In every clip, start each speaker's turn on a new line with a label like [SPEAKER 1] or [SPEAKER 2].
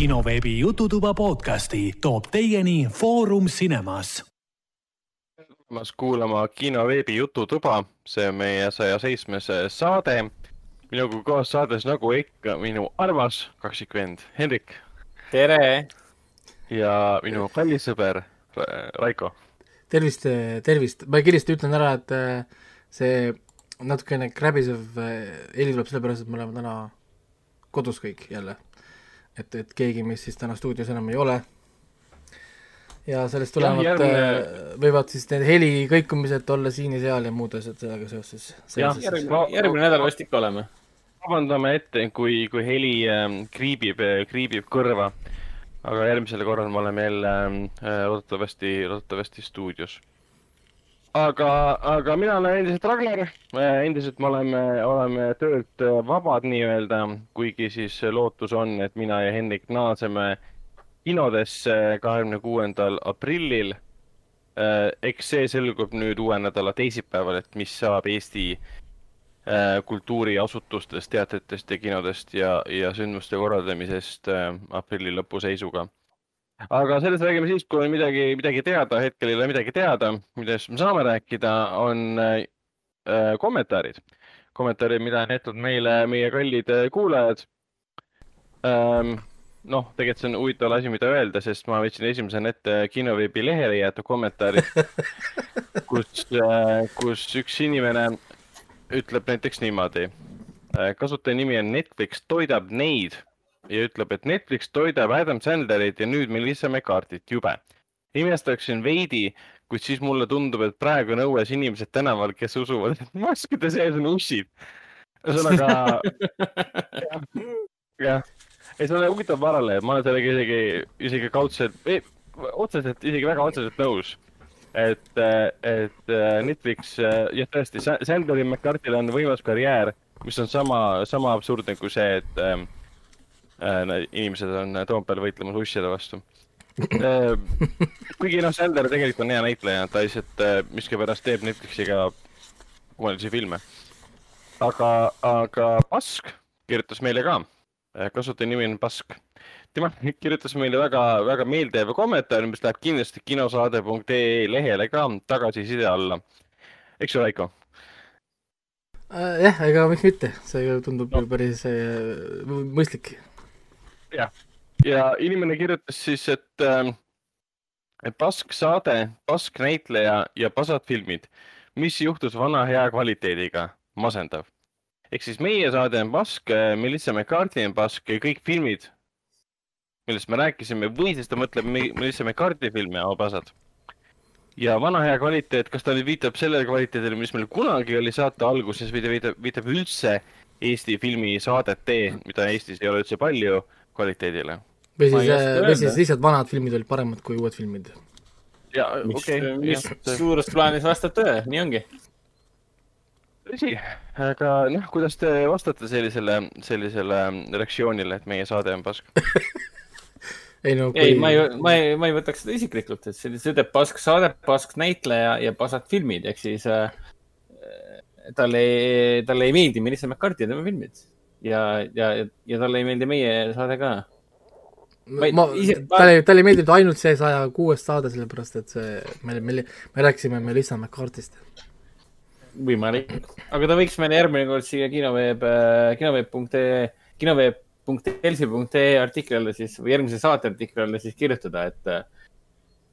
[SPEAKER 1] kinoveebi Jututuba podcasti toob teieni Foorum Cinemas.
[SPEAKER 2] tulemast kuulama kinoveebi Jututuba, see on meie saja seitsmes saade. minuga koos saades nagu ikka minu armas kaksikvend Hendrik
[SPEAKER 3] tere!
[SPEAKER 2] ja minu kallis sõber Raiko.
[SPEAKER 4] tervist, tervist, ma kindlasti ütlen ära, et äh, see natukene kräbisev äh, heli tuleb sellepärast, et me oleme täna kodus kõik jälle. Et, et keegi meist siis täna stuudios enam ei ole. ja sellest tulenevalt
[SPEAKER 2] järgmine...
[SPEAKER 4] järgmine... võivad siis need helikõikumised olla siin ja seal ja muud asjad sellega seoses.
[SPEAKER 2] jah,
[SPEAKER 3] järgmine, järgmine nädal vast ikka oleme.
[SPEAKER 2] vabandame ette, kui, kui heli äh, kriibib, kriibib kõrva. aga järgmisel korral me oleme jälle äh, loodetavasti, loodetavasti stuudios aga, aga mina olen endiselt Ragnar, endiselt me oleme, oleme töölt vabad nii-öelda, kuigi siis lootus on, et mina ja Hendrik naaseme kinodesse kahekümne kuuendal aprillil. eks see selgub nüüd uue nädala teisipäeval, et mis saab Eesti kultuuriasutustest, teatritest ja kinodest ja, ja sündmuste korraldamisest aprilli lõpu seisuga aga sellest räägime siis, kui on midagi, midagi teada, hetkel ei ole midagi teada, millest me saame rääkida, on äh, kommentaarid. kommentaarid, mida on jätnud meile meie kallid kuulajad ähm,. noh, tegelikult see on huvitav asi, mida öelda, sest ma võtsin esimesena ette kinoveebi lehele jäetud kommentaarid kus äh,, kus üks inimene ütleb näiteks niimoodi äh,. kasutaja nimi on Netflix toidab neid ja ütleb, et Netflix toidab Adam Sandlerit ja nüüd Melissa McCarthy't, jube. imestaksin veidi, kuid siis mulle tundub, et praegu on õues inimesed tänaval, kes usuvad, et maskide sees on ussid. ühesõnaga, jah, ei see on huvitav paralleel, ma olen sellega isegi, isegi kaudselt, otseselt, isegi väga otseselt nõus et, et Netflix, jah tõesti, Sandleri McCarthy'l on võimas karjäär, mis on sama, sama absurdne kui see, et ähm, inimesed on Toompeal võitlemas usside vastu kuigi noh, Sander tegelikult on hea näitleja, ta lihtsalt miskipärast teeb Netflixiga kummalised filme. aga, aga Pask kirjutas meile ka, kasutaja nimi on Pask. tema kirjutas meile väga, väga meeldejääva kommentaari, mis läheb kindlasti kinosaade.ee lehele ka tagasiside alla. eks ju, Raiko?
[SPEAKER 4] jah, ega miks mitte, see tundub no. päris mõistlik
[SPEAKER 2] jah, ja inimene kirjutas siis, et äh, pask saade, pask näitleja ja pasad filmid. mis juhtus vana hea kvaliteediga? masendav. ehk siis meie saade on pask, äh, Melissa McCarthy on pask ja kõik filmid, millest me rääkisime või siis ta mõtleb Melissa McCarthy filme, pasad. ja vana hea kvaliteet, kas ta nüüd viitab sellele kvaliteedile, mis meil kunagi oli saate alguses või ta viitab, viitab üldse Eesti filmi saadete, mida Eestis ei ole üldse palju kvaliteedile.
[SPEAKER 4] või siis, või siis lihtsalt vanad filmid olid paremad kui uued filmid.
[SPEAKER 2] ja, okei okay,.
[SPEAKER 3] mis suures plaanis vastab tõele, nii ongi.
[SPEAKER 2] tõsi, aga noh, kuidas te vastate sellisele, sellisele reaktsioonile, et meie saade on pask
[SPEAKER 3] ei no kui... ei, ma ei, ma ei, ma ei võtaks seda isiklikult, et see, see teeb pask saade, pask näitleja ja pasad filmid, ehk siis äh, talle ei, talle ei meeldi Melissa McCarthy ja tema filmid ja, ja, ja talle ei meeldi meie saade ka.
[SPEAKER 4] ma, ma, talle, talle ei meeldinud ainult see saja kuues saade, sellepärast et see, me, me, me rääkisime Melissa McCarthy'st.
[SPEAKER 3] võimalik, aga ta võiks meile järgmine kord siia kinoveeb, äh, kinoveeb.ee, kinoveeb.delfi.ee artikli alla siis või järgmise saate artikli alla siis kirjutada, et,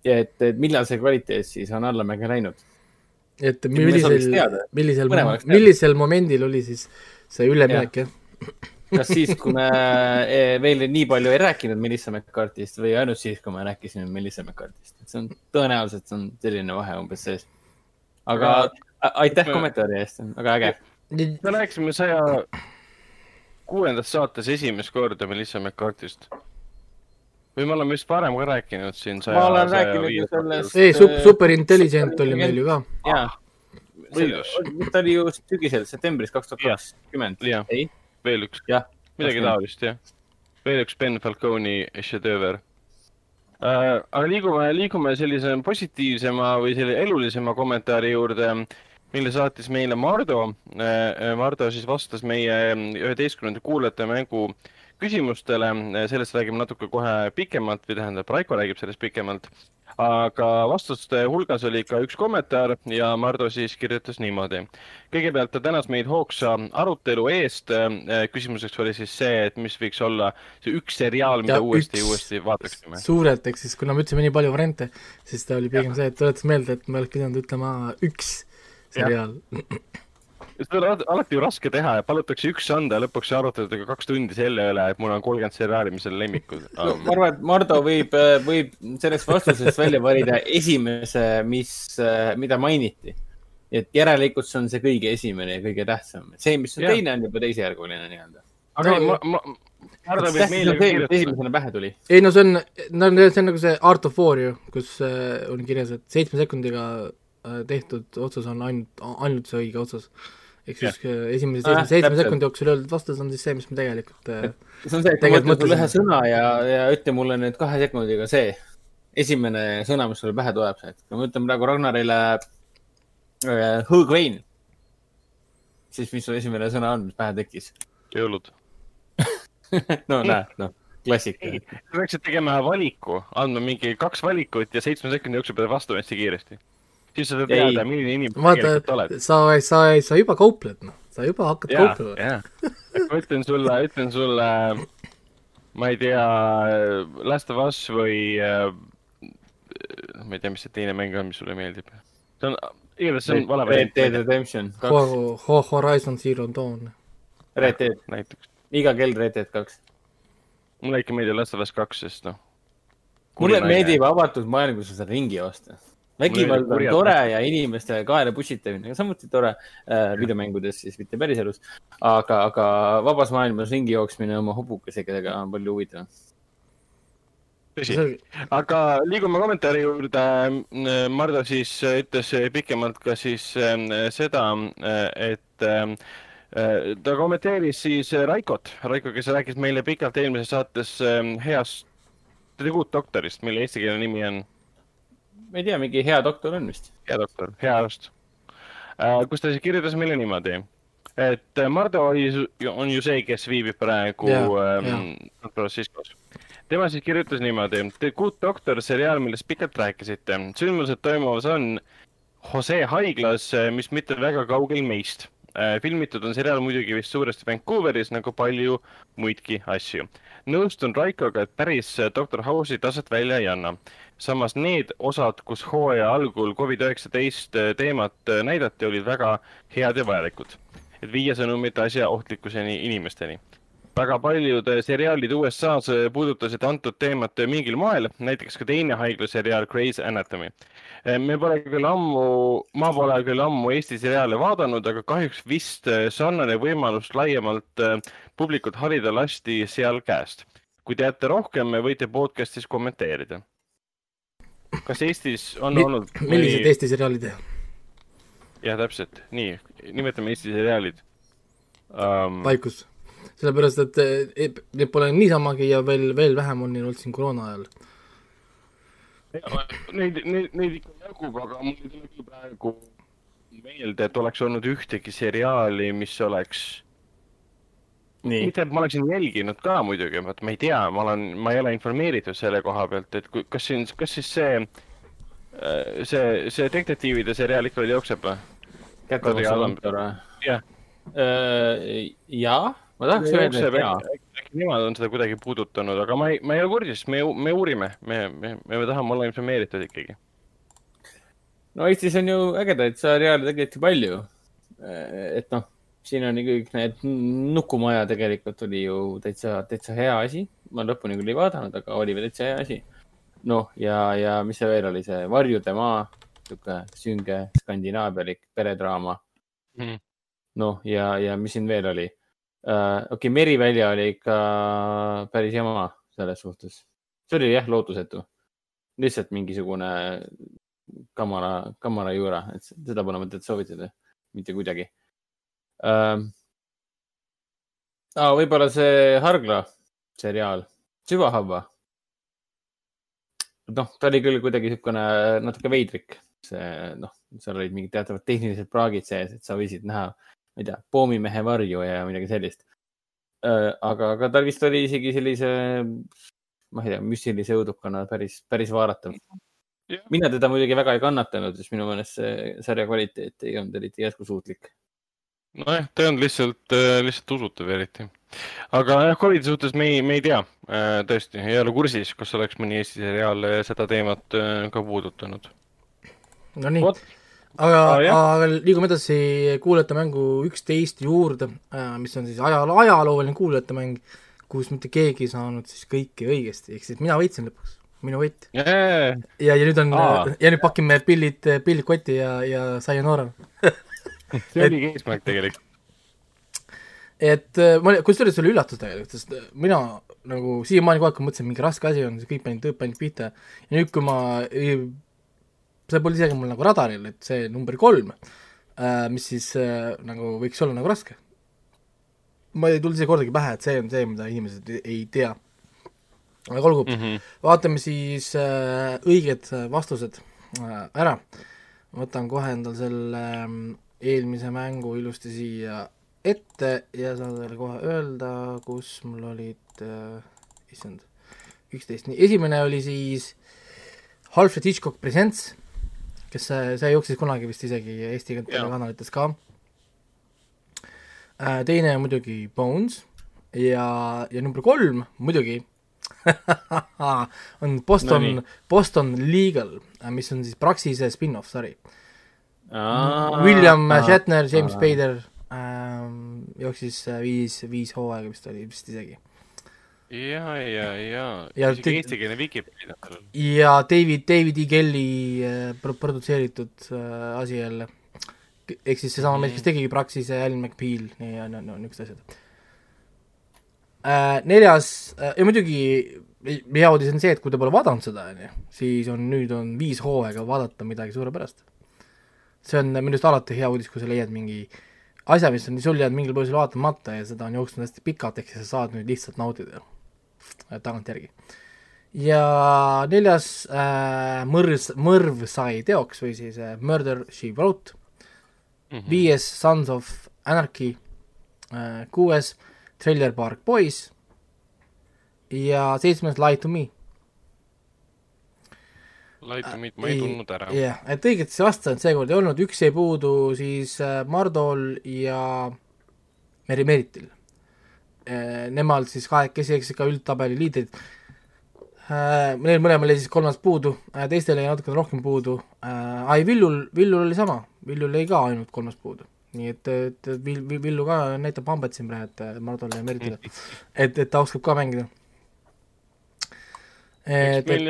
[SPEAKER 3] et, et millal see kvaliteet siis on allamäge läinud.
[SPEAKER 4] et millisel, millisel, millisel momendil oli siis see üleminek, jah?
[SPEAKER 3] Kas siis, kui me eh, veel nii palju ei rääkinud Melissa McCarthy'st või ainult siis, kui me rääkisime Melissa McCarthy'st, et see on tõenäoliselt see on selline vahe umbes sees. aga aitäh kommentaari eest, väga äge.
[SPEAKER 2] me rääkisime saja kuuendas saates esimest korda Melissa McCarthy'st või me oleme vist varem ka rääkinud siin
[SPEAKER 3] saja. ma olen rääkinud ju sellest.
[SPEAKER 4] ei, Super Intelligent oli meil ju ka.
[SPEAKER 3] jaa, ta oli ju sügisel, septembris kaks tuhat kakskümmend.
[SPEAKER 2] ei veel üks, midagi taolist, jah. veel üks Ben Falcone'i šedööver äh,. aga liigume, liigume sellise positiivsema või selle elulisema kommentaari juurde, mille saatis meile Mardo äh,. Mardo siis vastas meie üheteistkümnenda kuulajate mängu küsimustele, sellest räägime natuke kohe pikemalt või tähendab, Raiko räägib sellest pikemalt aga vastuste hulgas oli ka üks kommentaar ja Mardu siis kirjutas niimoodi. kõigepealt ta tänas meid hoogsa arutelu eest. küsimuseks oli siis see, et mis võiks olla see üks seriaal, mida ja uuesti ja uuesti vaataksime.
[SPEAKER 4] suurelt, ehk siis kuna me ütlesime nii palju variante, siis ta oli pigem ja. see, et tuletas meelde, et me oleks pidanud ütlema üks seriaal
[SPEAKER 2] seda on alati ju raske teha ja palutakse üks anda ja lõpuks arutatakse kaks tundi selle üle, et mul on kolmkümmend seriaali, mis on lemmikud
[SPEAKER 3] no,. ma arvan, et Mardo võib, äh, võib sellest vastusest välja valida esimese, mis, äh, mida mainiti. et järelikult see on see kõige esimene ja kõige tähtsam. see, mis on ja. teine, on juba teisejärguline nii-öelda.
[SPEAKER 2] aga no, ma, ma,
[SPEAKER 3] esimesena pähe tuli.
[SPEAKER 4] ei no see on, no see on nagu see Art of War ju, kus äh, on kirjas, et seitsme sekundiga tehtud otsus on ainult, ainult see õige otsus. Ehk siis äh, esimese seitsme, ah, seitsme sekundi jooksul öeldud vastus on siis see, mis me tegelikult
[SPEAKER 3] äh, see on see, et ma ütlen sulle ühe sõna ja, ja ütle mulle nüüd kahe sekundiga see esimene sõna, mis sulle pähe tuleb, et kui ma ütlen praegu Ragnarile äh, hõõgvein, siis mis su esimene sõna on, mis pähe tekkis?
[SPEAKER 2] jõulud.
[SPEAKER 3] No näed, noh, klassika.
[SPEAKER 2] sa peaksid tegema valiku, andma mingi kaks valikut ja seitsme sekundi jooksul pead vastu hästi kiiresti siis sa saad teada, milline inimene
[SPEAKER 4] tegelikult oled. sa, sa, sa juba kaupled, noh, sa juba hakkad ja, kauplema.
[SPEAKER 2] ma ütlen sulle, ütlen sulle, ma ei tea, Last of Us või äh, ma ei tea, mis see teine mäng on, mis sulle meeldib. see on, igatahes see on vale
[SPEAKER 3] variant. Red Dead Redemption
[SPEAKER 4] kaks. Horizon Zero Dawn.
[SPEAKER 3] Red Dead. näiteks. iga kell Red Dead kaks.
[SPEAKER 2] mulle ikka meeldib Last of Us kaks, sest noh.
[SPEAKER 3] mulle meeldib avatud maailmas seda ringi osta vägivald on tore ja inimeste kaela pussitamine on samuti tore äh, videomängudes siis, mitte päriselus. aga, aga vabas maailmas ringi jooksmine oma hobukesega on palju huvitavam.
[SPEAKER 2] tõsi, aga liigume kommentaari juurde. Mardu siis ütles pikemalt ka siis äh, seda, et äh, ta kommenteeris siis Raikot, Raiko, kes rääkis meile pikalt eelmises saates äh, heast Good Doctorist, mille eestikeelne nimi on
[SPEAKER 3] ma ei tea, mingi hea doktor on vist.
[SPEAKER 2] hea doktor, hea arst äh,. kus ta siis kirjutas meile niimoodi, et äh, Mardu oli, on ju see, kes viibib praegu ähm, San Franciscos. tema siis kirjutas niimoodi, The Good Doctor seriaal, millest pikalt rääkisite. sündmused toimumas on Jose haiglas, äh, mis mitte väga kaugel meist filmitud on seriaal muidugi vist suuresti Vancouveris nagu palju muidki asju. nõustun Raikoga, et päris Doctor House'i taset välja ei anna samas need osad, kus hooaja algul Covid-19 äh, teemat äh, näidati, olid väga head ja vajalikud, et viia sõnumit asja ohtlikkuseni inimesteni. väga paljud äh, seriaalid USA-s puudutasid antud teemat mingil moel, näiteks ka teine haiglaseriaal Grey's Anatomy. me pole küll ammu, ma pole küll ammu Eesti seriaale vaadanud, aga kahjuks vist sarnane võimalus laiemalt publikut harida lasti seal käest. kui teate rohkem, võite podcast'is kommenteerida kas Eestis on olnud
[SPEAKER 4] millised või... Eesti seriaalid?
[SPEAKER 2] jah, täpselt, nii, nimetame Eesti seriaalid
[SPEAKER 4] um.... vaikus, sellepärast et e, neid pole niisamagi ja veel, veel vähem on neil olnud siin koroona ajal.
[SPEAKER 2] Neid, neid, neid ikka jagub, aga mul ei tule küll praegu meelde, et oleks olnud ühtegi seriaali, mis oleks mitte, et ma oleksin jälginud ka muidugi, vot ma ei tea, ma olen, ma ei ole informeeritud selle koha pealt, et kui, kas siin, kas siis see, äh, see, see detektiivide seriaal ikka veel jookseb või?
[SPEAKER 3] jah. Äh, jaa, ma tahaks öelda, et jaa.
[SPEAKER 2] äkki nemad on seda kuidagi puudutanud, aga ma ei, ma ei ole kursis, me, me uurime, me, me, me tahame olla informeeritud ikkagi.
[SPEAKER 3] no Eestis on ju ägedaid seriaale tegelikult ju palju. et noh siin on kõik need Nukumaja tegelikult oli ju täitsa, täitsa hea asi. ma lõpuni küll ei vaadanud, aga oli täitsa hea asi. noh, ja, ja mis see veel oli, see Varjude maa, sihuke sünge skandinaavialik peredraama mm.. noh, ja, ja mis siin veel oli uh,? okei okay,, Merivälja oli ikka päris jama selles suhtes. see oli jah, lootusetu. lihtsalt mingisugune kamara, kamara juura, et seda pole mõtet soovitada, mitte kuidagi ähm,. Ah, võib-olla see Hargla seriaal, Süvahabba. noh, ta oli küll kuidagi niisugune natuke veidrik, see noh, seal olid mingid teatavad tehnilised praagid sees, et sa võisid näha, ma ei tea, poomimehe varju ja midagi sellist. aga, aga tal vist oli isegi sellise, ma ei tea, müstilise õudukana päris, päris vaadatav. mina teda muidugi väga ei kannatanud, sest minu meelest see sarja kvaliteet ei olnud eriti jätkusuutlik.
[SPEAKER 2] Nojah, ta ei olnud lihtsalt, lihtsalt usutav eriti. aga jah, Covidi suhtes me ei, me ei tea, tõesti, ei ole kursis, kas oleks mõni Eesti seriaal seda teemat ka puudutanud.
[SPEAKER 4] Nonii aga ah,, aga liigume edasi kuulajate mängu üksteist juurde, äh, mis on siis aja, ajalooline kuulajate mäng, kus mitte keegi ei saanud siis kõike õigesti, ehk siis mina võitsin lõpuks, minu võit.
[SPEAKER 2] Yeah..
[SPEAKER 4] ja, ja nüüd on ja nüüd pakime pillid, pillid kotti ja, ja sayonara
[SPEAKER 2] see oligi eesmärk tegelikult.
[SPEAKER 4] et äh, ma, kusjuures see oli üllatus tegelikult, sest mina nagu siiamaani kogu aeg mõtlesin, mingi raske asi on, kõik panid, panid pihta ja nüüd, kui ma see polnud isegi mul nagu radaril, et see number kolm äh,, mis siis äh, nagu võiks olla nagu raske. ma ei tulnud isegi kordagi pähe, et see on see, mida inimesed ei tea. aga olgu mm, -hmm. vaatame siis äh, õiged vastused äh, ära. võtan kohe endal selle äh, eelmise mängu ilusti siia ette ja saan teile kohe öelda, kus mul olid äh,, issand, üksteist, nii, esimene oli siis Alfred Hitchcock Presents kes see, see jooksis kunagi vist isegi Eesti telekanalites ka. Äh, teine on muidugi Bones ja, ja number kolm muidugi on Boston no,, Boston Legal, äh, mis on siis Praxise spin-off sari. William Shatner, James Spader ähm, jooksis äh, viis, viis hooaega vist oli vist isegi
[SPEAKER 2] ja, ja, ja, ja isegi eestikeelne Vikipeedia.
[SPEAKER 4] ja David, David E. Kelly äh, produtseeritud äh, asi jälle. ehk siis seesama mees, kes tegigi Praxise, Alan McBeal ja no, no niisugused asjad äh,. neljas äh, ja muidugi hea uudis on see, et kui te pole vaadanud seda, on ju, siis on nüüd on viis hooaega vaadata midagi suurepärast. See on minu arust alati hea uudis, kui sa leiad mingi asja, mis on sul jäänud mingil põhjusel vaatamata ja seda on jooksnud hästi pikalt, ehk siis sa saad nüüd lihtsalt naudida Äh, tagantjärgi. ja neljas äh, mõrv, mõrv sai teoks või siis äh, Murder She Wrote mm. -hmm. viies Sons of Anarchy äh,, kuues Trailer Park Boys ja seitsmes Lie to Me.
[SPEAKER 2] To Me, ma ei tundnud ära.
[SPEAKER 4] jah yeah., et õigetesse vastajaid seekord ei olnud, üks jäi puudu siis äh, Mardol ja Meri Meritil Äh, nemad siis kahekesi, eks ikka üldtabeli liidrid. Äh, neil mõlemal jäi siis kolmas puudu, äh, teistel jäi natukene rohkem puudu. ai, Villul, Villul oli sama, Villul jäi ka ainult kolmas puudu. nii et, et Vill, Villu ka näitab hambet siin praegu, et Mardole ja Meritile. et, et ta oskab ka mängida.
[SPEAKER 2] Et, et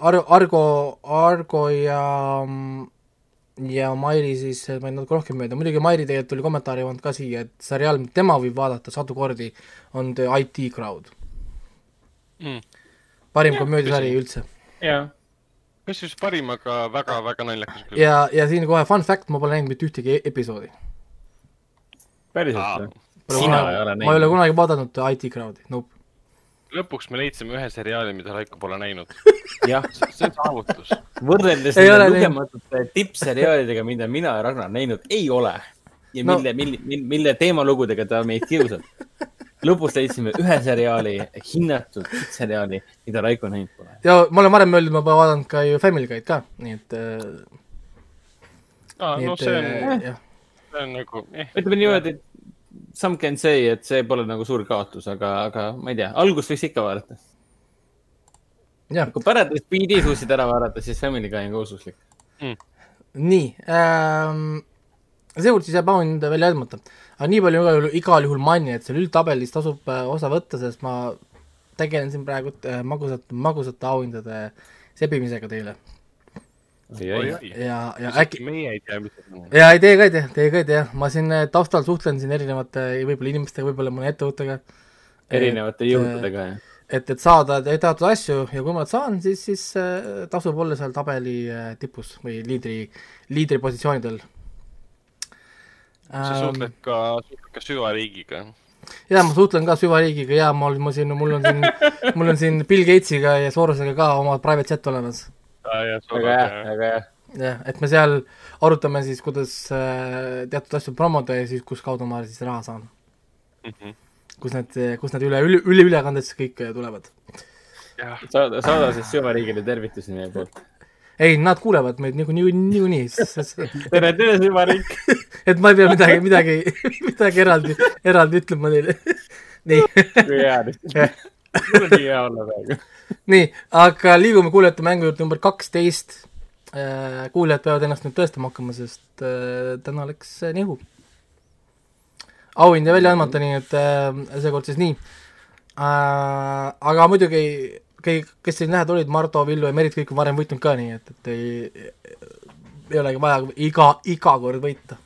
[SPEAKER 4] Ar-, Argo, Argo ja ja Mairi siis, ma ei natuke rohkem mööda, muidugi Mairi tegelikult tuli kommentaari pannud ka siia, et seriaal, mida tema võib vaadata sadu kordi, on The IT Crowd mm.. parim komöödiasari üldse.
[SPEAKER 3] jah.
[SPEAKER 2] kusjuures parim, aga väga-väga naljakas.
[SPEAKER 4] ja, ja siin kohe fun fact, ma pole näinud mitte ühtegi e-, episoodi.
[SPEAKER 3] päriselt või?
[SPEAKER 4] sina ei ole näinud? ma ei ole kunagi vaadanud IT Crowdi, nope
[SPEAKER 2] lõpuks me leidsime ühe seriaali, mida Raiko pole näinud. jah, see on saavutus.
[SPEAKER 3] võrreldes nende lugematute tippseriaalidega, mida mina ja Ragnar näinud ei ole ja no. mille, mille, mille, mille teemalugudega ta meid kiusab. lõpus leidsime ühe seriaali, hinnatud seriaali, mida Raiko näinud pole.
[SPEAKER 4] ja ma olen varem öelnud, ma pole vaadanud ka ju Family Guy'd ka, nii et äh,.
[SPEAKER 2] aa, no et, see on äh,, see on nagu
[SPEAKER 3] eh,. ütleme niimoodi, et some can say, et see pole nagu suur kaotus, aga, aga ma ei tea, algust võiks ikka vaadata. kui pärast Speedi suutsid ära vaadata, siis Family Guy on ka ususlik mm..
[SPEAKER 4] nii ähm,, seekord siis jääb auhind veel jäädmata. aga nii palju igal, igal juhul mainin, et seal üldtabelis tasub äh, osa võtta, sest ma tegelen siin praegu äh, magusate, magusate auhindade sebimisega teile ja, ja äkki.
[SPEAKER 2] meie ei tea, mis see
[SPEAKER 4] on. ja ei, teie ka ei tea, teie ka ei tea, ma siin äh, taustal suhtlen siin erinevate võib-olla inimestega, võib-olla mõne ettevõttega.
[SPEAKER 3] erinevate jõududega,
[SPEAKER 4] jah et, et saada teatud asju ja kui ma saan, siis, siis tasub olla seal tabeli tipus või liidri, liidripositsioonidel.
[SPEAKER 2] sa ähm, suhtled ka, suhtled ka süvariigiga?
[SPEAKER 4] jaa, ma suhtlen ka süvariigiga ja ma, ma siin, mul on siin, mul on siin Bill Gatesiga ja Sorosega ka oma private chat olemas
[SPEAKER 3] väga hea, väga hea.
[SPEAKER 4] jah, et me seal arutame siis, kuidas äh, teatud asju promoda ja siis kus kaudu ma siis raha saan. mm. -hmm. kus need, kus need üle, üle, üleülekanded siis kõik tulevad.
[SPEAKER 3] saada, saada siis süvariigile tervitusi meie poolt.
[SPEAKER 4] ei, nad kuulevad meid niikuinii, niikuinii.
[SPEAKER 3] tere, tere, süvariik
[SPEAKER 4] et ma ei pea midagi, midagi, midagi eraldi, eraldi ütlema neile. nii.
[SPEAKER 3] Mul on nii hea olla praegu.
[SPEAKER 4] nii, aga liigume kuulajate mängu juurde number kaksteist. Äh, kuulajad peavad ennast nüüd tõestama hakkama, sest äh, täna läks nihu. auhind jäi välja andmata, nii et äh, seekord siis nii. aga muidugi kõik, kes siin lähedal olid, Mardu, Villu ja Merit, kõik on varem võitnud ka, nii et, et ei, ei olegi vaja iga, iga kord võita.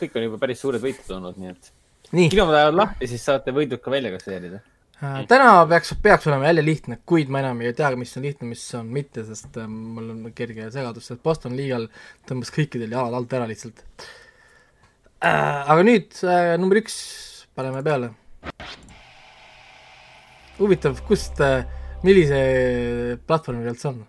[SPEAKER 3] kõik on juba päris suured võitud olnud, nii et. kinod lähevad lahti, siis saate võidud ka välja kasseerida
[SPEAKER 4] äh,. Täna peaks, peaks olema jälle lihtne, kuid ma enam ei tea, mis on lihtne, mis on mitte, sest äh, mul on kerge segadus, sest Boston liigal tõmbas kõikidel jalad alt ära lihtsalt äh,. aga nüüd äh, number üks paneme peale. huvitav, kust äh, millise platvormi pealt see on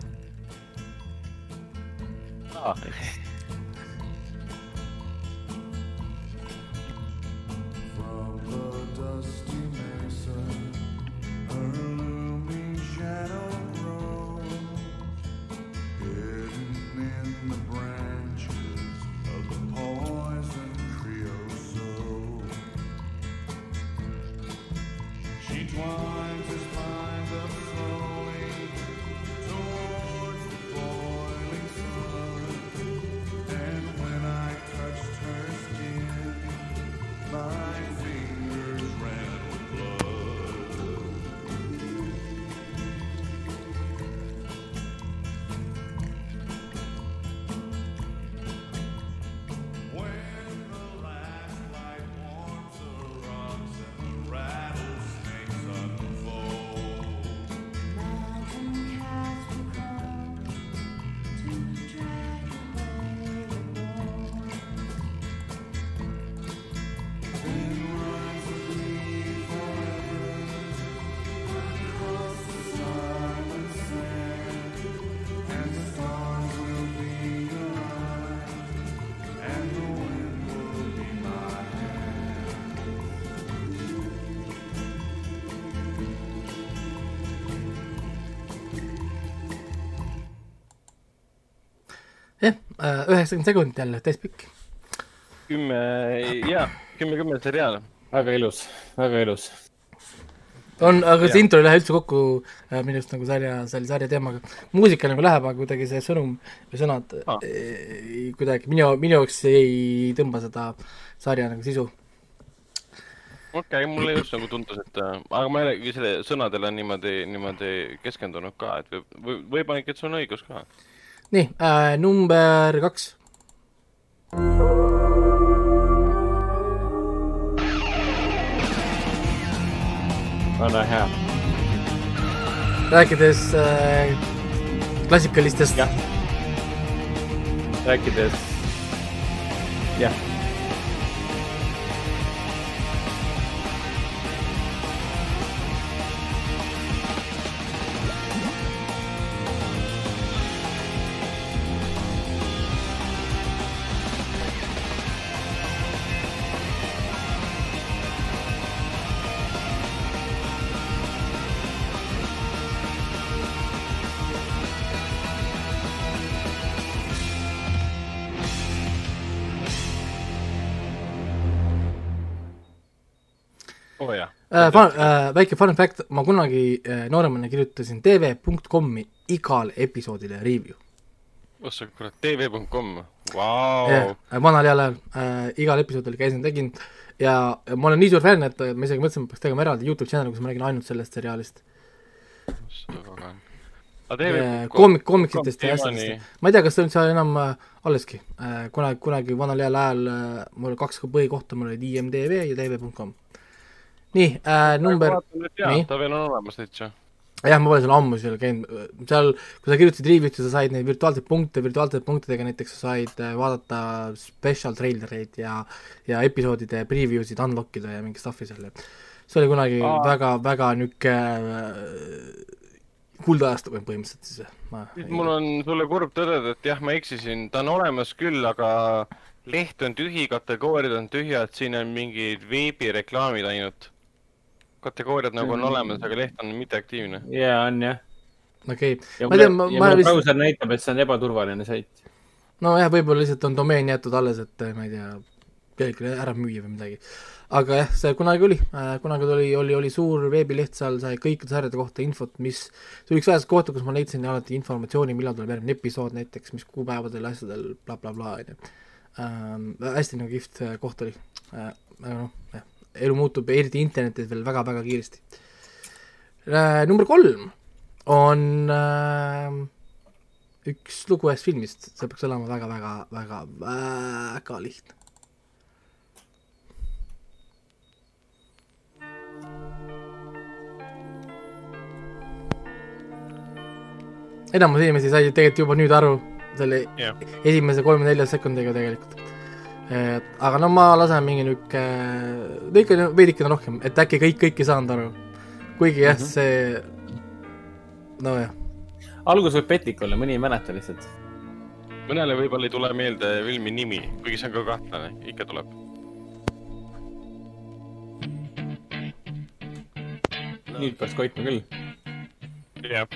[SPEAKER 4] üheksakümmend sekundit jälle, täispikk.
[SPEAKER 2] kümme, jaa, kümme-kümme seriaal.
[SPEAKER 3] väga ilus, väga ilus.
[SPEAKER 4] on, aga see intro ei lähe üldse kokku äh, minu arust nagu sarja, selle sarja teemaga. muusika nagu läheb, aga kuidagi see sõnum või sõnad ah. ei, kuidagi minu, minu jaoks ei tõmba seda sarja nagu sisu
[SPEAKER 2] okei okay,, mulle just nagu tundus, et äh, aga ma ei ole selle sõnadele niimoodi, niimoodi keskendunud ka, et võib, võib, võib-olla ikka, et sul on õigus ka
[SPEAKER 4] nii äh,, number kaks.
[SPEAKER 3] väga hea.
[SPEAKER 4] rääkides äh, klassikalistest.
[SPEAKER 3] rääkides, jah
[SPEAKER 4] äh, fun, äh, väike fun fact, ma kunagi äh, nooremana kirjutasin tv.com-i igale episoodile review.
[SPEAKER 2] ossa kurat, tv.com, vau.
[SPEAKER 4] vanal heal ajal äh, igal episoodil käisin, tegin ja, ja ma olen nii suur fänn, et ma isegi mõtlesin, et peaks tegema eraldi Youtube channel'i, kus ma räägin ainult sellest seriaalist. koomik, koomiksitest ja asjadest. ma ei tea, kas see on seal enam äh, alleski äh,. kunagi, kunagi vanal heal ajal äh, mul kaks põhikohta, mul olid IMDV ja tv.com nii äh,, number.
[SPEAKER 2] ta veel on olemas täitsa.
[SPEAKER 4] jah, ma pole seal ammu seal käinud, seal, kui sa kirjutasid review'isse, sa said neid virtuaalseid punkte, virtuaalsete punktidega näiteks sa said äh, vaadata special treilereid ja, ja episoodide preview sid unlock ida ja mingit stuff'i seal. see oli kunagi Aa. väga, väga niisugune äh, kuldajastu põhimõtteliselt siis.
[SPEAKER 2] mul on sulle kurb tõdeda, et jah, ma eksisin, ta on olemas küll, aga leht on tühi, kategooriad on tühjad, siin on mingid veebireklaamid ainult. Kategooriad nagu on olemas, aga leht on mitteaktiivne.
[SPEAKER 3] ja on jah.
[SPEAKER 4] okei
[SPEAKER 3] okay.. ma tean, ma, ma vist. brauser näitab, et see on ebaturvaline sait.
[SPEAKER 4] nojah, võib-olla lihtsalt on domeen jäetud alles, et ma ei tea, kellelegi ära müüa või midagi aga jah, see kunagi oli äh,, kunagi oli, oli, oli suur veebileht, seal sai kõikide sarjade kohta infot, mis, see oli üks väheseid kohti, kus ma leidsin alati informatsiooni, millal tuleb järgmine episood näiteks, mis kuupäevadel, asjadel bla, bla, blablabla, on ju. Ähm, hästi nagu kihvt koht oli äh,, aga noh, jah, elu muutub, eriti internetis veel väga-väga kiiresti äh,. number kolm on äh, üks lugu ühest filmist, see peaks olema väga-väga, väga, väga lihtne enamus inimesi sai tegelikult juba nüüd aru selle yeah. esimese kolme-nelja sekundiga tegelikult. Et aga no ma lasen mingi niuke, ikka veidikene rohkem, et äkki kõik, kõik ei saanud aru. kuigi jah mm, -hmm. see, nojah.
[SPEAKER 3] algus võib petlik olla, mõni ei mäleta lihtsalt.
[SPEAKER 2] mõnele võib-olla ei tule meelde filmi nimi, kuigi see on ka kahtlane, ikka tuleb.
[SPEAKER 3] nüüd peaks koitma küll.
[SPEAKER 2] jah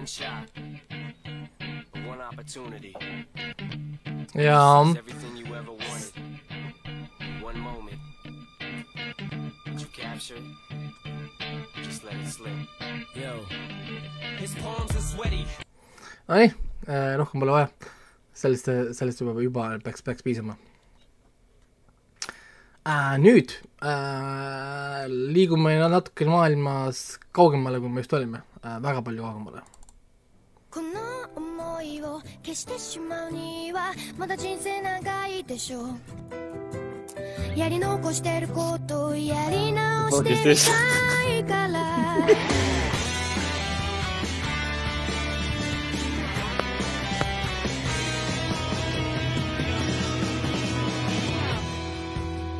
[SPEAKER 4] one shot, one opportunity. jaa. Everything you ever wanted, one moment. Did you capture it? Just let it slip. Yo, his palms are sweaty. Nonii äh,, rohkem pole vaja. sellest, sellest juba, juba peaks, peaks piisama äh,. nüüd äh, liigume natukene maailmas kaugemale, kui me just olime äh,, väga palju kaugemale この思いを消してしまうにはまだ人生長いでしょう。やり残してることやり直していたいから。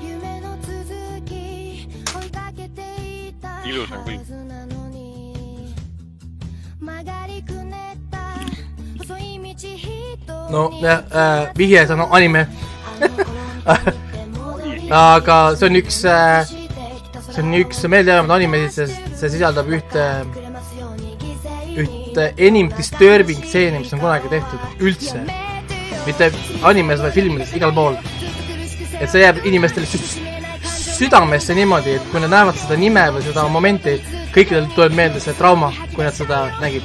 [SPEAKER 4] 夢の続き追いかけていたはずなのに。曲がりくね nojah äh,, vihje, on anime aga see on üks äh,, see on üks meeldejäänud anime, see, see sisaldab ühte, ühte enim disturbing stseeni, mis on kunagi tehtud üldse. mitte animes, vaid filmides, igal pool. et see jääb inimestele sü südamesse niimoodi, et kui nad näevad seda nime või seda momenti, kõikidel tuleb meelde see trauma, kui nad seda nägid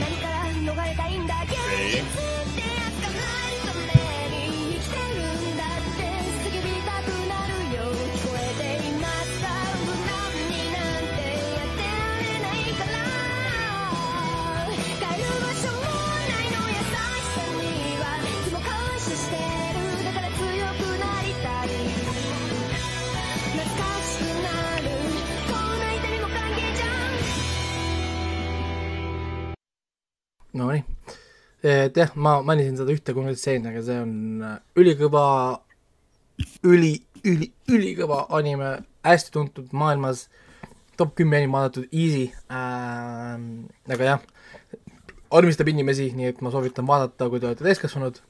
[SPEAKER 4] et jah, ma mainisin seda ühte konkreetset stseeni, aga see on äh, ülikõva, üli, üli, ülikõva anime, hästi tuntud maailmas, top kümme enim vaadatud, easy äh,, aga jah, armistab inimesi, nii et ma soovitan vaadata, kui te olete täiskasvanud.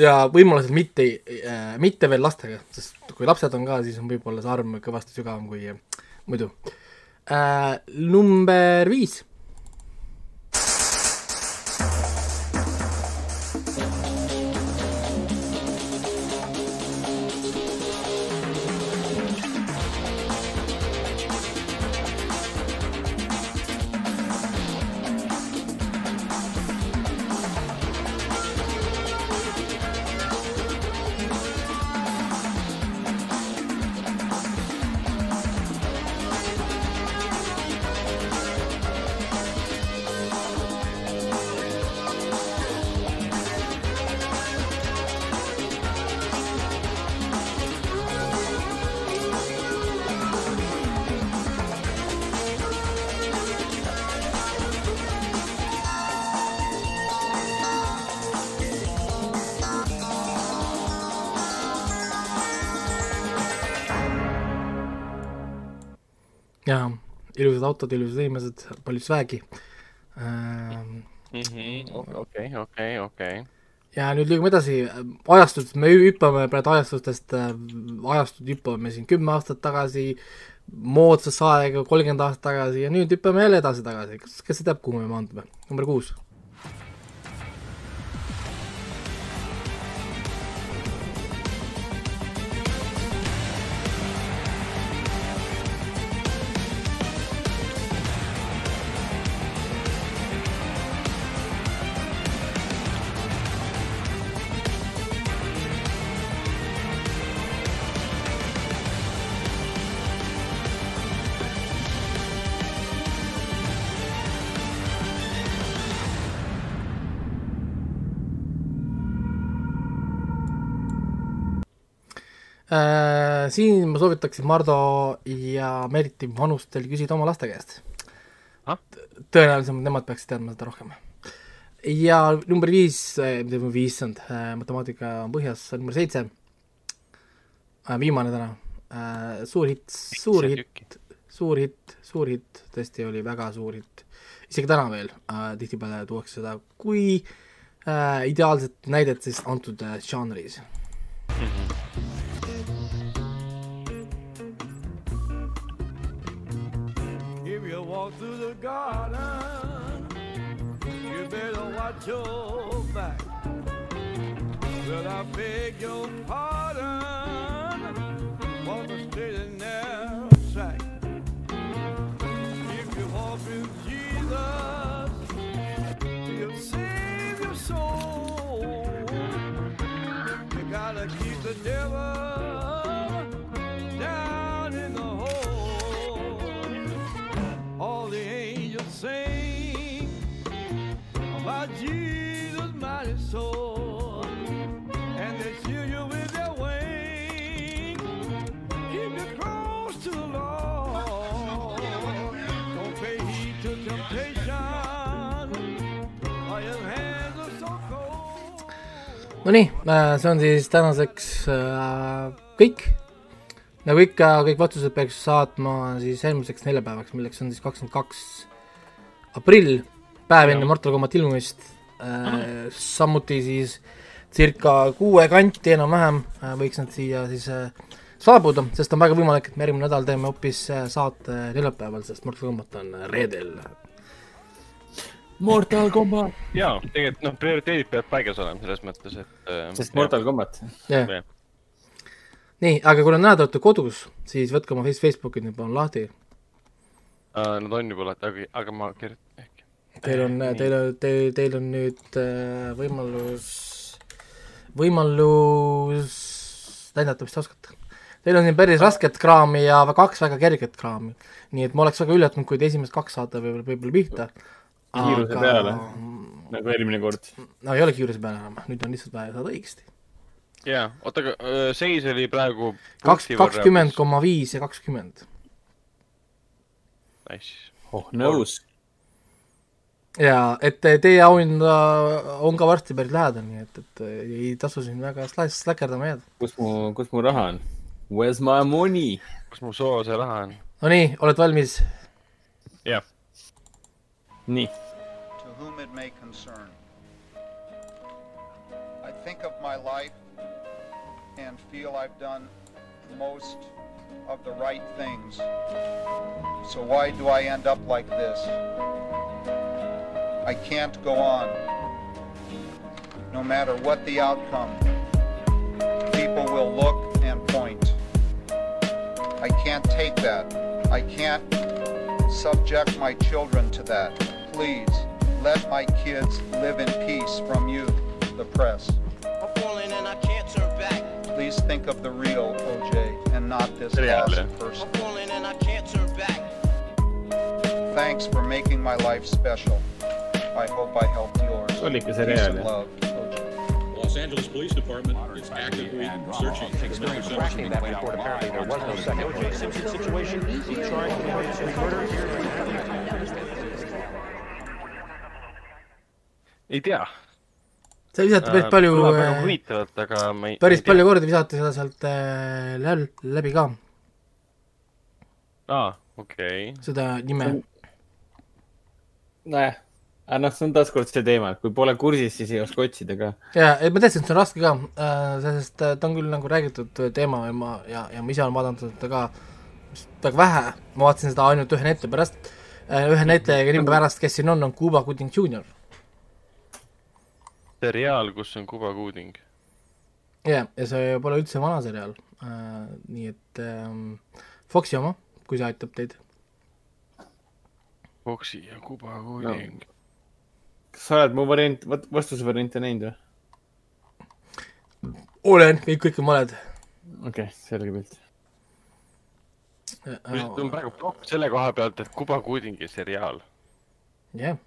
[SPEAKER 4] ja võimalusel mitte äh,, mitte veel lastega, sest kui lapsed on ka, siis on võib-olla see arm kõvasti sügavam kui muidu äh,. number viis autod, ilusad inimesed, palju swag'i.
[SPEAKER 2] okei, okei, okei, okei.
[SPEAKER 4] ja nüüd liigume edasi, ajastust, me hüppame praegu ajastustest, ajastut hüppame siin kümme aastat tagasi, moodsas aega kolmkümmend aastat tagasi ja nüüd hüppame jälle edasi-tagasi, kas, kes teab, kuhu me maandume? number kuus siin ma soovitaksin Mardu ja Meriti vanustel küsida oma laste käest
[SPEAKER 2] ah?.
[SPEAKER 4] tõenäoliselt nemad peaksid teadma seda rohkem. ja number viis, äh, mitte viis, issand äh,, matemaatika on põhjas, number seitse äh,, viimane täna äh,, suur hitt, suur hitt, suur hitt, suur hitt, tõesti oli väga suur hitt. isegi täna veel äh, tihtipeale tuuakse seda kui äh, ideaalset näidet siis antud äh, žanris mm. -hmm the garden, you better watch your back. Well, I beg your pardon, walk a straight and narrow track. If you walk with Jesus, he'll save your soul. You gotta keep the devil. Nonii, äh, see on siis tänaseks äh, kõik. nagu ikka, kõik vastused peaks saatma siis eelmiseks neljapäevaks, milleks on siis kakskümmend kaks aprill päev enne Mortal Combat ilmumist äh,, samuti siis circa kuue kanti enam-vähem äh, võiks nad siia siis saabuda, sest on väga võimalik, et me järgmine nädal teeme hoopis saate neljapäeval, sest Mortal Combat on reedel.
[SPEAKER 3] Mortal Combat!
[SPEAKER 2] jaa, tegelikult noh, prioriteedid peavad paigas olema selles mõttes, et
[SPEAKER 3] äh, sest Mortal Combat.
[SPEAKER 4] jah yeah.. nii, aga kuna näed, olete kodus, siis võtke oma Facebooki nüüd palun lahti
[SPEAKER 2] uh,. Nad on juba lahti, aga, aga ma kirjutan
[SPEAKER 4] Teil on, teil on, teil, teil on nüüd äh, võimalus, võimalus näidata, mis te oskate. Teil on siin päris rasket kraami ja kaks väga kerget kraami. nii et ma oleks väga üllatunud, kui te esimesed kaks saate võib-olla, võib-olla pihta.
[SPEAKER 3] Kiiruse aga... peale, nagu eelmine kord.
[SPEAKER 4] no ei ole kiiruse peale enam, nüüd on lihtsalt vaja saada õigesti.
[SPEAKER 2] jaa, oota, aga seis oli praegu
[SPEAKER 4] kaks, kakskümmend koma viis ja kakskümmend.
[SPEAKER 2] Nice.
[SPEAKER 3] oh, nõus
[SPEAKER 4] jaa, et teie auhind on ka varsti päris lähedal, nii et, et ei tasu siin väga släkerdama jääda.
[SPEAKER 3] kus mu, kus mu raha on? Where's my money?
[SPEAKER 2] kus mu soose raha on?
[SPEAKER 4] Nonii, oled valmis?
[SPEAKER 5] To whom it may concern. I think of my life and feel I've done most of the right things. So why do I end up like this? I can't go on. No matter what the outcome, people will look and point. I can't take that. I can't subject my children to that. Please, let my kids live in peace from you, the press. I'm falling and I can't turn back. Please think of the real OJ and not this lost person. I'm falling and I can't turn back. Thanks for making my life special. I hope I helped yours.
[SPEAKER 3] oligi see reaalne.
[SPEAKER 6] Los Angeles Police Department is actively searching.
[SPEAKER 7] During cracking that report, apparently there was no second O.J. Simpson situation. He tried to murder.
[SPEAKER 2] Ei tea.
[SPEAKER 4] see visati päris palju
[SPEAKER 2] äh,. huvitavalt, aga ma ei.
[SPEAKER 4] päris ei palju kordi visati seda sealt äh, läbi ka.
[SPEAKER 2] aa, okei okay..
[SPEAKER 4] seda nime.
[SPEAKER 3] nojah aga noh, see on taaskord see teema, et kui pole kursis, siis ei oska otsida ka.
[SPEAKER 4] jaa, et ma teadsin, et see on raske ka, sest äh, ta on küll nagu räägitud teema ja ma, ja, ja ma ise olen vaadanud seda ka väga vähe, ma vaatasin seda ainult ühe näite pärast, ühe näitlejaga nime pärast, kes siin on, on Cuba Gooding Jr.
[SPEAKER 2] seriaal, kus on Kuba Kuuding.
[SPEAKER 4] jah, ja see pole üldse vana seriaal äh,, nii et ähm, Foxi oma, kui see aitab teid.
[SPEAKER 2] Foxi ja Kuba Kuuding no..
[SPEAKER 3] kas sa oled mu variant, vastuse variante näinud või?
[SPEAKER 4] olen, kõik, kõik on valed.
[SPEAKER 3] okei okay,, selge pilt.
[SPEAKER 2] mul on praegu plokk selle koha pealt, et Kuba Kuudingi seriaal.
[SPEAKER 4] jah.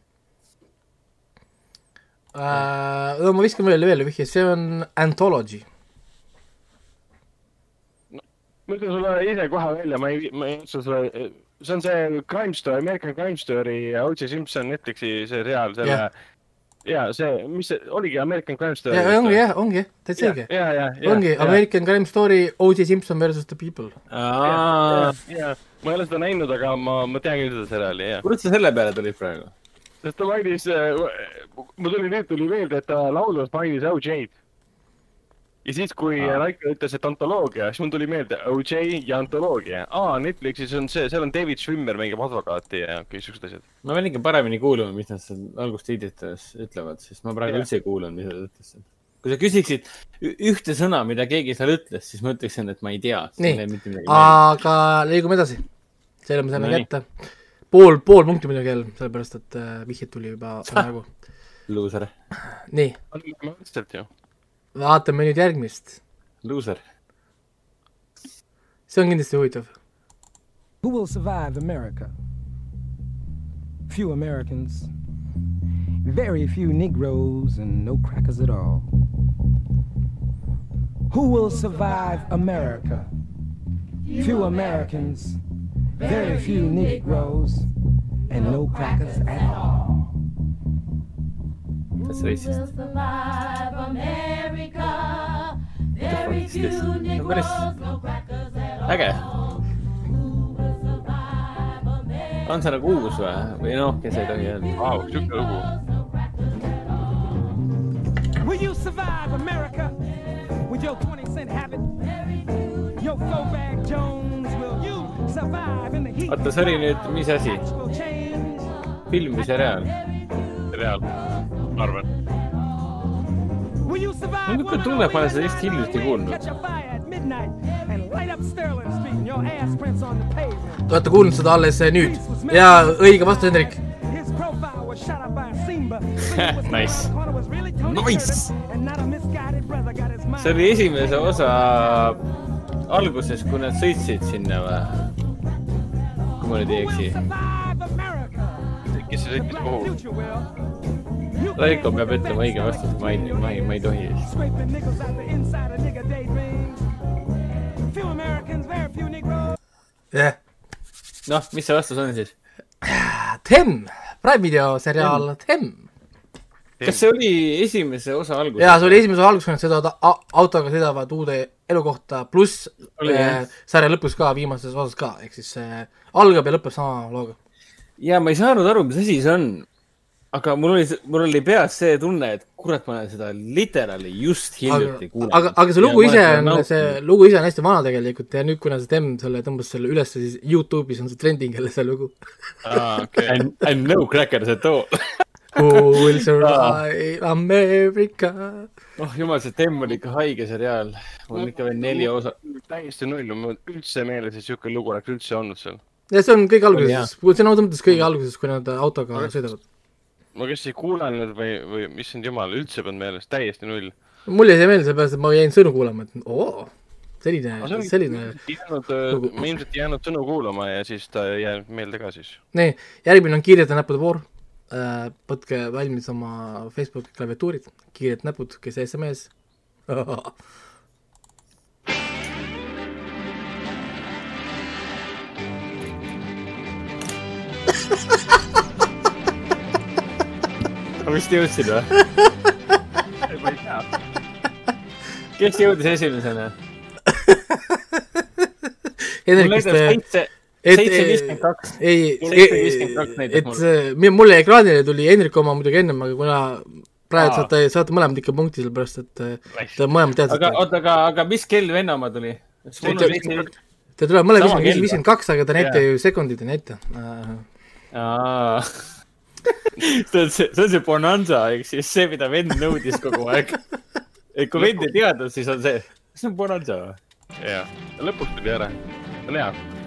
[SPEAKER 4] No ma viskan veel, veel vihje, see on Anthology.
[SPEAKER 2] ma ütlen sulle ise kohe välja, ma ei, ma ei otsa sulle, see on see Crime Story, American Crime Story O.J. Simpson Netflixi seriaal, selle
[SPEAKER 4] Jah.
[SPEAKER 2] ja see, mis see oligi American Crime Story.
[SPEAKER 4] ja ongi jah, ongi, täitsa õige.
[SPEAKER 2] ja, ja, ja.
[SPEAKER 4] ongi American Crime Story, O.J. Simpson versus the people.
[SPEAKER 2] ja, ja ma ei ole seda näinud, aga ma, ma tean küll seda seriaali, jah.
[SPEAKER 3] kuidas sa selle peale tulid praegu?
[SPEAKER 2] Sest ta mainis, mul tuli nüüd tuli meelde, et ta laulus mainis OJ-d. ja siis, kui Raiko ütles, et antoloogia, siis mul tuli meelde OJ ja antoloogia. aa, Netflixis on see, seal on David Schwimmer mängib advokaati ja kõik siuksed asjad.
[SPEAKER 3] ma pean ikka paremini kuulama, mis nad seal algustiitrites ütlevad, sest ma praegu
[SPEAKER 2] Jah.
[SPEAKER 3] üldse ei kuulanud, mis nad ütlesid. kui sa küsiksid ühte sõna, mida keegi seal ütles, siis ma ütleksin, et ma ei tea.
[SPEAKER 4] nii, aga liigume edasi. selle me saime
[SPEAKER 3] No
[SPEAKER 4] kätte. pool, pool punkti muidugi jälle, sellepärast et äh, vihjeid tuli juba praegu.
[SPEAKER 3] luuser,
[SPEAKER 4] nii, vaatame nüüd järgmist.
[SPEAKER 3] luuser.
[SPEAKER 4] see on kindlasti huvitav.
[SPEAKER 8] Who will survive America? Few Americans, very few Negroes, and no crackers at all. Who will survive America? Few Americans, very few Negroes, and no crackers at all.
[SPEAKER 3] That's racist. päris äge. on see nagu uus või, või noh, kes ei tohi öelda.
[SPEAKER 2] Vau, siuke lugu.
[SPEAKER 8] Will you survive America with your 20 cent habit? Your four bag Jones,
[SPEAKER 3] oota, see oli nüüd, mis asi,
[SPEAKER 8] Will change.
[SPEAKER 3] film või seriaal?
[SPEAKER 2] seriaal, ma arvan.
[SPEAKER 3] Mul niisugune tunne, et ma olen seda vist hiljuti kuulnud.
[SPEAKER 8] Catch a fire at midnight and light up Sterling Street and your ass prints on the pavement.
[SPEAKER 4] Te olete kuulnud seda alles nüüd ja õige vastus, Hendrik.
[SPEAKER 3] Nice.
[SPEAKER 8] Nice.
[SPEAKER 3] See oli esimese osa alguses, kui nad sõitsid sinna või? Kui ma nüüd ei eksi.
[SPEAKER 8] Survive America.
[SPEAKER 2] kes see sõitis kuhu?
[SPEAKER 8] Future will.
[SPEAKER 3] Raiko peab ütlema õige vastuse, ma ei, ma ei, ma ei tohi.
[SPEAKER 4] Jah,
[SPEAKER 3] noh, mis see vastus on siis?
[SPEAKER 4] Them, Prime video seriaal Them.
[SPEAKER 3] Kas see oli esimese osa alguses?
[SPEAKER 4] jaa, see oli esimese alguses, kui nad sõidavad a- autoga, sõidavad uude elukohta, pluss
[SPEAKER 3] Oli,
[SPEAKER 4] äh, sarja lõpus ka, viimases osas ka, ehk siis äh, algab ja lõpeb sama looga.
[SPEAKER 3] ja ma ei saanud aru, mis asi see on. aga mul oli, mul oli peas see tunne, et kurat, ma olen seda literaali just hiljuti, kuulanud.
[SPEAKER 4] aga, aga see lugu ise on, see lugu ise on hästi vana tegelikult ja nüüd, kuna see Them selle tõmbas selle ülesse, siis Youtube'is on see trending jälle see lugu.
[SPEAKER 2] aa, okei.
[SPEAKER 3] And, and no crackers at all.
[SPEAKER 4] Who will survive America?
[SPEAKER 3] oh jumal, see Temm oli ikka haige seriaal. mul on ikka veel neli osa.
[SPEAKER 2] täiesti null, mul üldse meeles, et siuke lugu oleks üldse olnud seal.
[SPEAKER 4] ja see on kõige alguses, see on ausalt mõttes kõige alguses, kui nad autoga sõidavad.
[SPEAKER 2] ma kas ei kuulanud või, või issand jumal, üldse polnud meeles, täiesti null.
[SPEAKER 4] mulle jäi see meelde, sellepärast et ma jäin sõnu kuulama, et oo, selline, selline.
[SPEAKER 2] ma ilmselt ei jäänud sõnu kuulama ja siis ta ei jäänud meelde ka siis.
[SPEAKER 4] nii, järgmine on kiirete näppude voor. Võtke valmis oma Facebooki klaviatuurid, kiired näpud, kes SMS.
[SPEAKER 3] vist jõudsid või?
[SPEAKER 2] ma ei tea.
[SPEAKER 3] kes jõudis esimesena?
[SPEAKER 4] Hendrik,
[SPEAKER 3] mul
[SPEAKER 4] kas te,
[SPEAKER 3] seitse, viiskümmend kaks.
[SPEAKER 4] ei,
[SPEAKER 3] näitab
[SPEAKER 4] et see- mulle ekraanile tuli Hendrik oma muidugi ennem, aga kuna praegu
[SPEAKER 3] Aa.
[SPEAKER 4] saate, saate mõlemad ikka punkti, sellepärast et äh, te mõlemad
[SPEAKER 3] aga
[SPEAKER 4] teadsite.
[SPEAKER 3] oota, aga, aga mis kell venna oma tuli?
[SPEAKER 4] Te tuleb mõlemad
[SPEAKER 3] sama
[SPEAKER 4] viiskümmend kaks, aga ta näita
[SPEAKER 2] Jaa.
[SPEAKER 4] ju sekundid ei näita.
[SPEAKER 3] aa, see on see, see on see bonanza, ehk siis see, mida vend nõudis kogu aeg. et kui vend ei teadnud, siis on see, see on bonanza või?
[SPEAKER 2] jah, lõpuks tuli ära, see on hea.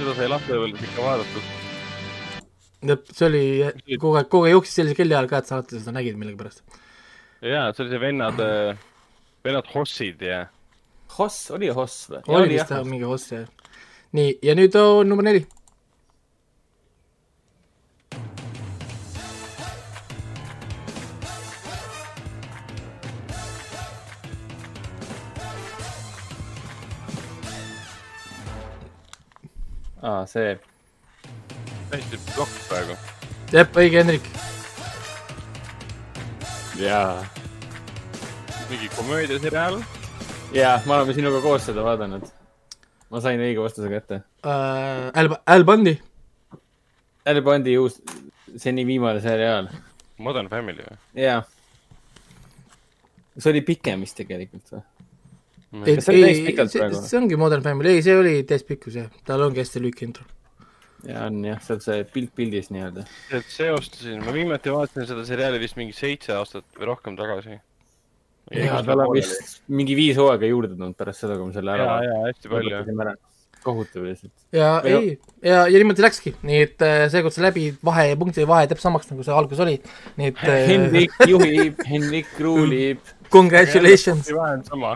[SPEAKER 2] Seda sai lapsepõlves ikka vaadatud.
[SPEAKER 4] see oli kogu aeg, kogu aeg jooksis sellise kelli ajal ka, et sa alati seda nägid millegipärast.
[SPEAKER 2] ja, see oli see vennad, vennad Hossid ja
[SPEAKER 3] Hoss, oli Hoss või?
[SPEAKER 4] oli vist jah, mingi oss jah. nii, ja nüüd on number neli.
[SPEAKER 3] aa, see,
[SPEAKER 2] täiesti plokk praegu.
[SPEAKER 4] jep, õige, Hendrik.
[SPEAKER 3] jaa.
[SPEAKER 2] mingi komöödiaseriaal.
[SPEAKER 3] jaa, me oleme sinuga koos seda vaadanud. ma sain õige vastuse kätte.
[SPEAKER 4] Äh, Al, Al Bundy.
[SPEAKER 3] Al Bondi uus, seni viimane seriaal.
[SPEAKER 2] Modern Family või?
[SPEAKER 3] jaa. see oli pikem vist tegelikult või? Kas see oli täis
[SPEAKER 4] ei,
[SPEAKER 3] pikalt
[SPEAKER 4] see,
[SPEAKER 3] praegu?
[SPEAKER 4] see ongi Modern Family, ei, see oli täispikkus jah, tal ongi hästi lühike intro.
[SPEAKER 3] jaa, on jah, see on see pilt pildis nii-öelda.
[SPEAKER 2] et seostasin, ma viimati vaatasin seda seriaali vist mingi seitse aastat või rohkem tagasi.
[SPEAKER 3] jaa, tal on vist mingi viis hooaega juurde tulnud pärast seda, kui me selle ära
[SPEAKER 2] ja, ja hästi palju.
[SPEAKER 3] kohutav lihtsalt.
[SPEAKER 4] ja
[SPEAKER 3] Või
[SPEAKER 4] ei, ja, ja niimoodi läkski, nii et äh, seekord see läbi vahe ja punktide vahe täpselt samaks, nagu see alguses oli, nii et äh,
[SPEAKER 3] Hendrik juhib, Hendrik ruulib.
[SPEAKER 4] congratulations.
[SPEAKER 2] vahe on sama.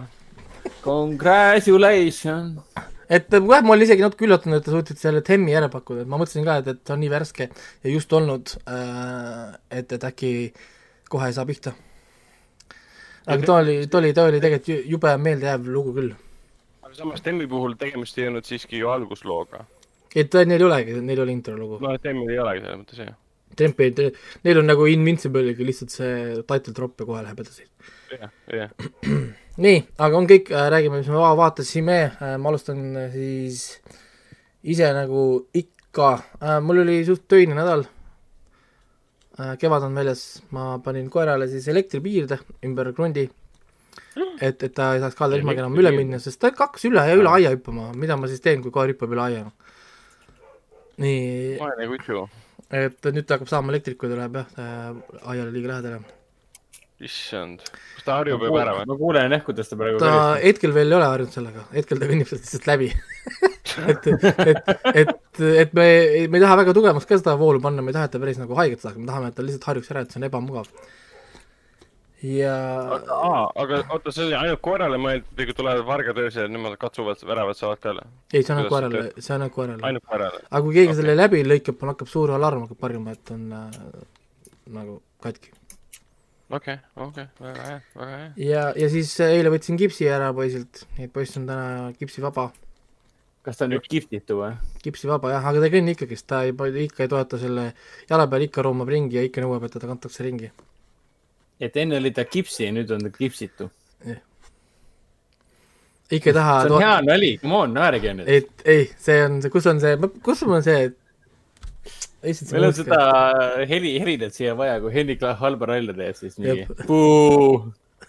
[SPEAKER 3] Congratulations.
[SPEAKER 4] et jah, ma olin isegi natuke üllatunud, et te suutsite selle Temmi ära pakkuda, et ma mõtlesin ka, et, et ta on nii värske ja just olnud äh,, et, et äkki kohe ei saa pihta. aga ta oli, ta oli, ta oli tegelikult ju- jube meeldejääv lugu küll.
[SPEAKER 2] aga samas Temmi puhul tegemist ei olnud siiski ju alguslooga.
[SPEAKER 4] et ta- neil ei olegi, neil oli intro lugu.
[SPEAKER 2] no Temmil ei olegi selles mõttes jah.
[SPEAKER 4] Tempi, neil on nagu Invincible'iga lihtsalt see title drop ja kohe läheb edasi.
[SPEAKER 2] jah, jah.
[SPEAKER 4] nii, aga on kõik, räägime, mis me va- vaatasime, ma alustan äh, siis ise nagu ikka, mul oli suht töine nädal. kevad on väljas, ma panin koerale siis elektripiirde ümber krundi, et, et ta ei saaks kalda ilmaga enam üle minna, sest ta hakkas üle ja üle aia hüppama, mida ma siis teen, kui koer hüppab üle aia. nii,
[SPEAKER 2] vaene kutsu.
[SPEAKER 4] et nüüd ta hakkab saama elektrit, kui ta läheb jah äh, aiale liiga lähedale.
[SPEAKER 2] issand, kas ta harjub juba ära või?
[SPEAKER 3] ma kuulen jah, kuidas ta praegu
[SPEAKER 4] ta
[SPEAKER 3] kõristab.
[SPEAKER 4] hetkel veel ei ole harjunud sellega, hetkel ta kõnnib sealt lihtsalt läbi et, et, et, et me, me ei taha väga tugevaks ka seda voolu panna, me ei taha, et ta päris nagu haiget saaks, me tahame, et ta lihtsalt harjuks ära, et see on ebamugav. ja
[SPEAKER 2] aa, aga oota, see oli ainult koerale mõeldud või kui tulevad vargad öösel, nemad katsuvad, väravad saavad üle?
[SPEAKER 4] ei, see on ainult koerale, see on ainult koerale.
[SPEAKER 2] ainult koerale?
[SPEAKER 4] aga kui keegi selle läbi lõikab, hakkab suur alarm hakkab harjuma, et on äh, nagu katki.
[SPEAKER 2] okei, okei, väga hea, väga hea.
[SPEAKER 4] ja, ja siis eile võtsin kipsi ära poisilt, nii et poiss on täna kipsivaba
[SPEAKER 3] kas ta on nüüd kihvtitu või?
[SPEAKER 4] kipsivaba jah, aga ta ei kõnni ikkagist, ta ei, ikka ei toeta selle jala peal, ikka roomab ringi ja ikka nõuab, et teda kantakse ringi.
[SPEAKER 3] et enne oli ta kipsi ja nüüd on ta kipsitu.
[SPEAKER 4] ikka ei taha
[SPEAKER 3] see on hea nali, come on, naerge nüüd.
[SPEAKER 4] et ei, see on see, kus on see, kus mul on see, see
[SPEAKER 3] meil on seda heli, helidat siia vaja, kui Hendrik halba nalja teeb, siis mingi
[SPEAKER 4] Jep.
[SPEAKER 3] puu.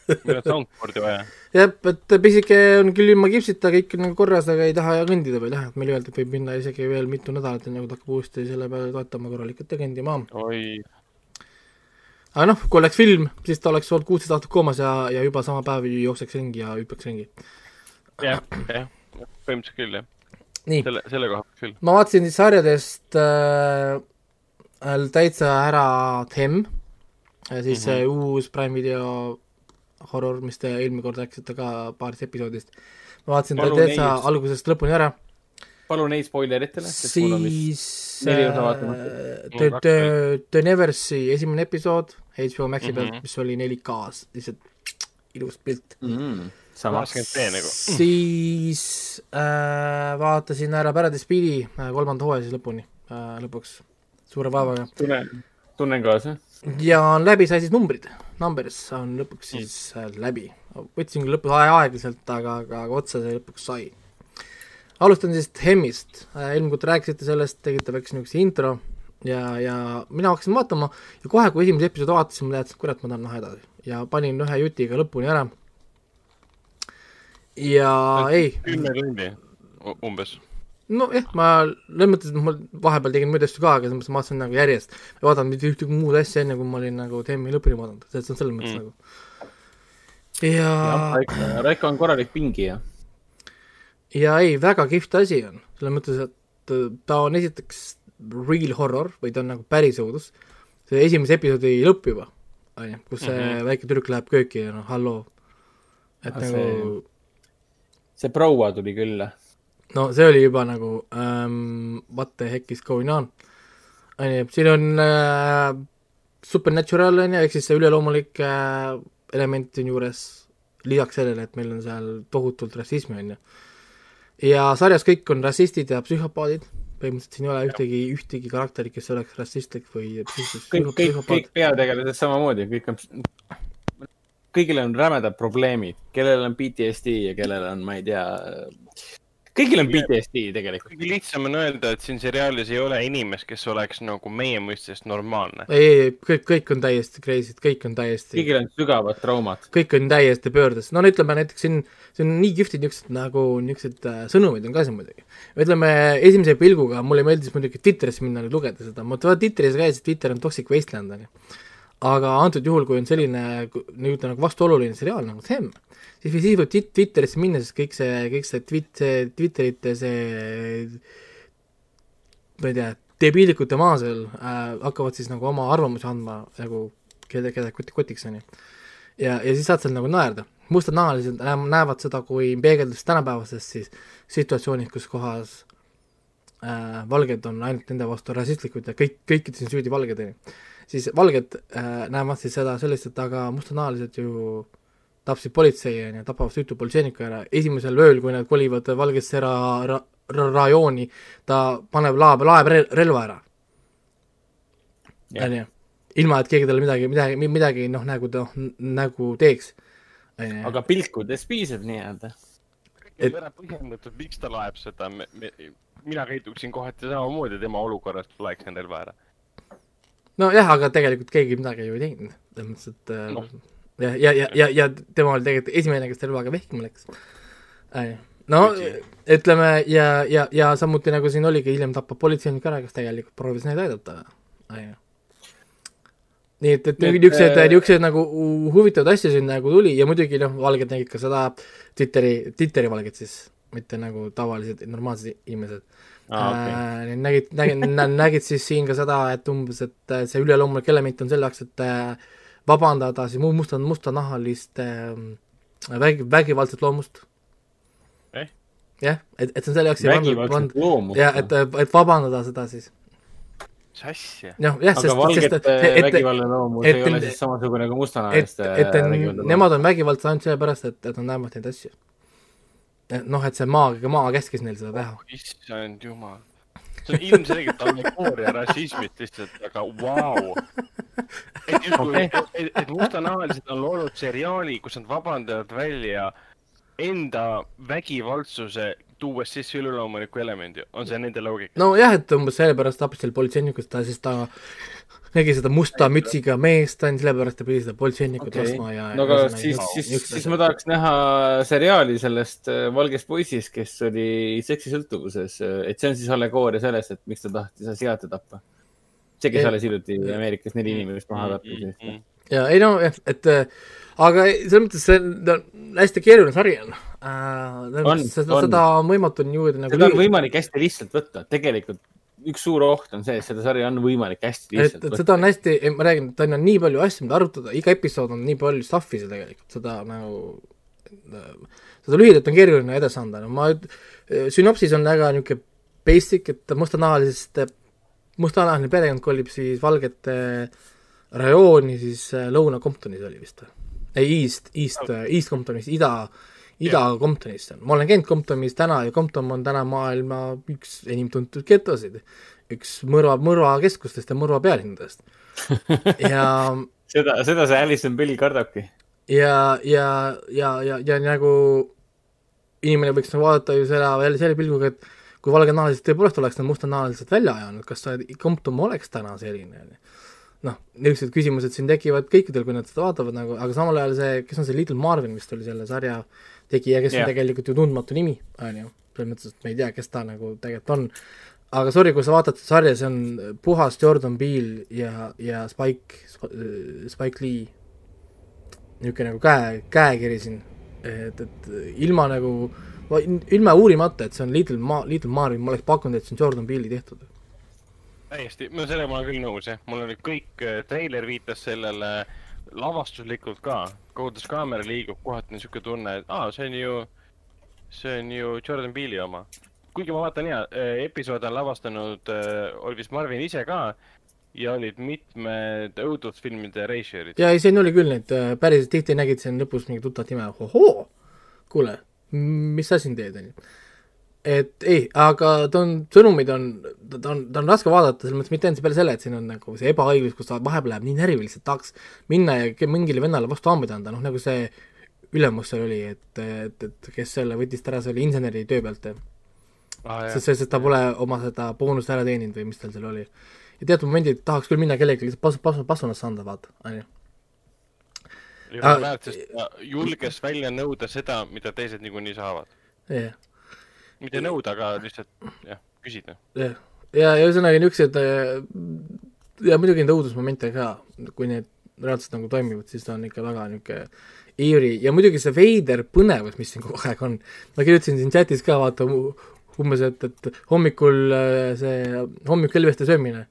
[SPEAKER 2] meil on soundboard'i vaja.
[SPEAKER 4] jah, et pisike on küll ilma kipsita kõik on nagu korras, aga ei taha kõndida veel jah, et meile öeldi, et võib minna isegi veel mitu nädalat, enne kui ta hakkab uuesti selle peale toetama korralikult ja kõndima.
[SPEAKER 2] oi,
[SPEAKER 4] aga noh, kui oleks film, siis ta oleks olnud kuusteist aastat koomas ja, ja juba sama päev jookseks ringi ja hüppaks ringi.
[SPEAKER 2] jah, jah, põhimõtteliselt küll jah.
[SPEAKER 4] nii,
[SPEAKER 2] selle, selle koha pealt küll.
[SPEAKER 4] ma vaatasin sarjadest äh, täitsa ära Them, siis see mm -hmm. uus Prime video horror, mis te eelmine kord rääkisite ka paarist episoodist. ma vaatasin ta täitsa algusest lõpuni ära,
[SPEAKER 3] palun neid spoileritele, sest mul on vist
[SPEAKER 4] siis
[SPEAKER 3] neli osa vaatamata.
[SPEAKER 4] äh,
[SPEAKER 2] Mul
[SPEAKER 4] The The, The Neversi esimene episood HBO Maxi
[SPEAKER 2] Mhm.
[SPEAKER 4] pealt, mis oli 4K-s, lihtsalt ilus pilt.
[SPEAKER 3] mm,. sama.
[SPEAKER 2] nagu.
[SPEAKER 4] siis äh, vaatasin ära Paradise Beat'i äh, kolmanda hooaja siis lõpuni äh,, lõpuks, suure vaevaga.
[SPEAKER 3] tunnen, tunnen kaasa.
[SPEAKER 4] ja on läbi sai siis numbrid. Numbers on lõpuks siis äh, läbi. võtsin küll lõpus aja aeglaselt, aga, aga, aga otsa see lõpuks sai. alustan siis Hemmist, eelmine kord rääkisite sellest, tegite väikse niisuguse intro ja, ja mina hakkasin vaatama ja kohe, kui esimese episoodi vaatasin, ma teadsin, et kurat, ma tahan näha edasi. ja panin ühe jutiga lõpuni ära. Ja ei.
[SPEAKER 2] kümme tundi umbes
[SPEAKER 4] nojah, ma selles mõttes, et ma vahepeal tegin muid asju ka, aga selles mõttes ma vaatasin nagu järjest, ei vaadanud mitte ühtegi muud asja, enne kui ma olin nagu teemi lõpuni vaadanud, selles mõttes mm. nagu.
[SPEAKER 3] ja, ja. Raiko on korralik pingija.
[SPEAKER 4] ja ei, väga kihvt asi on, selles mõttes, et ta on esiteks real horror või ta on nagu päris õudus. see esimese episoodi lõpp juba, on ju, kus see mm -hmm. väike tüdruk läheb kööki ja noh, halloo. et
[SPEAKER 3] A, nagu see, see proua tuli küll
[SPEAKER 4] no see oli juba nagu um, what the heck is going on, on ju, siin on äh, supernatural, on ju, ehk siis see üleloomulik äh, element on juures, lisaks sellele, et meil on seal tohutult rassismi, on ju. ja sarjas kõik on rassistid ja psühhopaadid, põhimõtteliselt siin ei ole ühtegi, ühtegi karakterit, kes oleks rassistlik või
[SPEAKER 3] kõik, kõik, kõik peategelased samamoodi, kõik on, kõigil on rämedad probleemid, kellel on PTSD ja kellel on, ma ei tea, kõigil on PTSD tegelikult.
[SPEAKER 2] kõige lihtsam on öelda, et siin seriaalis ei ole inimest, kes oleks nagu meie mõistest normaalne.
[SPEAKER 4] ei, ei, kõik, kõik on täiesti crazy'd, kõik on täiesti.
[SPEAKER 3] kõigil on sügavad traumad.
[SPEAKER 4] kõik on täiesti pöördes, no ütleme näiteks siin, siin on nii kihvtid niisugused nagu niisugused äh, sõnumid on ka siin muidugi. ütleme esimese pilguga mulle meeldis muidugi Twitterisse minna nüüd lugeda seda, ma Twitteris käisin, Twitter on toxic wasteland on ju. Aga antud juhul, kui on selline nii-öelda nagu vastuoluline seriaal nagu Them siis, siis võib Twitterisse minna, sest kõik see, kõik see twit-, see Twitterite see ma ei tea, debiilikute maa seal äh, hakkavad siis nagu oma arvamusi andma nagu keda, keda kot-, kotiks, on ju. ja, ja siis saad seal nagu naerda. mustanahalised näevad seda kui peegeldust tänapäevasest siis situatsioonist, kus kohas äh, valged on ainult nende vastu rassistlikud ja kõik, kõikides on süüdi valged, on ju. Siis valged äh, näevad siis seda sellist, et aga mustanahalised ju tapsid politsei, on ju, tapavad süütu politseiniku ära, esimesel ööl, kui nad kolivad Valgesse ra-, ra-, ra-, rajooni, ta paneb laeb, laeb re-, relva ära. on ju, ilma et keegi talle midagi, midagi, midagi noh, nagu ta, nagu teeks.
[SPEAKER 3] aga pilkudes piisab nii-öelda.
[SPEAKER 2] et ära põhjendatud, miks ta laeb seda, mina käituksin kohati samamoodi tema olukorras, laeksin relva ära.
[SPEAKER 4] Nojah, aga tegelikult keegi midagi ju ei teinud, selles mõttes, et no ja, ja, ja, ja, ja tema oli tegelikult esimene, kes relvaga vehkima läks. no ütleme ja, ja, ja samuti nagu siin oligi, hiljem tapab politseinik ära, kes tegelikult proovis neid aidata. nii et, et niisugused, niisugused nagu huvitavaid asju siin nagu tuli ja muidugi noh, valged nägid ka seda Twitteri, Twitteri valged siis, mitte nagu tavalised normaalsed inimesed ah,. Okay. Äh, nägid, nägid, nägid siis siin ka seda, et umbes, et see üleloomulik element on selle jaoks, et äh, vabandada siis musta, mustanahaliste äh, vägi, vägivaldset loomust
[SPEAKER 3] eh?.
[SPEAKER 4] jah, et, et see on selle jaoks vägivaldset loomust? jah, et, et vabandada seda siis.
[SPEAKER 2] mis asja?
[SPEAKER 4] noh, jah,
[SPEAKER 3] sest, sest et, et, vägivaldne loomus et, ei ole siis samasugune kui mustanahaliste
[SPEAKER 4] et, et, et nemad on vägivaldsed ainult sellepärast, et, et nad näevad neid asju. Noh, et see maa, maa käskis neil seda teha.
[SPEAKER 2] issand jumal see on ilmselgelt allegooria rassismist lihtsalt, aga vau wow.. et justkui okay., et, et, et mustanahalised on loonud seriaali, kus nad vabandavad välja enda vägivaldsuse, tuues sisse üleloomuliku elemendi, on see nende loogika?
[SPEAKER 4] nojah, et umbes sellepärast tapis seal politseinikut, ta siis ta nägi seda musta mütsiga meest, ainult sellepärast ta pidi seda politseinikut okay. laskma ja
[SPEAKER 3] no aga siis, siis, siis, ma tahaks näha seriaali sellest äh, valgest poisist, kes oli seksisõltuvuses, et see on siis allegooria sellest, et miks ta tahtis asiaate tappa. see, kes alles hiljuti Ameerikas neli inimest maha tappis mm. -hmm.
[SPEAKER 4] ja ei no jah, et äh, aga selles mõttes see on hästi keeruline sari on uh,. seda, seda on võimatu niimoodi nagu.
[SPEAKER 3] seda on võimalik hästi lihtsalt võtta, tegelikult üks suur oht on see, et seda sarja on võimalik hästi lihtsalt
[SPEAKER 4] et, võtta. seda on hästi, ma räägin, et on nii palju asju, mida arutada, iga episood on nii palju stuff'i seal tegelikult, seda nagu, seda lühidalt on keeruline edasi anda, no ma, sünopsis on väga niisugune basic, et mustanahalisest, mustanahaline perekond kolib siis valgete rajooni siis äh, Lõuna-Comptonis oli vist või? ei, East, East, East Comptonis, ida, Ida-Comptonis on, ma olen käinud Comptonis täna ja Compton on täna maailma üks enim tuntud getosid. üks mõrva, mõrvakeskustest ja mõrva pealinnadest. ja,
[SPEAKER 3] seda, seda see Alison Bill kardabki.
[SPEAKER 4] ja, ja, ja, ja, ja nagu inimene võiks nagu vaadata ju seda jälle selle pilguga, et kui valgenahalised tõepoolest oleks nad mustanahalised välja ajanud, kas sa, Compton oleks täna selline, onju. noh, niisugused küsimused siin tekivad kõikidel, kui nad seda vaatavad nagu, aga samal ajal see, kes on see Little Marvin vist oli selle sarja tegija, kes yeah. On tegelikult ju tundmatu nimi, onju. selles mõttes, et me ei tea, kes ta nagu tegelikult on. aga sorry, kui sa vaatad seda sarja, see on puhas Jordan Peele ja, ja Spike, Spike Lee niisugune nagu käe, käekiri siin, et, et ilma nagu, ilma uurimata, et see on Little Ma-, Little Marvin, ma oleks pakkunud, et see on Jordan Peele'i tehtud.
[SPEAKER 2] täiesti, no sellega ma olen küll nõus jah, mul oli kõik, treiler viitas sellele lavastuslikult ka, kuidas kaamera liigub, kohati on siuke tunne, et aa, see on ju, see on ju Jordan Peele'i oma. kuigi ma vaatan ja, episoode on lavastanud, oli vist Marvin ise ka ja olid mitmed õudusfilmide režissöörid.
[SPEAKER 4] ja ei, siin oli küll neid, päriselt tihti nägid siin lõpus mingi tuttavat nime, ohoo, kuule, mis sa siin teed, onju. Et ei, aga ta on, sõnumid on, ta on, ta on raske vaadata, selles mõttes mitte ainult peale selle, et siin on nagu see ebaõiglus, kus ta vahepeal läheb nii närviliselt, tahaks minna ja mingile vennale vastu hambaid anda, noh nagu see ülemus seal oli, et, et, et kes selle võttis ära, see oli inseneri töö pealt,
[SPEAKER 2] Ah,
[SPEAKER 4] sest, sest ta pole oma seda boonust ära teeninud või mis tal seal oli. ja teatud momendil tahaks küll minna kellelegi lihtsalt pasu, pasu, pasunasse anda, vaata, onju.
[SPEAKER 2] ja ta julges välja nõuda seda, mida teised niikuinii saavad.
[SPEAKER 4] jah,
[SPEAKER 2] mitte nõuda, aga lihtsalt jah, küsida.
[SPEAKER 4] jah, ja, ja ühesõnaga niisugused ja muidugi neid õudusmomente ka, kui need reaalselt nagu toimivad, siis ta on ikka väga niisugune iiri ja muidugi see veider põnevus, mis siin kogu aeg on, ma kirjutasin siin chatis ka, vaata umbes, et, et hommikul äh, see hommikukelveste söömine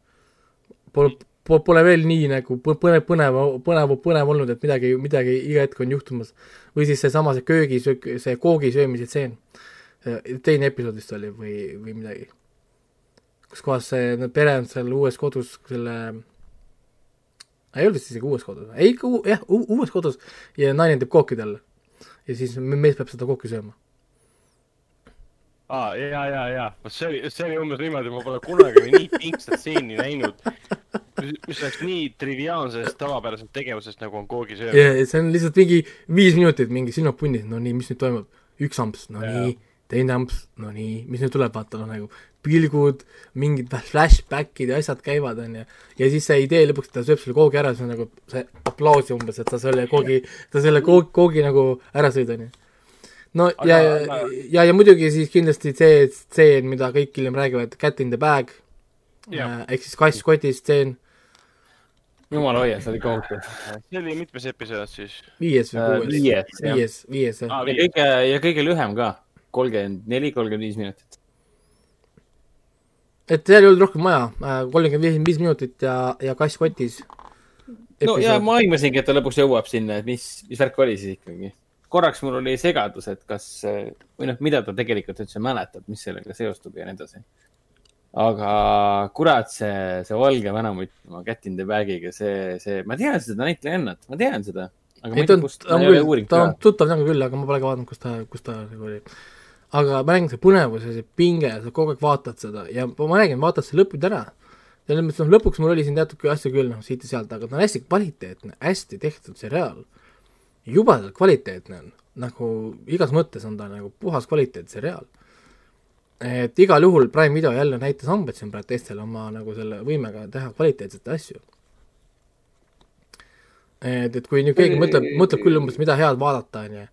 [SPEAKER 4] pole, pole veel nii nagu põ- põnev, põnev, põnev, põnev olnud, et midagi, midagi iga hetk on juhtumas. või siis seesama see köögi, see koogi söömise tseen. Teine episood vist oli või, või midagi kus kohas see no, pere on seal uues kodus selle ei olnud vist isegi uues kodus, ei ikka uu- jah, uues kodus ja naine teeb kooki talle. ja siis me- mees peab seda kooki sööma.
[SPEAKER 2] aa, ja, ja, ja, vot see oli, see oli umbes niimoodi, ma pole kunagi nii pingsat stseeni näinud. mis oleks nii triviaalsest tavapärasest tegevusest, nagu on koogi söömine.
[SPEAKER 4] ja see on lihtsalt mingi viis minutit mingi silmad punnis, no nii, mis nüüd toimub, üks amps, no
[SPEAKER 2] Jaa.
[SPEAKER 4] nii, teine amps, no nii, mis nüüd tuleb, vaata noh nagu pilgud, mingid flashbackid ja asjad käivad, onju. ja siis see idee lõpuks, et ta sööb selle koogi ära, see on nagu see aplaus umbes, et sa selle koogi, sa selle koogi, koogi nagu ära sõid, onju. no
[SPEAKER 2] Aga-
[SPEAKER 4] ja, ja ja, ja muidugi siis kindlasti see stseen, mida kõik hiljem räägivad, cat in the bag,
[SPEAKER 2] Jah.
[SPEAKER 4] ehk siis kass kotis stseen,
[SPEAKER 3] jumal hoia, see oli kohutav.
[SPEAKER 2] see oli mitmes episood siis?
[SPEAKER 4] viies või
[SPEAKER 3] Äh,
[SPEAKER 4] kuues?
[SPEAKER 3] viies,
[SPEAKER 4] viies, viies jah.
[SPEAKER 3] ja kõige, ja kõige lühem ka, kolmkümmend neli, kolmkümmend viis minutit.
[SPEAKER 4] et seal ei olnud rohkem vaja, kolmkümmend viis, minutit ja, ja kass kotis.
[SPEAKER 3] no ja ma aimasingi, et ta lõpuks jõuab sinna, et mis, mis värk oli siis ikkagi. korraks mul oli segadus, et kas või noh, mida ta tegelikult üldse mäletab, mis sellega seostub ja nii edasi. aga kurat, see, see valge vanamutt oma Cat in the Bag'iga, see, see, ma tean seda näitlejannat, ma tean seda. aga ma
[SPEAKER 4] ei
[SPEAKER 3] ei
[SPEAKER 4] ta
[SPEAKER 3] tea,
[SPEAKER 4] on,
[SPEAKER 3] kust, ma
[SPEAKER 4] on
[SPEAKER 3] ei ole
[SPEAKER 4] küll,
[SPEAKER 3] uurinud
[SPEAKER 4] ta on. tuttav nägu küll, aga ma pole ka vaadanud, kus ta, kus ta nagu oli. Aga ma räägin, see põnevus ja see pinge, sa kogu aeg vaatad seda ja ma räägin, vaatad see lõpuni ära. selles mõttes, noh, lõpuks mul oli siin teatud asju küll, noh, siit ja sealt, aga ta on hästi kvaliteetne, hästi tehtud seriaal. jubedalt kvaliteetne on, nagu igas mõttes on ta nagu puhas kvaliteetseriaal. et igal juhul Prime video jälle näitas hambaid siin praegu teistele oma nagu selle võimega teha kvaliteetseid asju et, et kui nüüd keegi mõtleb, mõtleb küll umbes, mida head vaadata, onju,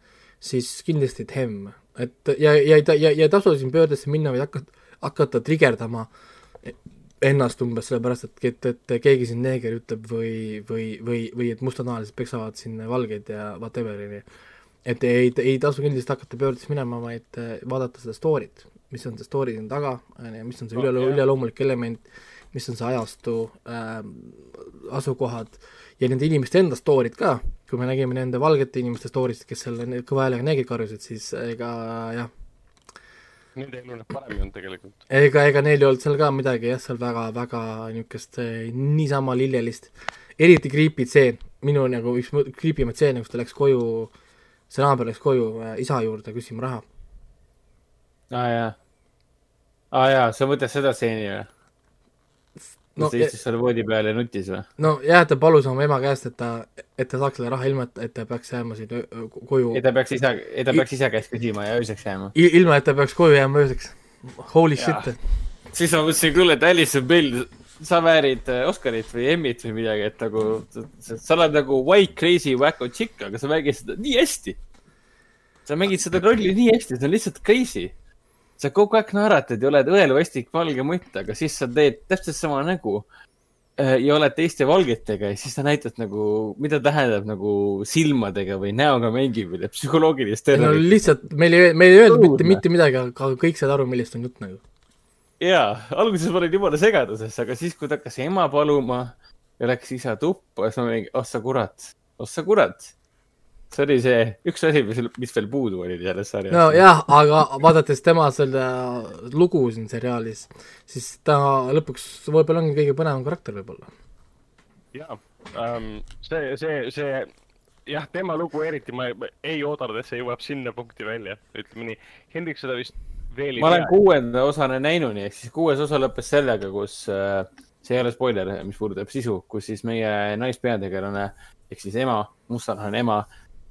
[SPEAKER 4] siis kindlasti Them, et ja, ja ei ta, ja, ja ei tasu siin pöördesse minna, vaid hakata, hakata trigerdama ennast umbes sellepärast, et, et, et keegi siin neeger ütleb või, või, või, või et mustanahalised peksavad siin valgeid ja whatever, onju. et ei, ei tasu kindlasti hakata pöördesse minema, vaid äh, vaadata seda story't, mis on see story siin taga, onju, mis on see
[SPEAKER 2] No,
[SPEAKER 4] üle,
[SPEAKER 2] jah.
[SPEAKER 4] üleloomulik element, mis on see ajastu äh,, asukohad ja nende inimeste enda story'd ka, kui me nägime nende valgete inimeste story'st, kes selle ne- kõva häälega neegrid karjusid, siis ega jah,
[SPEAKER 2] Nende elu näeb paremini olnud tegelikult.
[SPEAKER 4] ega, ega neil ei olnud seal ka midagi jah, seal väga-väga niisugust eh, niisama lillelist, eriti creepy tseen, minu nagu üks creepy maid stseene, kus ta läks koju, see naaber läks koju äh, isa juurde küsima raha.
[SPEAKER 3] aa jaa, aa jaa, sa mõtled seda stseeni või?
[SPEAKER 4] No,
[SPEAKER 3] no, ta istus seal voodi peal ja nutis või?
[SPEAKER 4] no jah, ta palus oma ema käest, et ta, et ta saaks selle raha ilma, et, et ta peaks jääma öö- koju
[SPEAKER 3] ei, ta peaks ise, ei ta peaks ise käest küsima ja ööseks jääma.
[SPEAKER 4] ilma, et ta peaks koju jääma ööseks. Holy
[SPEAKER 3] Jaa.
[SPEAKER 4] shit.
[SPEAKER 3] siis ma mõtlesin, kuule, et Alison Bell, sa väärid äh, Oscarit või Emmit või midagi, et nagu, sa oled nagu white crazy wacko chick, aga sa mängid seda nii hästi. sa mängid seda rolli nii hästi, see on lihtsalt crazy. Sa kogu aeg naeratad ja oled õelvastik valge mutt, aga siis sa teed täpselt sama nägu äh, ja oled teiste valgetega ja siis sa näitad nagu, mida tähendab nagu silmadega või näoga mängimine, psühholoogilist
[SPEAKER 4] ei no
[SPEAKER 3] terrorit.
[SPEAKER 4] lihtsalt meil ei, meil ei öeldud mitte, mitte midagi, aga kõik said aru, millest on jutt nagu.
[SPEAKER 3] jaa, alguses ma olin jumala segaduses, aga siis, kui ta hakkas ema paluma ja läks isa tuppa, siis ma mingi, oh sa kurat, oh sa kurat. See oli see üks asi, mis, mis veel puudu oli selles sarjas.
[SPEAKER 4] nojah, aga vaadates tema selle lugu siin seriaalis, siis ta lõpuks võib-olla ongi kõige põnevam karakter võib-olla.
[SPEAKER 2] jaa ähm,, see, see, see jah, tema lugu eriti ma ei, oodanud, et see jõuab sinna punkti välja, ütleme nii. Hendrik seda vist veel ei
[SPEAKER 3] ma olen kuuenda osana näinuni, ehk siis kuues osa lõppes sellega, kus äh,, see ei ole spoiler, mis puudutab sisu, kus siis meie naispeategelane ehk siis ema, mustanahane ema,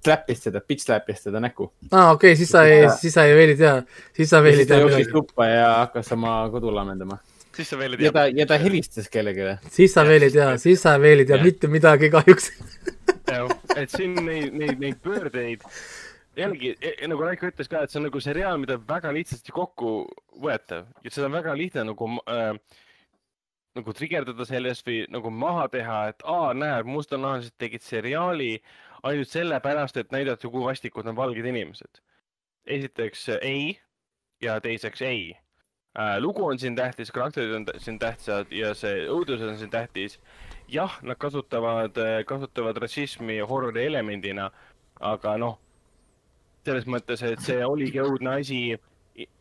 [SPEAKER 3] släppis teda, bitch släppis teda näkku.
[SPEAKER 4] aa, okei okay,, siis sa ei, siis sa ei veel ei tea, siis sa veel ei
[SPEAKER 3] siis ta
[SPEAKER 4] tea
[SPEAKER 3] jooksis tuppa ja hakkas oma kodu lammendama.
[SPEAKER 2] siis sa veel ei
[SPEAKER 3] ja
[SPEAKER 2] tea.
[SPEAKER 3] ta, ja ta helistas kellelegi.
[SPEAKER 4] siis sa veel ei tea, siis sa veel ei tea
[SPEAKER 2] Jah.
[SPEAKER 4] mitte midagi kahjuks.
[SPEAKER 2] et siin neid, neid, neid pöördeid, jällegi e- nagu Raiko ütles ka, et see on nagu seriaal, mida on väga lihtsasti kokku võetav ja seda on väga lihtne nagu äh, nagu trigerdada sellest või nagu maha teha, et aa, näed, mustanahalised tegid seriaali ainult sellepärast, et näidata, kui vastikud on valged inimesed. esiteks äh, ei ja teiseks ei äh,. lugu on siin tähtis, karakterid on siin tähtsad ja see õudus on siin tähtis jah, nad kasutavad, kasutavad rassismi horrori elemendina, aga noh, selles mõttes, et see oligi õudne asi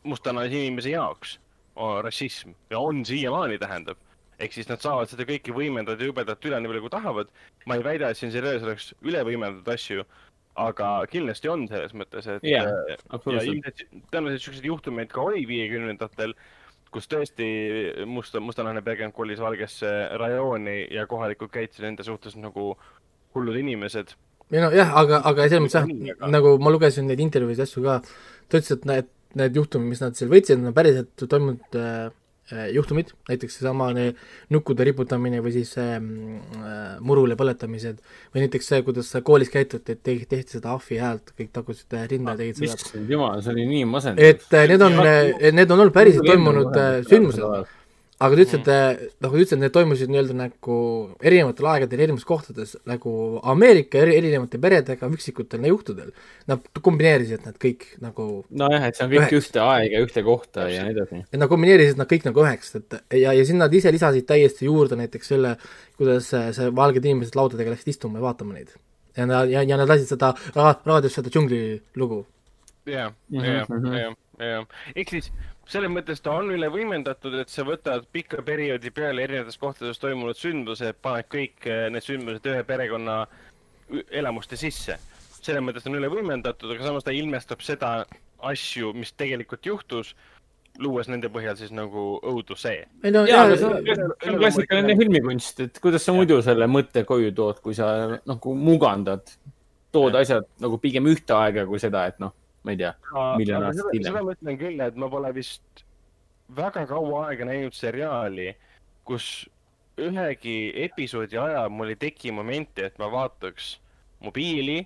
[SPEAKER 2] mustanahalise inimese jaoks, rassism ja on siiamaani, tähendab. Ehk siis nad saavad seda kõike võimendada ja jubedalt üle nii palju kui tahavad. ma ei väida, et siin seriaalis oleks üle võimendatud asju, aga kindlasti on selles mõttes, et
[SPEAKER 3] Jaa,
[SPEAKER 2] äh, tõenäoliselt siukseid juhtumeid ka oli viiekümnendatel, kus tõesti musta, mustanahaline perekond kolis valgesse rajooni ja kohalikud käitusid nende suhtes nagu hullud inimesed.
[SPEAKER 4] ei no jah, aga, aga selles mõttes jah, nagu ma lugesin neid intervjuusid ja asju ka, ta ütles, et need, need juhtumid, mis nad seal võtsid, on päriselt toimunud äh, juhtumid, näiteks seesama nukkude riputamine või siis äh, äh, murule põletamised või näiteks see, kuidas koolis käituti, et tehti, tehti seda ahvi häält, kõik tagusid äh, rinda ja tegid seda.
[SPEAKER 3] issand jumal, see oli nii masendav.
[SPEAKER 4] et äh, need on, need on olnud päriselt toimunud äh, sündmused. Aga ta ütles, et nagu ta ütles, et need toimusid nii-öelda nagu erinevatel aegadel erinevates kohtades nagu Ameerika eri, erinevate peredega üksikutel juhtudel. Nad kombineerisid need kõik nagu,
[SPEAKER 3] nojah, et see on kõik
[SPEAKER 4] Üheks.
[SPEAKER 3] ühte aega, ühte kohta ja nii edasi.
[SPEAKER 4] et nad kombineerisid nad kõik nagu üheks, et ja, ja sinna nad ise lisasid täiesti juurde näiteks selle, kuidas see, see valged inimesed laudadega läksid istuma ja vaatama neid. ja nad, ja, ja nad lasid seda ra- raadios seda džungli lugu.
[SPEAKER 2] jah,
[SPEAKER 3] Mhm,
[SPEAKER 2] jah,
[SPEAKER 3] mhm.
[SPEAKER 2] jah, jah. ehk siis selles mõttes ta on üle võimendatud, et sa võtad pika perioodi peale erinevates kohtades toimunud sündmused, paned kõik eh, need sündmused ühe perekonna elamuste sisse. selles mõttes ta on üle võimendatud, aga samas ta ilmestab seda asju, mis tegelikult juhtus, luues nende põhjal siis nagu õuduse.
[SPEAKER 4] ei no
[SPEAKER 3] jaa, see on, klassikaline filmikunst, et kuidas sa muidu selle mõtte koju tood, kui sa nagu mugandad, tood
[SPEAKER 2] Jah.
[SPEAKER 3] asjad nagu pigem ühte aega kui seda, et noh, ma ei tea. miljon aastat hiljem.
[SPEAKER 2] seda ma ütlen küll, et ma pole vist väga kaua aega näinud seriaali, kus ühegi episoodi ajal mul ei teki momenti, et ma vaataks mobiili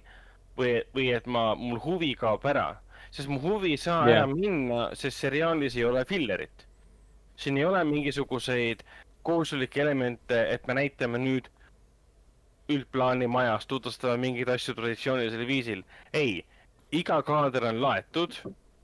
[SPEAKER 2] või, või et ma, mul huvi kaob ära. sest mu huvi ei saa
[SPEAKER 3] Jah.
[SPEAKER 2] ära minna, sest seriaalis ei ole fillerit. siin ei ole mingisuguseid kohustuslikke elemente, et me näitame nüüd üldplaani majas, tutvustame mingeid asju traditsioonilisel viisil. ei, iga kaader on laetud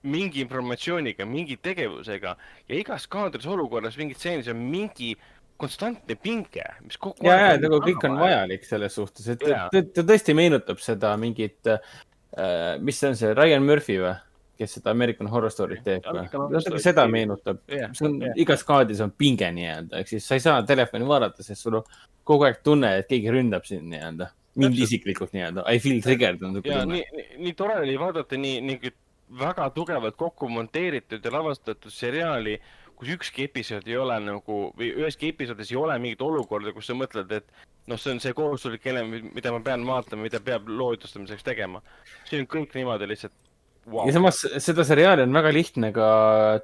[SPEAKER 2] mingi informatsiooniga, mingi tegevusega ja igas kaadris olukorras mingis stseenis on mingi konstantne pinge, mis kogu
[SPEAKER 3] ja, ja
[SPEAKER 2] on
[SPEAKER 3] nagu kõik on
[SPEAKER 2] vajalik.
[SPEAKER 3] selles suhtes, et ta, ta tõesti meenutab seda mingit äh,, mis see on see Ryan Murphy või, kes seda American Horror Story't teeb või
[SPEAKER 2] Story.
[SPEAKER 3] seda meenutab
[SPEAKER 2] Jah,
[SPEAKER 3] see on
[SPEAKER 2] jah.
[SPEAKER 3] igas kaadris on pinge nii-öelda, ehk siis sa ei saa telefoni vaadata, sest sul on kogu aeg tunne, et keegi ründab sind nii-öelda. Mind isiklikult nii-öelda, I feel triggered on niisugune tunne
[SPEAKER 2] nii, nii, tore oli vaadata nii, nii väga tugevalt kokku monteeritud ja lavastatud seriaali, kus ükski episood ei ole nagu või üheski episoodis ei ole mingit olukorda, kus sa mõtled, et noh, see on see kohustuslik element, mida ma pean vaatama, mida peab loo jutustamiseks tegema. see on kõik niimoodi lihtsalt wow..
[SPEAKER 3] ja samas seda seriaali on väga lihtne ka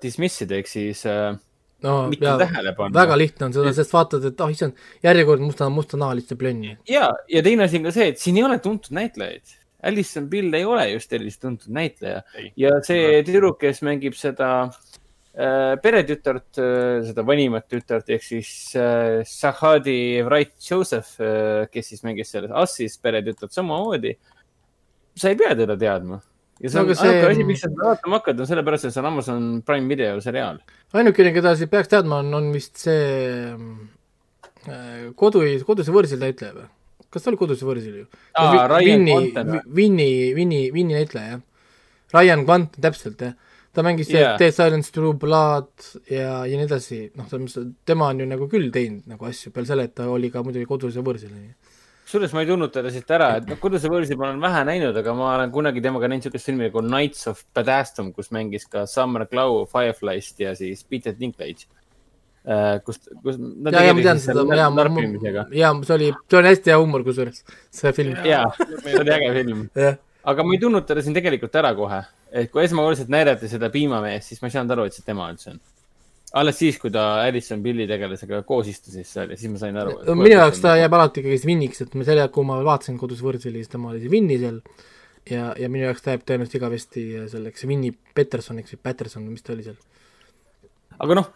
[SPEAKER 3] dismiss ida, ehk siis äh,
[SPEAKER 4] no
[SPEAKER 3] mitte
[SPEAKER 4] jaa,
[SPEAKER 3] tähele panna.
[SPEAKER 4] väga lihtne on seda, sest vaatad, et ah oh, issand, järjekordne musta, mustanahaliste plönni.
[SPEAKER 3] ja, ja teine asi on ka see, et siin ei ole tuntud näitlejaid. Alison Bill ei ole just sellist tuntud näitleja
[SPEAKER 2] Ei.
[SPEAKER 3] ja see tüdruk, kes mängib seda äh, peretütart äh,, seda vanimat tütart ehk siis äh, Sahadi Wright Joseph äh,, kes siis mängis selles Assis peretütart samamoodi. sa ei pea teda teadma ja see
[SPEAKER 4] No
[SPEAKER 3] on no, ainuke
[SPEAKER 4] see-
[SPEAKER 3] asi, miks sa seda vaatama hakkad, on sellepärast, et see on Amazon Prime video seriaal.
[SPEAKER 4] ainukene, keda siis peaks teadma, on, on vist see äh, kodu, koduse võõrsil näitleja või? kas ta oli koduse võõrsil ju? Vinni Vinni, Vinni, Vinni näitleja, jah. Ryan Quanten, täpselt, jah. ta mängis yeah. Dead Silence True Blood ja, ja nii edasi, noh, tema on ju nagu küll teinud nagu asju peale selle, et ta oli ka muidugi koduse võõrsil, onju.
[SPEAKER 3] Kusjuures ma ei tundnud teda siit ära, et noh, koduse võõrsi ma olen vähe näinud, aga ma olen kunagi temaga näinud siukest filmi nagu Knights of Badastum, kus mängis ka Summer Glau Fireflyst ja siis Peter Dinklage. kus, kus.
[SPEAKER 4] ja, ja ma tean seda, ja, ja see oli, see oli hästi hea huumor kusjuures, see film,
[SPEAKER 3] ja, see oli äge film. aga ma ei tundnud teda siin tegelikult ära kohe. et kui esmakordselt näidati seda piimameest, siis ma ei saanud aru, et see tema üldse on. Alles siis, kui ta Alison Billi tegelasega koos istus seal ja siis ma sain aru.
[SPEAKER 4] minu jaoks ta jääb alati ikkagi Vinniks, et ma selle, kui ma vaatasin kodus võõrsil, siis tema oli see Vinni seal ja, ja minu jaoks ta jääb tõenäoliselt igavesti selleks Vinni Petersoniks või Patterson või mis ta oli seal.
[SPEAKER 3] aga noh,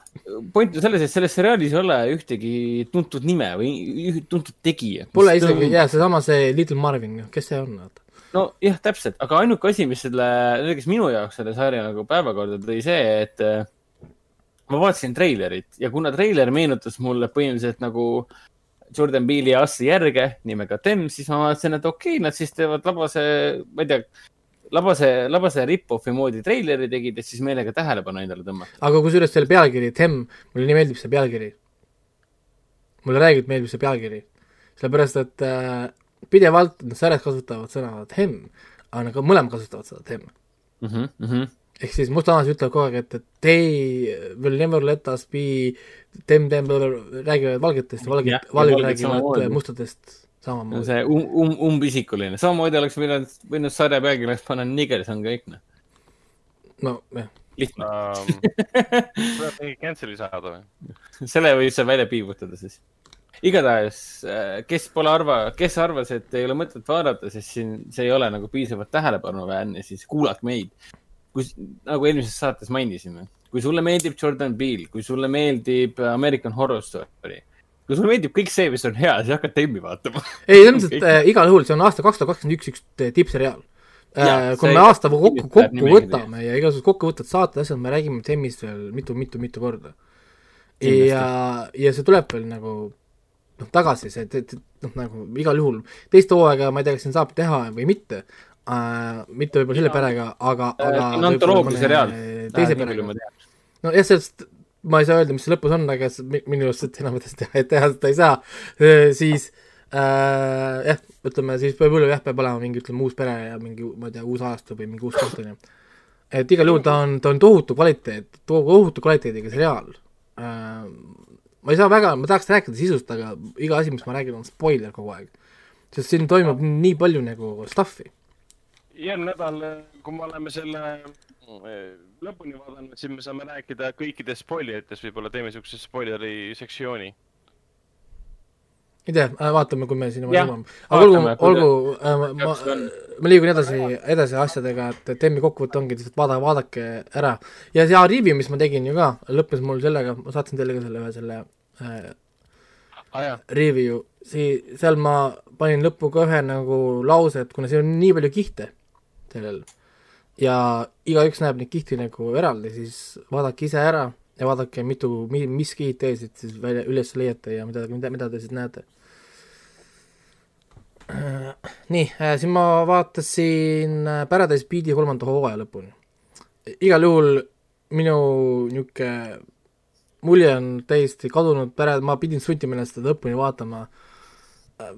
[SPEAKER 3] point on selles, et selles seriaalis ei ole ühtegi tuntud nime või tuntud tegijat.
[SPEAKER 4] Pole isegi, jaa, seesama see Little Marvin, kes see on, vaata.
[SPEAKER 3] nojah, täpselt, aga ainuke asi, mis selle, kes minu jaoks selle sarja nagu päevakorda tõi see, et äh, ma vaatasin treilerit ja kuna treiler meenutas mulle põhimõtteliselt nagu Jordan Peele'i Assi järge nimega Them, siis ma vaatasin, et okei okay,, nad siis teevad labase, ma ei tea, labase, labase rip-off'i moodi treileri tegid, et siis meelega tähelepanu endale tõmmata.
[SPEAKER 4] aga kusjuures selle pealkiri, Them, mulle nii meeldib see pealkiri. mulle räägib, meeldib see pealkiri. sellepärast, et äh, pidevalt nad sarjas kasutavad sõna them, aga mõlemad kasutavad seda them.
[SPEAKER 3] Mm -hmm.
[SPEAKER 4] Ehk siis mustanahalased ütlevad kogu aeg, et, et they will never let us be them, them, räägivad valgetest valged valged räägivad
[SPEAKER 3] samamoodi.
[SPEAKER 4] mustadest samamoodi.
[SPEAKER 3] see um, um, umbisikuline, samamoodi oleks võinud, võinud sarja pealkirjaks panna Nigers on kõik, noh,
[SPEAKER 4] no jah,
[SPEAKER 3] lihtne.
[SPEAKER 2] tuleb mingi cancel'i saada või?
[SPEAKER 3] selle võib seal välja piibutada siis. igatahes, kes pole arva, kes arvas, et ei ole mõtet vaadata, sest siin see ei ole nagu piisavalt tähelepanuväärne, siis kuulake meid. kui, nagu eelmises saates mainisime, kui sulle meeldib Jordan Peele, kui sulle meeldib American Horror Story, kui sulle meeldib kõik see, mis on hea, siis hakka Temmi vaatama.
[SPEAKER 4] ei, ilmselt äh, igal juhul see on aasta kaks tuhat kakskümmend üks üks t- tippseriaal äh,. kui me aasta kokku, kokku võtame ja igasugused kokkuvõtted, saated, asjad, me räägime Temmist veel mitu, mitu, mitu korda. Ja, ja see tuleb veel nagu noh, tagasi see, et, et noh, nagu igal juhul teist hooaega ma ei tea, kas siin saab teha või mitte äh,. mitte võib-olla selle perega, aga, aga
[SPEAKER 3] see on antoloogia seriaal.
[SPEAKER 4] teise perega. nojah, sellest ma ei saa öelda, mis see lõpus on, aga minu arust seda enamasti teha, teha seda ei saa, siis äh, jah, ütleme siis võib-olla jah, peab olema mingi, ütleme uus pere ja mingi, ma ei tea, uus ajastu või mingi uus koht on ju. et igal juhul ta on, ta on tohutu kvaliteet, tohutu kvaliteediga seriaal äh,. ma ei saa väga, ma tahaks rääkida sisust, aga iga asi, mis ma räägin, on spoiler kogu aeg. sest siin toimub nii palju nagu stuff'i.
[SPEAKER 2] Järgmine nädal, kui me oleme selle eh, lõpuni vaadanud, siis me saame rääkida kõikidest spoileritest, võib-olla teeme siukse spoileri sektsiooni.
[SPEAKER 4] ei tea, vaatame, kui me sinna jõuame. aga olgu olgu, ma,
[SPEAKER 3] peaks on.
[SPEAKER 4] ma liigun edasi, edasi asjadega, et Temmi kokkuvõte ongi lihtsalt vaada, vaadake ära. ja see review, mis ma tegin ju ka, lõppes mul sellega, ma saatsin teile ka selle ühe selle äh,
[SPEAKER 2] jaa,
[SPEAKER 4] review, sii-, seal ma panin lõppu ka ühe nagu lause, et kuna siin on nii palju kihte sellel ja igaüks näeb neid kihti nagu eraldi, siis vaadake ise ära ja vaadake, mitu, mis kihid te siit siis välja, üles leiate ja mida, mida, mida te siis näete. nii, siis ma vaatasin äh, Paradise Beat'i kolmanda hooaja lõpuni. igal juhul minu niisugune mulje on täiesti kadunud ma pidin suntima ennast seda lõpuni vaatama.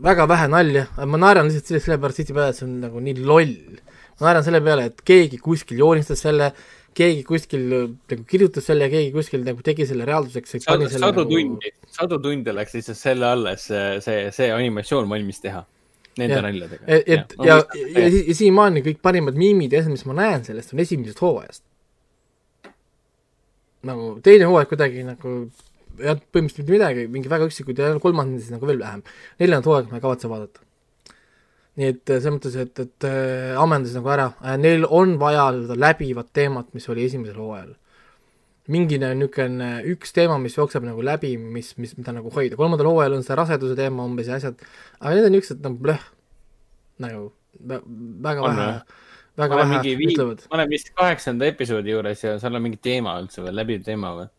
[SPEAKER 4] väga vähe nalja, ma naeran lihtsalt selle, sellepärast tihtipeale, et see on nagu nii loll. Ma naeran selle peale, et keegi kuskil joonistas selle, keegi kuskil nagu kirjutas selle ja keegi kuskil nagu tegi selle reaalsuseks.
[SPEAKER 3] sadu, sadu tundi, sadu tunde läks lihtsalt selle alla, see, see, see animatsioon valmis teha. Nende naljadega.
[SPEAKER 4] et, ja, ja, ja, si- ja siiamaani kõik parimad miimid ja asjad, mis ma näen sellest, on esimesest hooajast. nagu teine hooaeg kuidagi nagu jah, põhimõtteliselt mitte midagi, mingi väga üksikud ja kolmandad siis nagu veel vähem. neljandat hooaega ma ei kavatse vaadata. Nii et äh, selles mõttes, et, et äh, ammendas nagu ära, neil on vaja seda läbivat teemat, mis oli esimesel hooajal. mingine niisugune üks teema, mis jookseb nagu läbi, mis, mis, mida nagu hoida, kolmandal hooajal on see raseduse teema umbes ja asjad, aga need on niisugused nagu blöh, nagu vä- väga
[SPEAKER 3] On
[SPEAKER 4] vähe
[SPEAKER 3] või?,
[SPEAKER 4] väga vähe ütlevad.
[SPEAKER 3] ma olen vist kaheksanda episoodi juures ja seal on mingi teema üldse veel, läbiv teema või?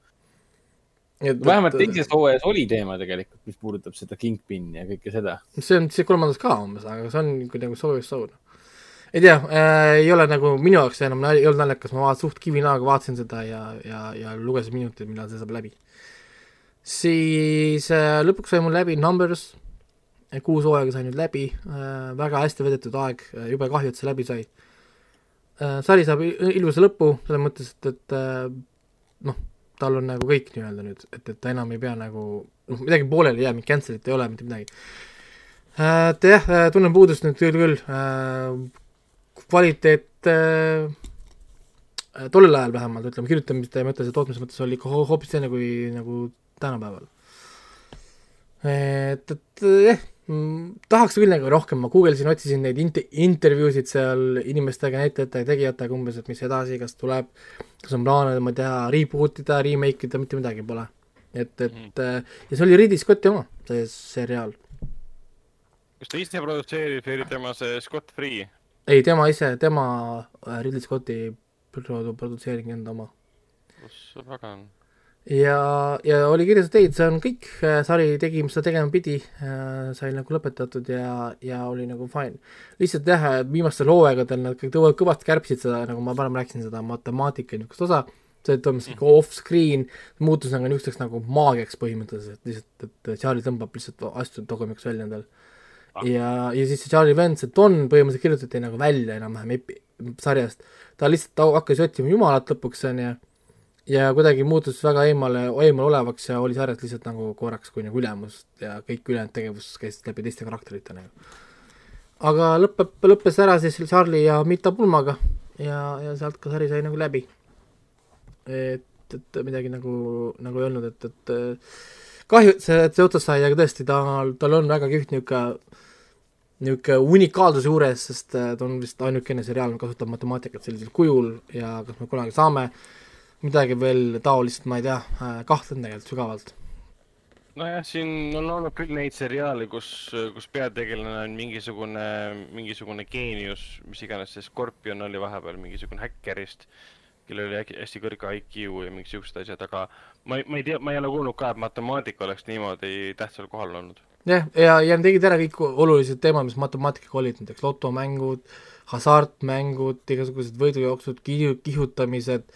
[SPEAKER 3] Vähemalt teises hooajas oli teema tegelikult, mis puudutab seda Kingpini ja kõike seda.
[SPEAKER 4] see on see kolmandas ka umbes, aga see on ikka nagu soojus soon. ei tea äh,, ei ole nagu minu jaoks enam, ei olnud naljakas, ma vaatasin suht kivinaga vaatasin seda ja, ja, ja lugesin minuteid, millal see saab läbi. siis äh, lõpuks sai mul läbi Numbers, kuus hooaega sai nüüd läbi äh,, väga hästi vedetud aeg, jube kahju, et see läbi sai äh,. sari saab ilusa lõpu, selles mõttes, et, et äh, noh, tal on nagu kõik nii-öelda nüüd, et, et ta enam ei pea nagu noh, midagi pooleli ei jää, mingit cancel'it ei ole, mitte midagi. et jah, tunnen puudust nüüd küll, küll äh, kvaliteet äh, tollel ajal vähemalt, ütleme kirjutamiste mõttes ja tootmise mõttes oli ikka ho- hoopis teine kui nagu tänapäeval. et, et jah, tahaks küll nagu rohkem, ma guugeldasin, otsisin neid int-, intervjuusid seal inimestega, näitlejate ja tegijatega umbes, et mis edasi, kas tuleb, kas on plaane, ma ei tea, reboot ida, remake ida, mitte midagi pole. et, et äh, ja see oli Ridley Scotti oma, see seriaal.
[SPEAKER 2] kas ta ise produtseerib või tema see Scott Free?
[SPEAKER 4] ei, tema ise, tema äh, Ridley Scotti produ- produtseering enda oma.
[SPEAKER 2] kus see pagan?
[SPEAKER 4] ja, ja oli kirjas, et ei, see on kõik, sari tegi, mis ta tegema pidi, sai nagu lõpetatud ja, ja oli nagu fine. lihtsalt jah, viimastel hooaegadel nad kõik kõvasti kärbsid seda, nagu ma varem rääkisin, seda matemaatika niisugust osa, see toimus ikka off-screen, muutus nagu niisuguseks nagu maagiaks põhimõtteliselt, lihtsalt, et Charlie tõmbab lihtsalt asju dokumentiks välja endal. ja, ja siis see Charlie vend, see Don põhimõtteliselt kirjutati nagu välja enam-vähem sarjast, ta lihtsalt ta hakkas otsima jumalat lõpuks, on ju ja kuidagi muutus väga eemale, eemal olevaks ja oli sarjas lihtsalt nagu korraks kui nagu ülemus ja kõik ülejäänud tegevus käis läbi teiste karakterite nagu. aga lõpeb, lõppes ära siis Charlie ja Mita Pulmaga ja, ja sealt ka sari sai nagu läbi. et, et midagi nagu, nagu ei olnud, et, et äh, kahju, et see, et see otsas sai, aga tõesti, ta, tal on väga kihvt niisugune niisugune unikaalsuse juures, sest äh, ta on vist ainukene seriaal, mis kasutab matemaatikat sellisel kujul ja kas me kunagi saame midagi veel taolist, ma ei tea, kahtlen tegelikult sügavalt.
[SPEAKER 2] nojah, siin on olnud küll neid seriaale, kus, kus peategelane on mingisugune, mingisugune geenius, mis iganes see Scorpion oli vahepeal mingisugune häkkerist, kellel oli hästi kõrge IQ ja mingisugused asjad, aga ma ei, ma ei tea, ma ei ole kuulnud ka, et matemaatika oleks niimoodi tähtsal kohal olnud.
[SPEAKER 4] jah, ja, ja nad tegid ära kõik olulised teemad, mis matemaatikaga olid, näiteks lotomängud, hasartmängud, igasugused võidujooksud, kihu-, kihutamised,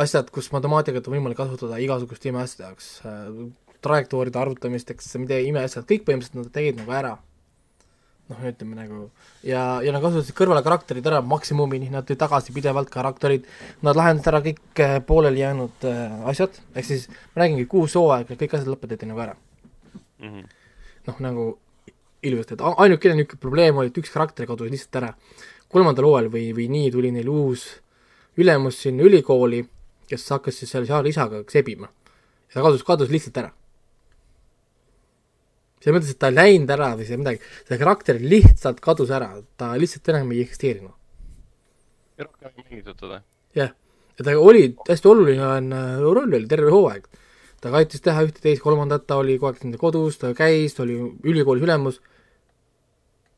[SPEAKER 4] asjad, kus matemaatikat on võimalik kasutada igasuguste imeasjade jaoks äh,, trajektooride arvutamiseks, mida imeasjad, kõik põhimõtteliselt nad tegid nagu ära. noh, ütleme nagu ja, ja nad kasutasid kõrvale karakterid ära maksimumini, nad tõid tagasi pidevalt karakterid, nad lahendasid ära kõik äh, pooleli jäänud äh, asjad, ehk siis ma räägingi, kuus hooaega, kõik asjad lõpetati nagu ära noh, nagu ilusasti, et ainukene niisugune probleem oli, et üks karakter kadus lihtsalt ära. kolmandal hooajal või, või nii tuli neil uus ülemus sinna ülikooli, kes hakkas siis selle Charlie isaga sebima. ja ta kadus, kadus lihtsalt ära. selles mõttes, et ta ei läinud ära või see midagi, see karakter lihtsalt kadus ära, ta lihtsalt enam ei eksisteerinud.
[SPEAKER 2] ja rohkem ei mainitud teda.
[SPEAKER 4] jah, ja ta oli hästi oluline on, äh, roll oli terve hooaeg. ta aitas teha ühte, teist, kolmandat, ta oli kogu aeg nende kodus, ta käis, ta oli ülikoolis ülemus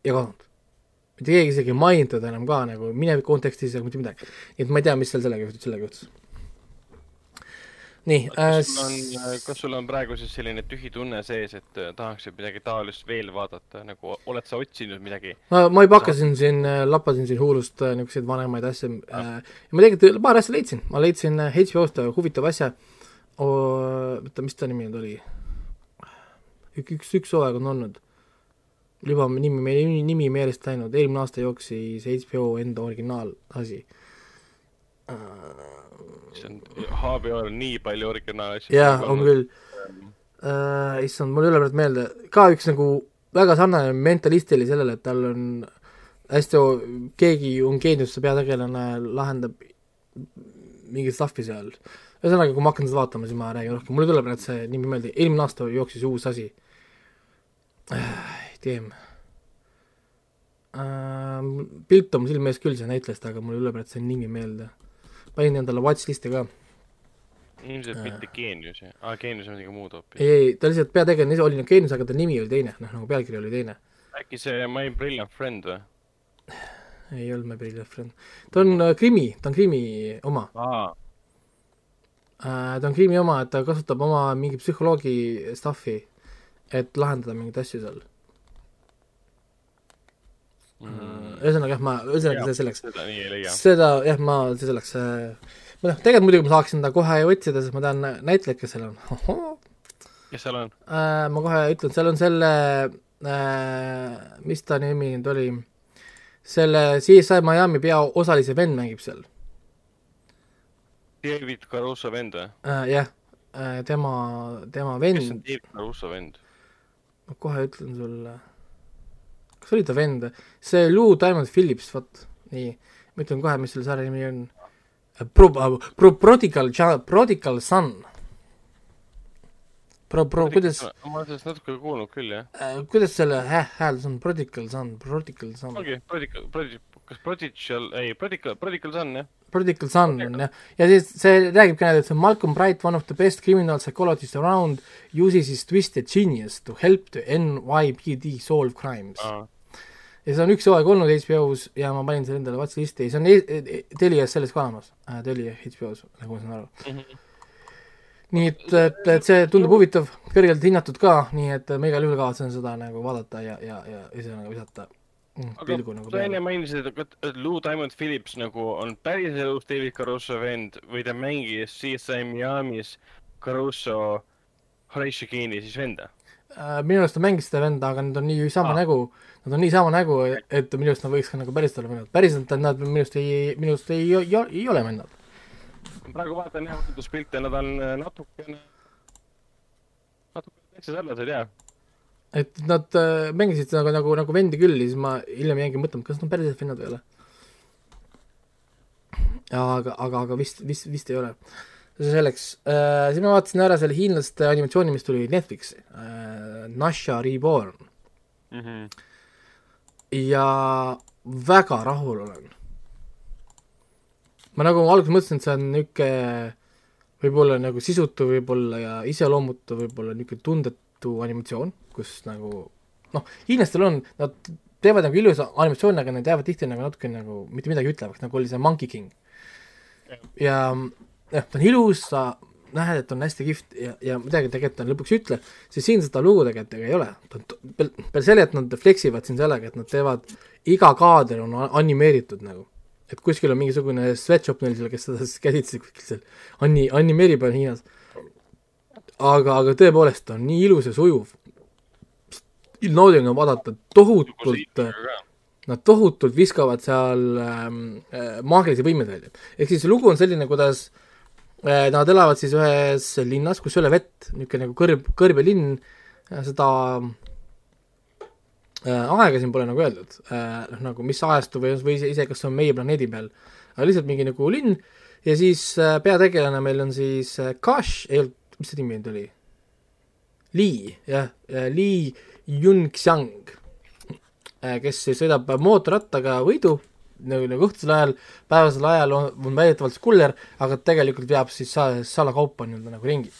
[SPEAKER 4] ja kadunud. mitte keegi isegi ei maininud teda enam ka nagu mineviku kontekstis ega mitte midagi. nii et ma ei tea, mis seal sellega juhtus, sellega juhtus. Nii äh,.
[SPEAKER 2] kas sul on, kas sul on praegu siis selline tühi tunne sees, et äh, tahaksid midagi taolist veel vaadata, nagu oled sa otsinud midagi?
[SPEAKER 4] ma, ma juba hakkasin siin, lappasin siin huulust äh, niisuguseid vanemaid asju äh, ja ma tegelikult paar asja leidsin, ma leidsin äh, HBO-st huvitava asja oota, mis ta nimi nüüd oli? üks, üks, üks hooaeg on olnud. juba nimi, nimi, nimi meelest läinud, eelmine aasta jooksis HBO enda originaal asi.
[SPEAKER 2] issand, HBO-l on nii palju originaalasju.
[SPEAKER 4] jaa, on küll uh,. issand, mul ei ole praegu meelde, ka üks nagu väga sarnane mentalist oli sellele, et tal on hästi, keegi on geeniusse peategelane, lahendab mingit stuff'i seal. ühesõnaga, kui ma hakkan seda vaatama, siis ma räägin rohkem, mul ei tule praegu see nimi meelde, eelmine aasta jooksis uus asi äh,. TM äh,. pilt on mul silme ees küll see näitlejast, aga mul ei tule praegu see nimi meelde. Panin endale watchlist'i ka
[SPEAKER 2] ilmselt mitte geenius, aa geenius on midagi muud hoopis.
[SPEAKER 4] ei, ei, ta lihtsalt peategelane ise oli nagu geenius, aga ta nimi oli teine, noh nagu pealkiri oli teine.
[SPEAKER 2] äkki see My Brilliant Friend või?
[SPEAKER 4] ei olnud My Brilliant Friend. ta on äh, krimi, ta on krimi oma
[SPEAKER 2] aa,
[SPEAKER 4] äh,. ta on krimi oma, et ta kasutab oma mingi psühholoogi stuff'i, et lahendada mingeid asju seal. Ühesõnaga jah, ma, ühesõnaga see selleks.
[SPEAKER 2] seda nii ei leia.
[SPEAKER 4] seda jah, ma, see selleks äh,, ma noh, tegelikult muidugi ma saaksin ta kohe otsida, sest ma tean näitlejaid, kes seal on.
[SPEAKER 2] kes seal on?
[SPEAKER 4] äh, ma kohe ütlen, seal on selle äh,, mis ta nimi nüüd oli, selle CSI Miami peaosalise vend mängib seal
[SPEAKER 2] David Caruso vend või?
[SPEAKER 4] äh,, jah äh,, tema, tema
[SPEAKER 2] kes on
[SPEAKER 4] vend,
[SPEAKER 2] David Caruso vend?
[SPEAKER 4] ma kohe ütlen sulle, kas oli ta vend, see Lou Diamond Phillips, vot, nii, ma ütlen kohe, mis selle sarja nimi on. Pro-, Pro-, Prodigal, Prodigal Son. Pro-, Pro-, kuidas,
[SPEAKER 2] ma olen sellest natuke kuulnud küll jah.
[SPEAKER 4] kuidas selle hä-, hääldus on, Prodigal Son, Prodigal Son.
[SPEAKER 2] ongi Prodigal, Prodigal, kas Prodigal, ei Prodigal, Prodigal Son jah.
[SPEAKER 4] Prodigal Son on jah, ja siis see räägib ka, et see Malcolm Bright, one of the best criminal psychologists around, uses his twisted genius to help the NYPD solve crimes. Ja see on üks hooaeg olnud HBO-s ja ma panin selle endale watchlisti ja see on e- Telias selles ka olemas äh,, Telia HBO-s, nagu ma saan aru. nii et, et, et see tundub huvitav, kõrgelt hinnatud ka, nii et ma igal juhul kavatsen seda nagu vaadata ja, ja, ja ühesõnaga visata mm, pilgu nagu
[SPEAKER 2] sa enne
[SPEAKER 4] peale.
[SPEAKER 2] mainisid, et Lou Diamond Phillips nagu on päris elus David Caruso vend või ta mängis CSI Miami's Caruso Horatio Keeni siis venda.
[SPEAKER 4] Äh, minu arust ta mängis seda venda, aga nad on nii sama
[SPEAKER 2] Aa.
[SPEAKER 4] nägu, nad on nii sama nägu, et minu arust nad võiks ka nagu päriselt olla vennad, päriselt nad minu arust ei, minu arust ei, ei, ei, ole vennad.
[SPEAKER 2] praegu vaatan jah võrdluspilte, nad on äh, natukene, natukene täitsa sarnased jah.
[SPEAKER 4] et nad äh, mängisid nagu, nagu, nagu vendi küll ja siis ma hiljem jäingi mõtlema, kas nad on päriselt vennad või ei ole. aga, aga, aga vist, vist, vist ei ole. see selleks äh,, siis ma vaatasin ära selle hiinlaste animatsiooni, mis tuli Netflixi äh,, Nasha Reborn ja väga rahul olen. ma nagu alguses mõtlesin, et see on niisugune võib-olla nagu sisutu võib-olla ja iseloomutu võib-olla niisugune tundetu animatsioon, kus nagu noh, hiinlastel on, nad teevad nagu ilusa animatsiooni, aga nad jäävad tihti nagu natuke nagu mitte midagi ütlevaks, nagu oli see Monkey King. ja jah, ta on ilus, sa näed, et on hästi kihvt ja, ja midagi tegelikult on lõpuks ütle, siis siin seda lugu tegelikult ei ole. peale selle, et nad flex ivad siin sellega, et nad teevad, iga kaader on animeeritud nagu. et kuskil on mingisugune sweatshop neil seal, kes seda siis käsitsi kuskil seal ani-, animeerib on Hiinas. aga, aga tõepoolest on nii ilus ja sujuv. nauding on vaadata tohutult, nad tohutult viskavad seal ähm, äh, maagilisi võimeid välja. ehk siis lugu on selline, kuidas äh, nad elavad siis ühes linnas, kus ei ole vett, niisugune nagu kõrb, kõrbelinn, seda äh, aega siin pole nagu öeldud. Äh,, noh nagu mis ajastu või, või ise, kas see on meie planeedi peal, aga lihtsalt mingi nagu linn. Ja siis peategelane meil on siis Kash, ei olnud, mis see nimi nüüd oli? Lee, jah, Lee Yun-Xiang, kes siis sõidab mootorrattaga võidu nagu, nagu õhtusel ajal, päevasel ajal on, on väidetavalt skuller, aga tegelikult veab siis sa- salakaupa nii-öelda nagu ringi.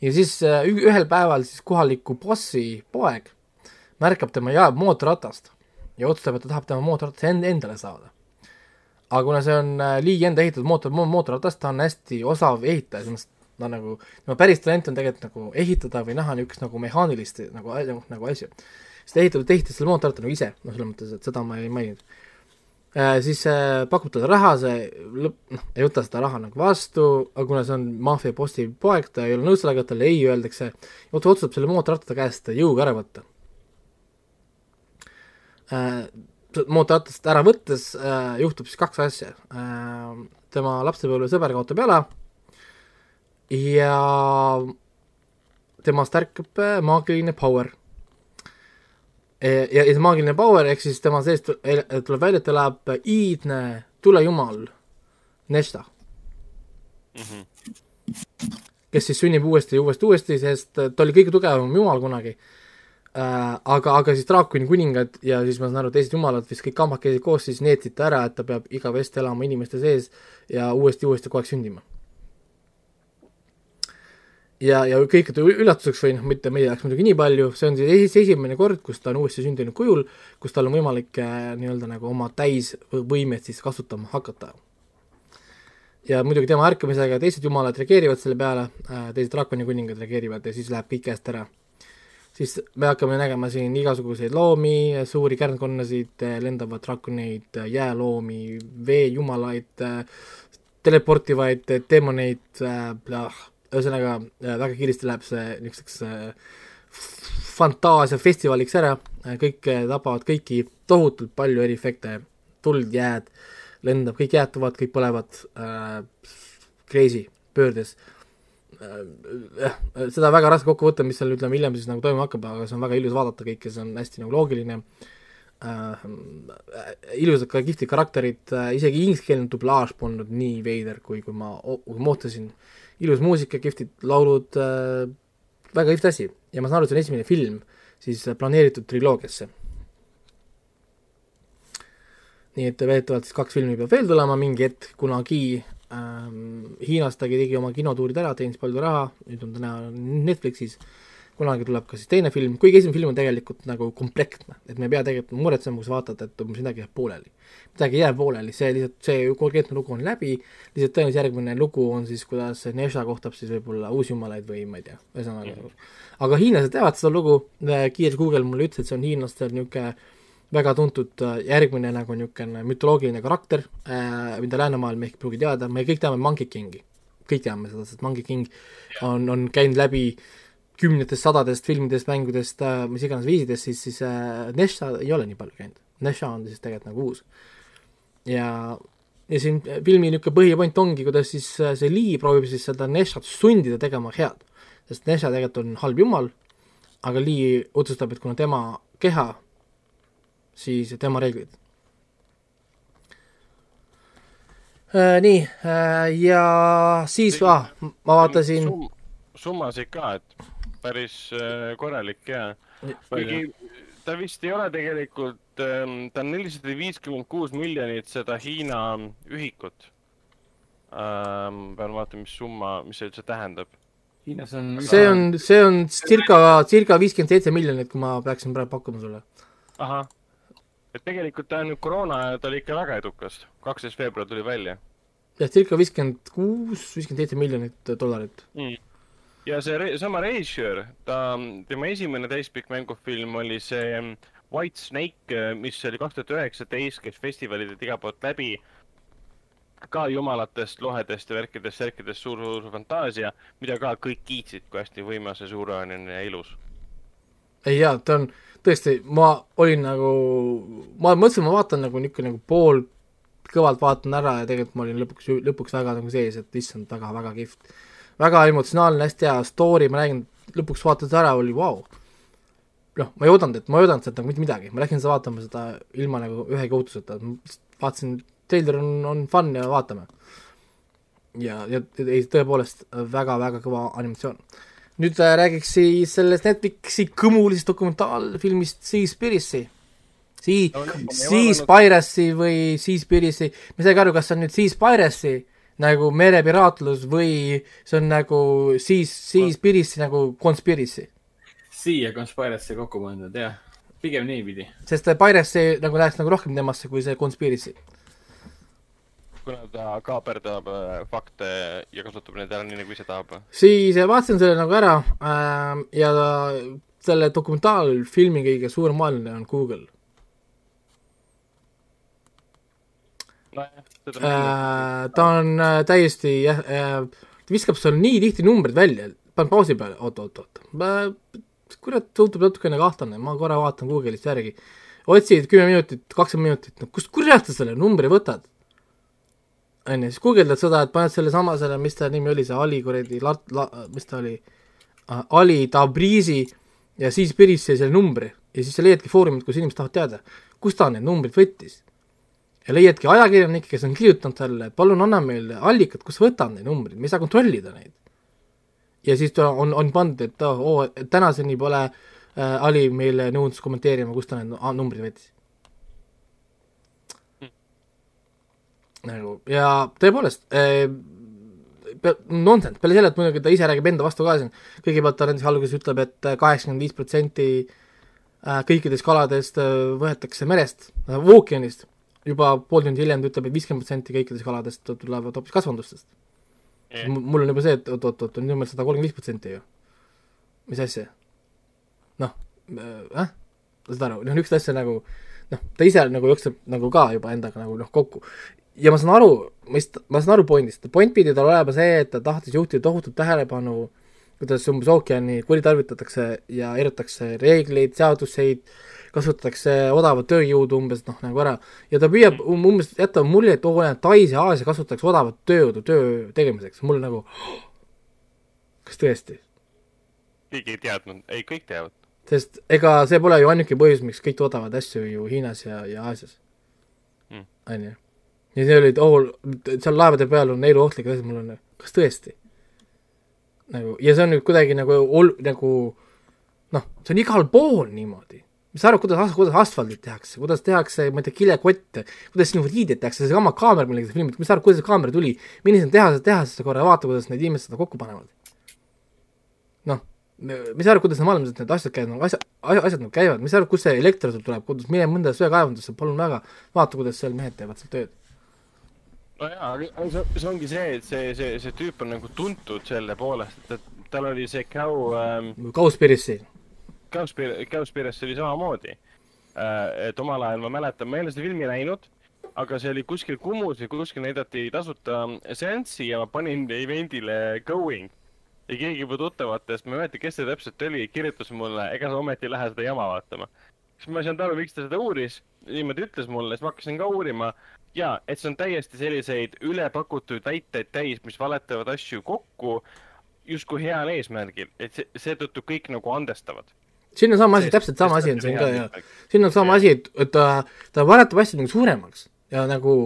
[SPEAKER 4] ja siis äh, ühel päeval siis kohaliku bossi poeg märkab tema ja mootorratast ja otsustab, et ta tahab tema mootorratase end-, endale saada. aga kuna see on äh, Lee enda ehitatud mootor, mootorratas, ta on hästi osav ehitaja, selles mõttes ta nagu, tema päris talent on tegelikult nagu ehitada või näha niisugust nagu mehaanilist nagu, nagu, nagu asju. Ta ehitab, ta ehitas selle mootorratta nagu ise, noh, selles mõttes, et seda ma ei maininud äh,. siis äh, pakub talle raha, see lõpp, noh, ei võta seda raha nagu vastu, aga kuna see on maffia bossi poeg, ta ei ole nõus sellega, talle ei öeldakse, otsustab selle mootorratta ta käest jõuga ära võtta äh,. mootorratast ära võttes äh, juhtub siis kaks asja äh,. tema lapsepõlvesõber kaotab jala ja temast ärkab äh, maagiline power. Ja, ja see maagiline power ehk siis tema seest tuleb välja, et ta läheb iidne tulejumal Nesta mm. -hmm. kes siis sünnib uuesti ja uuesti, uuesti, sest ta oli kõige tugevam jumal kunagi äh,. aga, aga siis draakoni kuningad ja siis ma saan aru, teised jumalad vist kõik kambakesi koos siis neetsid ta ära, et ta peab igavesti elama inimeste sees ja uuesti, uuesti kogu aeg sündima ja, ja kõikide üllatuseks või noh, mitte meie jaoks muidugi nii palju, see on siis esimene kord, kus ta on uuesti sündinud kujul, kus tal on võimalik äh, nii-öelda nagu oma täisvõimet siis kasutama hakata. ja muidugi tema ärkamisega teised jumalad reageerivad selle peale, äh, teised draakoni kuningad reageerivad ja siis läheb kõik käest ära. siis me hakkame nägema siin igasuguseid loomi, suuri kärnkonnasid, lendavaid draakoneid, jääloomi, veejumalaid, teleportivaid demoneid äh,, ühesõnaga äh, väga kiiresti läheb see niisuguseks äh, fantaasiafestivaliks ära, äh, kõik tabavad kõiki tohutult palju eri efekte, tuld, jääd, lendab, kõik jäätuvad, kõik põlevad äh,, crazy, pöördes äh,. seda väga raske kokku võtta, mis seal ütleme hiljem siis nagu toimuma hakkab, aga see on väga ilus vaadata kõike, see on hästi nagu loogiline äh,. ilusad ka kihvtid karakterid äh,, isegi ingliskeelne dublaaž polnud nii veider, kui, kui ma, kui ma ootasin äh, ilus muusika, kihvtid laulud äh,, väga kihvt asi. Ja ma saan aru, et see on esimene film siis planeeritud triloogiasse. nii et väidetavalt siis kaks filmi peab veel tulema. Mingi hetk kunagi ähm,, Hiinas ta tegi oma kinotuurid ära, teenis palju raha, nüüd on ta näha Netflixis. äh,, kunagi tuleb ka siis teine film, kuigi esimene film on tegelikult nagu komplektne, et me ei pea tegelikult muretsema, kui sa vaatad, et umbes midagi jääb pooleli. midagi ei jää pooleli, see lihtsalt, see konkreetne lugu on läbi, lihtsalt tõenäoliselt järgmine lugu on siis, kuidas Nesha kohtab siis võib-olla uusjumalaid või ma ei tea, ühesõnaga mm. -hmm. aga hiinlased teavad seda lugu, kiire Google mulle ütles, et see on hiinlastel niisugune väga tuntud äh, järgmine nagu niisugune mütoloogiline karakter äh,, mida läänemaailm ehk ei pruugi teada, me kõik teame Monkey Kingi. kõik teame seda, sest Monkey King on, on käinud läbi äh, kümnetest, sadadest filmidest, mängudest, äh, mis iganes viisidest, siis, siis äh, Nesha ei ole nii palju käinud. Nesha on siis tegelikult nagu uus. ja, ja siin filmi niisugune põhipoint ongi, kuidas siis äh, see Lee proovib siis seda Neshat sundida tegema head. sest Nesha tegelikult on halb jumal, aga Lee otsustab, et kuna tema keha, siis tema reeglid äh,. nii äh,, ja siis ah, ma vaatasin
[SPEAKER 2] summasid ka, et päris äh, korralik ja. kuigi ta vist ei ole tegelikult, ähm, ta on nelisada viiskümmend kuus miljonit seda Hiina ühikut. Ähm, pean vaatama, mis summa, mis see üldse tähendab.
[SPEAKER 3] Hiinas on.
[SPEAKER 4] see on, see on circa, circa viiskümmend seitse miljonit, kui ma peaksin praegu pakkuma sulle.
[SPEAKER 2] ahah, et tegelikult ta on ju koroona ajal, ta oli ikka väga edukas, kaksteist veebruar tuli välja.
[SPEAKER 4] jah, circa viiskümmend kuus, viiskümmend seitse miljonit dollarit mm
[SPEAKER 2] ja see re sama režissöör, ta, tema esimene täispikk mängufilm oli see mm, White Snake, mis oli kaks tuhat üheksateist, käis festivalidelt igalt poolt läbi. ka jumalatest, lohedest ja värkidest, särkidest suur, suur fantaasia, mida ka kõik kiitsid, kui hästi võimas ja suurejooneline ja ilus.
[SPEAKER 4] ei jaa, ta on tõesti, ma olin nagu, ma mõtlesin, ma vaatan nagu niisugune nagu pool kõvalt vaatan ära ja tegelikult ma olin lõpuks, lõpuks väga nagu sees, et issand, väga, väga kihvt väga emotsionaalne, hästi hea story, ma räägin, lõpuks vaatad ära, oli vau wow.. noh, ma ei oodanud, et ma ei oodanud sealt nagu mitte midagi, ma läksin seda vaatama seda ilma nagu ühegi ootuseta, vaatasin, treiler on, on fun ja vaatame. ja, ja ei, tõepoolest väga-väga kõva animatsioon. nüüd äh, räägiks siis sellest Netflixi kõmulisest dokumentaalfilmist Seaspiracy Sea, Seaspiracy või Seaspiracy, ma ei saagi aru, kas see on nüüd Seaspiracy nagu merepiraatlus või see on nagu siis, siis Piracy nagu conspiracy?
[SPEAKER 3] Ja conspiracy kokku pandud, jah. pigem niipidi.
[SPEAKER 4] sest Piracy nagu läheks nagu rohkem temasse kui see conspiracy.
[SPEAKER 2] kuna ta kaaperdab äh, fakte ja kasutab neid ära nii, nagu ise tahab.
[SPEAKER 4] siis vaatasin selle nagu ära äh, ja selle dokumentaalfilmi kõige suurem vaenlane on Google
[SPEAKER 2] nojah
[SPEAKER 4] Äh, ta on äh, täiesti jah äh,, ta viskab seal nii tihti numbrid välja, panen pausi peale, oot, oot, oot, kurat, tundub natukene kahtlane, ma korra vaatan Google'ist järgi. otsid kümme minutit, kakskümmend minutit, no kust kurat sa selle numbri võtad? on ju, siis guugeldad seda, et paned sellesama selle, mis ta nimi oli, see Ali kuradi mis ta oli Ali Tabrizi ja siis Pirissi selle numbri ja siis sa leiadki foorumit, kus inimesed tahavad teada, kust ta need numbrid võttis. Ja leiadki ajakirjanikke, kes on kirjutanud talle, palun anna meile allikat, kust sa võtad neid numbreid, me ei saa kontrollida neid. ja siis ta on, on pandud, et oo oh,, tänaseni pole äh, Ali meile nõudnud kommenteerima, kust ta need numbrid võttis. nagu ja tõepoolest äh,, nonsense, peale selle, et muidugi ta ise räägib enda vastu ka siin, kõigepealt ta näiteks alguses ütleb et, et kaheksakümmend viis protsenti äh, kõikidest kaladest äh, võetakse merest äh,, ookeanist, juba pool tundi hiljem ta ütleb et viiskümmend protsenti kõikidest kaladest tulevad hoopis kasvandustest. mul on juba see, et oot-oot-oot, on nimelt sada kolmkümmend viis protsenti ju. mis asja? noh, äh, saad aru, noh niisugust asja nagu noh, ta ise nagu jookseb nagu ka juba endaga nagu noh, kokku. ja ma saan aru, mis, ma saan aru pointist, point pidi tal olema see, et ta tahtis juhtida tohutut tähelepanu kuidas umbes ookeani kuritarvitatakse ja eiratakse reegleid, seaduseid, kasutatakse odavat tööjõudu umbes noh, nagu ära ja ta püüab um, umbes jätta mulje, et oo, Tais ja Aasia kasutatakse odavat tööjõudu töö tegemiseks, mul nagu kas tõesti?
[SPEAKER 2] keegi ei teadnud, ei kõik teavad.
[SPEAKER 4] sest ega see pole ju ainuke põhjus, miks kõik toodavad asju ju Hiinas ja, ja Aasias
[SPEAKER 2] Mm..
[SPEAKER 4] on ju. ja see oli, oo, seal laevade peal on eluohtlikud asjad, mul on, kas tõesti? nagu, ja see on nüüd kuidagi nagu ol-, nagu noh, see on igal pool niimoodi. mis sa arvad, kuidas, kuidas asfaldit tehakse, kuidas tehakse, ma ei tea, kilekotte, kuidas sinu riideid tehakse, seesama kaamera, millega sa filmid, mis sa arvad, kuidas see kaamera tuli, millised on tehased, tehasesse korra vaata, kuidas need inimesed seda kokku panevad. noh, mis sa arvad, kuidas maailmas need asjad käivad, nagu asjad, asjad nagu käivad, mis sa arvad, kust see elekter sul tuleb, kuidas, mine mõnda söekaevandusse, palun väga, vaata, kuidas seal mehed teevad seal tööd.
[SPEAKER 2] No jaa, aga see, see ongi see, et see, see, see tüüp on nagu tuntud selle poolest, et, et tal oli see Cow ähm,,
[SPEAKER 4] Cowspiracy,
[SPEAKER 2] Cowspiracy, Cowspiracy oli samamoodi äh,. et omal ajal ma mäletan, ma ei ole seda filmi näinud, aga see oli kuskil Kumus või kuskil näidati tasuta seanssi ja ma panin event'ile going. ja keegi mu tuttavatest, ma ei mäleta, kes see täpselt oli, kirjutas mulle, ega sa ometi ei lähe seda jama vaatama. siis ma ei saanud aru, miks ta seda uuris, niimoodi ütles mulle, siis ma hakkasin ka uurima ja et see on täiesti selliseid ülepakutud väiteid täis, mis valetavad asju kokku justkui heal eesmärgil, et see, seetõttu kõik nagu andestavad.
[SPEAKER 4] siin on sama asi, täpselt sama asi on siin ka ja siin on sama asi, et, et ta, ta valetab asju nagu suuremaks ja nagu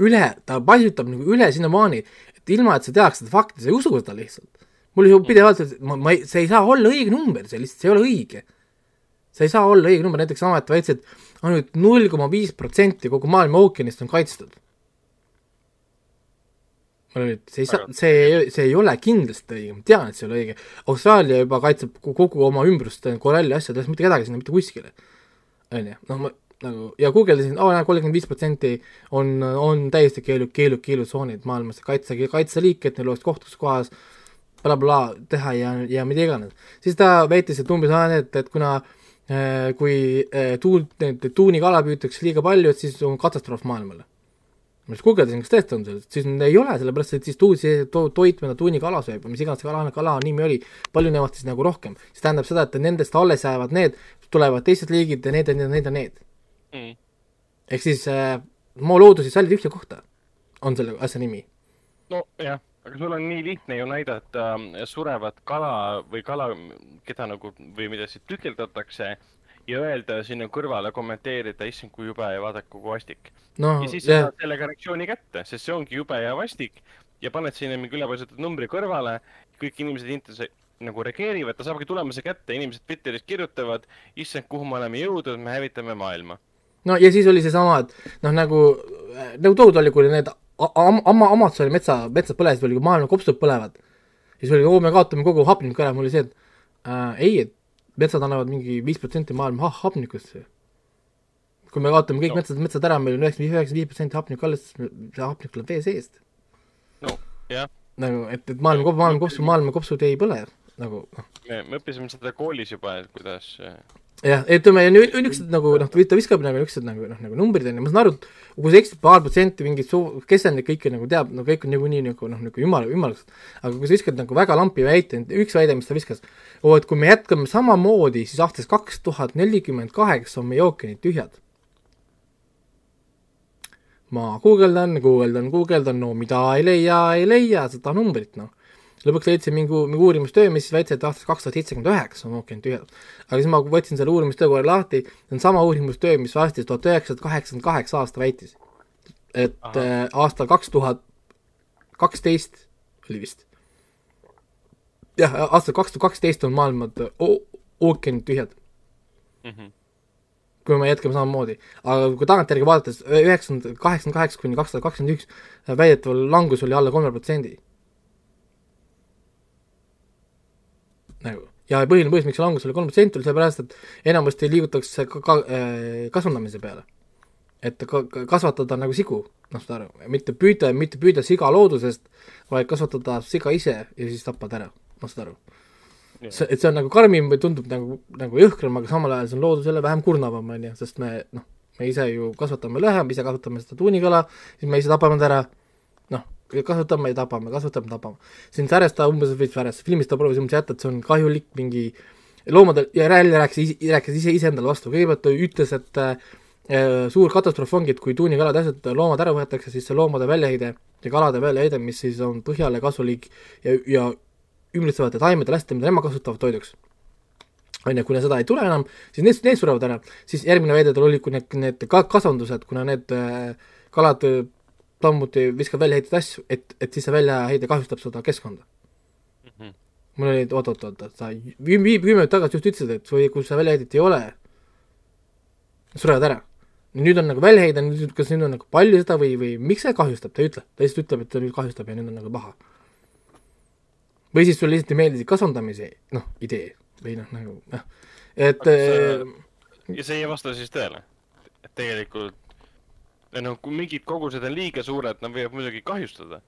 [SPEAKER 4] üle, ta paisutab nagu üle sinnamaani, et ilma, et sa teaks seda fakti, sa ei usu seda lihtsalt. mul ju pidevalt, et ma, ma ei, see ei saa olla õige number, see lihtsalt, see ei ole õige. see ei saa olla õige number, näiteks amet väitis, et ainult null koma viis protsenti kogu maailma ookeanist on kaitstud. ma et see ei saa, see, see ei ole kindlasti õige, ma tean, et see ei ole õige. Austraalia juba kaitseb ko- kogu oma ümbrust koralli asjades, mitte kedagi sinna mitte kuskile. on ju, noh ma nagu ja guugeldasin, aa näe, kolmkümmend viis protsenti on, on täiesti keelu, keelu, keelutsoonid maailmas, kaitse, kaitseliik, et neil oleks koht, kus kohas blablabla teha ja, ja mida iganes. siis ta väitis, et umbes aa, et, et kuna äh, kui äh, tuult, tuunikala püütakse liiga palju, et siis on katastroof maailmale ma siis guugeldasin, kas tõesti on see, siis ei ole, sellepärast et siis tuu-, see to, toit, mida tuunikala sööb või mis iganes kala, kala nimi oli, palju nemad siis nagu rohkem. see tähendab seda, et nendest alles jäävad need, tulevad teised liigid ja need ja need ja need need.
[SPEAKER 2] Mm.
[SPEAKER 4] ehk siis äh, maa loodus ei salli ühte kohta, on selle asja nimi.
[SPEAKER 2] nojah, aga sul on nii lihtne ju näidata äh, surevat kala või kala, keda nagu või mida siis tükeldatakse ja öelda sinna kõrvale, kommenteerida, issand kui jube ja vaadake kui vastik.
[SPEAKER 4] noh
[SPEAKER 2] ja, siis sa
[SPEAKER 4] jah,
[SPEAKER 2] saad sellega reaktsiooni kätte, sest see ongi jube ja vastik ja paned sinna mingi ülepaisutatud numbri kõrvale, kõik inimesed internetis nagu reageerivad, ta saabki tulemuse kätte, inimesed Twitteris kirjutavad, issand, kuhu me oleme jõudnud, me hävitame maailma.
[SPEAKER 4] no ja siis oli seesama, et noh, nagu, nagu toodud oli, kui need am-, ama-, Amazoni metsa, metsad põlesid veel, kui maailma kopsud põlevad. siis oli, oo, me kaotame kogu hapniku ära, mul oli see, et äh, ei, et metsad annavad mingi viis protsenti maailma ha- hapnikust. kui me kaotame kõik
[SPEAKER 2] No.
[SPEAKER 4] no. metsad, metsad ära, meil on üheksakümmend, üheksakümmend viis protsenti hapnikku alles, see hapnik tuleb vee seest.
[SPEAKER 2] no jah,
[SPEAKER 4] nagu, et, et maailma, maailma kopsud, maailma kopsud ei põle, nagu noh,
[SPEAKER 2] me, me õppisime seda koolis juba, et kuidas,
[SPEAKER 4] jah, ütleme ja nüüd niisugused nagu noh, ta viskab nagu niisugused nagu noh, nagu numbrid on ju, ma saan aru, et kui sa eksid paar protsenti mingit suu-, kes neid kõike nagu teab, no kõik on niikuinii nagu noh, nagu jumal, jumalast, aga kui sa viskad nagu väga lampi väite, üks väide, mis ta viskas, oo, et kui me jätkame samamoodi, siis aastast kaks tuhat nelikümmend kaheksa on meie ookeanid tühjad. ma guugeldan, guugeldan, guugeldan, no mida ei leia, ei leia seda numbrit, noh lõpuks leidsin mingi, mingi uurimustöö, mis väitis, et aastast kaks tuhat seitsekümmend üheksa on ookeanid tühjad. aga siis ma võtsin selle uurimustöö kohe lahti, see on sama uurimustöö, mis aastast tuhat üheksasada kaheksakümmend kaheksa aasta väitis. et Aha. äh, aastal kaks tuhat kaksteist oli vist. jah, aastal kaks tuhat kaksteist on maailma ookeanid tühjad
[SPEAKER 2] mm. -hmm.
[SPEAKER 4] kui me jätkame samamoodi, aga kui tagantjärgi vaadates, üheksakümmend, kaheksakümmend kaheksa kuni kaks tuhat kakskümmend üks väidetav langus oli alla kolme protsendi nagu ja põhiline põhjus, miks see langus oli kolm protsenti, oli sellepärast, et enamasti liigutakse ka, ka äh, kasvandamise peale. et ka, kasvatada nagu sigu, noh, saad aru, mitte püüda, mitte püüda siga loodusest, vaid kasvatada siga ise ja siis tapad ära, noh, saad aru. see, et see on nagu karmim või tundub nagu, nagu jõhkram, aga samal ajal see on loodusele vähem kurnavam, on ju, sest me noh, me ise ju kasvatame lõhe, me ise kasvatame seda tuunikala, siis me ise tapame ta ära, noh, kasvatame ja tapame, kasvatame, tapame. siin Säres ta umbes, või Säres, filmis ta proovis umbes jätta, et see on kahjulik mingi loomadel ja jälle rääkis, rääkis ise iseendale vastu, kõigepealt ta ütles, et äh, suur katastroof ongi, et kui tuunikalad ja asjad, loomad ära võetakse, siis see loomade väljaheide ja kalade väljaheide, mis siis on põhjale kasulik ja, ja ümbritsevate taimede läste, mida nemad kasutavad toiduks. on ju, kuna seda ei tule enam, siis need, need surevad ära, siis järgmine väide tal oli, kui need, need ka-, kasvandused, kuna need äh, kalad samuti viskab väljaheiteid asju, et, et siis see väljaheide kahjustab seda keskkonda mm. -hmm. mul oli, oot-oot-oot, sa kümme minutit tagasi just ütlesid, et või kui seda väljaheidet ei ole, surevad ära. nüüd on nagu väljaheide, nüüd kas nüüd on nagu palju seda või, või miks see kahjustab, ta ei ütle, ta lihtsalt ütleb, et ta nüüd kahjustab ja nüüd on nagu paha. või siis sulle lihtsalt ei meeldi kasvandamise, noh, idee või noh, nagu noh, et
[SPEAKER 2] äh, ja see ei vasta siis tõele, et tegelikult no kui mingid kogused on liiga suured, nad võivad muidugi kahjustada.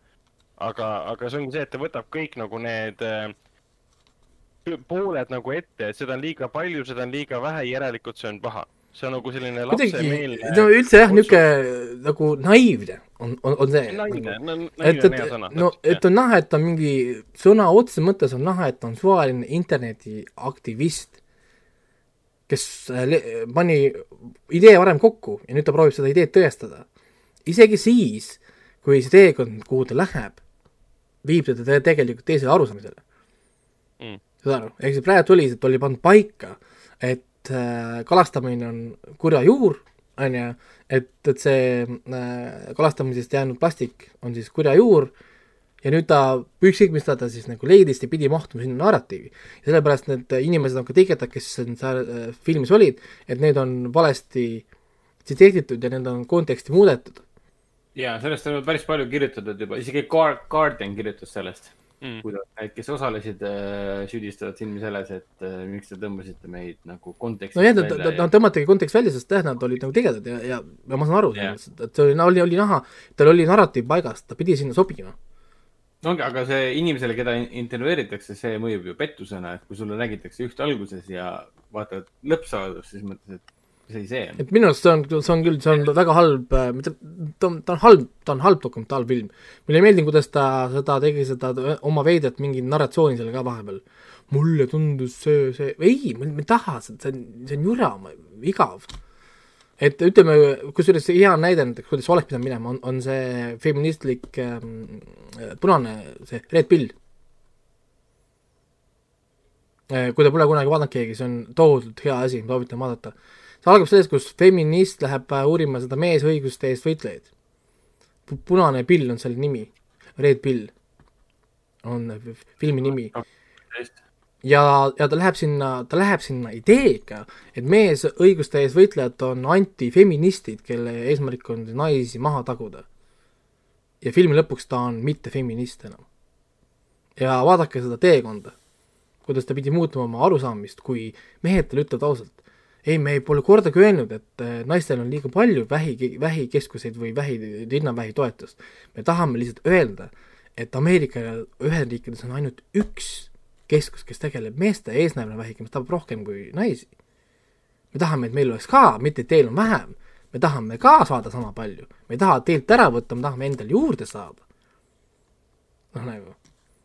[SPEAKER 2] aga, aga see ongi see, et ta võtab kõik nagu need äh, pooled nagu ette, et seda on liiga palju, seda on liiga vähe, järelikult see on paha. see on nagu selline lapsemeelne.
[SPEAKER 4] no üldse jah, niisugune nagu naiivne on, on, on see.
[SPEAKER 2] naiivne, no
[SPEAKER 4] et, et, no et on näha, et on mingi, sõna otseses mõttes on näha, et on suvaline internetiaktivist kes pani idee varem kokku ja nüüd ta proovib seda ideed tõestada. isegi siis, kui see teekond, kuhu ta läheb, viib teda tegelikult teisele arusaamisele. Mm.. saad aru, ehk siis praegu tuli, et oli pannud paika, et äh, kalastamine on kurja juur, on ju, et, et see äh, kalastamisest jäänud plastik on siis kurja juur ja nüüd ta, ükskõik mis ta, ta siis nagu leidis, ta pidi mahtuma sinna narratiivi. ja sellepärast need inimesed on ka tegijad, kes seal äh, filmis olid, et need on valesti tsiteeritud ja need on konteksti muudetud.
[SPEAKER 3] ja sellest on päris palju kirjutatud juba, isegi Guardian kirjutas sellest mm., kuidas need, kes osalesid äh,, süüdistavad filmi selles, et äh, miks te tõmbasite meid nagu kontekstist
[SPEAKER 4] no jah, nad ja... tõmmatigi kontekst välja, sest jah, nad olid nagu tegijad ja, ja, ja ma saan aru yeah. et see oli, oli, oli näha, tal oli narratiiv paigas, ta pidi sinna sobima
[SPEAKER 3] no ongi, aga see inimesele, keda intervjueeritakse, see mõjub ju pettusena, et kui sulle räägitakse üht alguses ja vaatad lõppsaadust, siis mõtled, et mis asi see on.
[SPEAKER 4] et minu arust see on, see on küll, see on väga halb, mitte, ta on, ta on halb, ta on halb dokumentaalfilm. mulle ei meeldinud, kuidas ta seda tegi, seda oma veidrat mingit narratsiooni seal ka vahepeal. mulle tundus see, see, ei, ma ei taha, see on, see on jura, igav et ütleme, kusjuures hea näide näiteks, kuidas oleks pidanud minema, on, on see feministlik ähm, punane, see Red Pill äh,. kui te pole kunagi vaadanud keegi, see on tohutult hea asi, soovitan vaadata. see algab sellest, kus feminist läheb äh, uurima seda meesõiguste eest võitlejaid. punane pill on selle nimi, Red Pill on filmi nimi ja, ja ta läheb sinna, ta läheb sinna ideega, et mees õiguste ees võitlejad on antifeministid, kelle eesmärk on naisi maha taguda. ja filmi lõpuks ta on mitte feminist enam. ja vaadake seda teekonda, kuidas ta pidi muutma oma arusaamist, kui mehed talle ütlevad ausalt, ei, me pole kordagi öelnud, et eh, naistel on liiga palju vähi, vähikeskuseid või vähi, rinnavähi toetust. me tahame lihtsalt öelda, et Ameerika Ühendriikides on ainult üks keskus, kes tegeleb meeste eesnäärmevähiga, mis tabab rohkem kui naisi. me tahame, et meil oleks ka, mitte et teil on vähem. me tahame ka saada sama palju, me ei taha teilt ära võtta, me tahame endale juurde saada. noh, nagu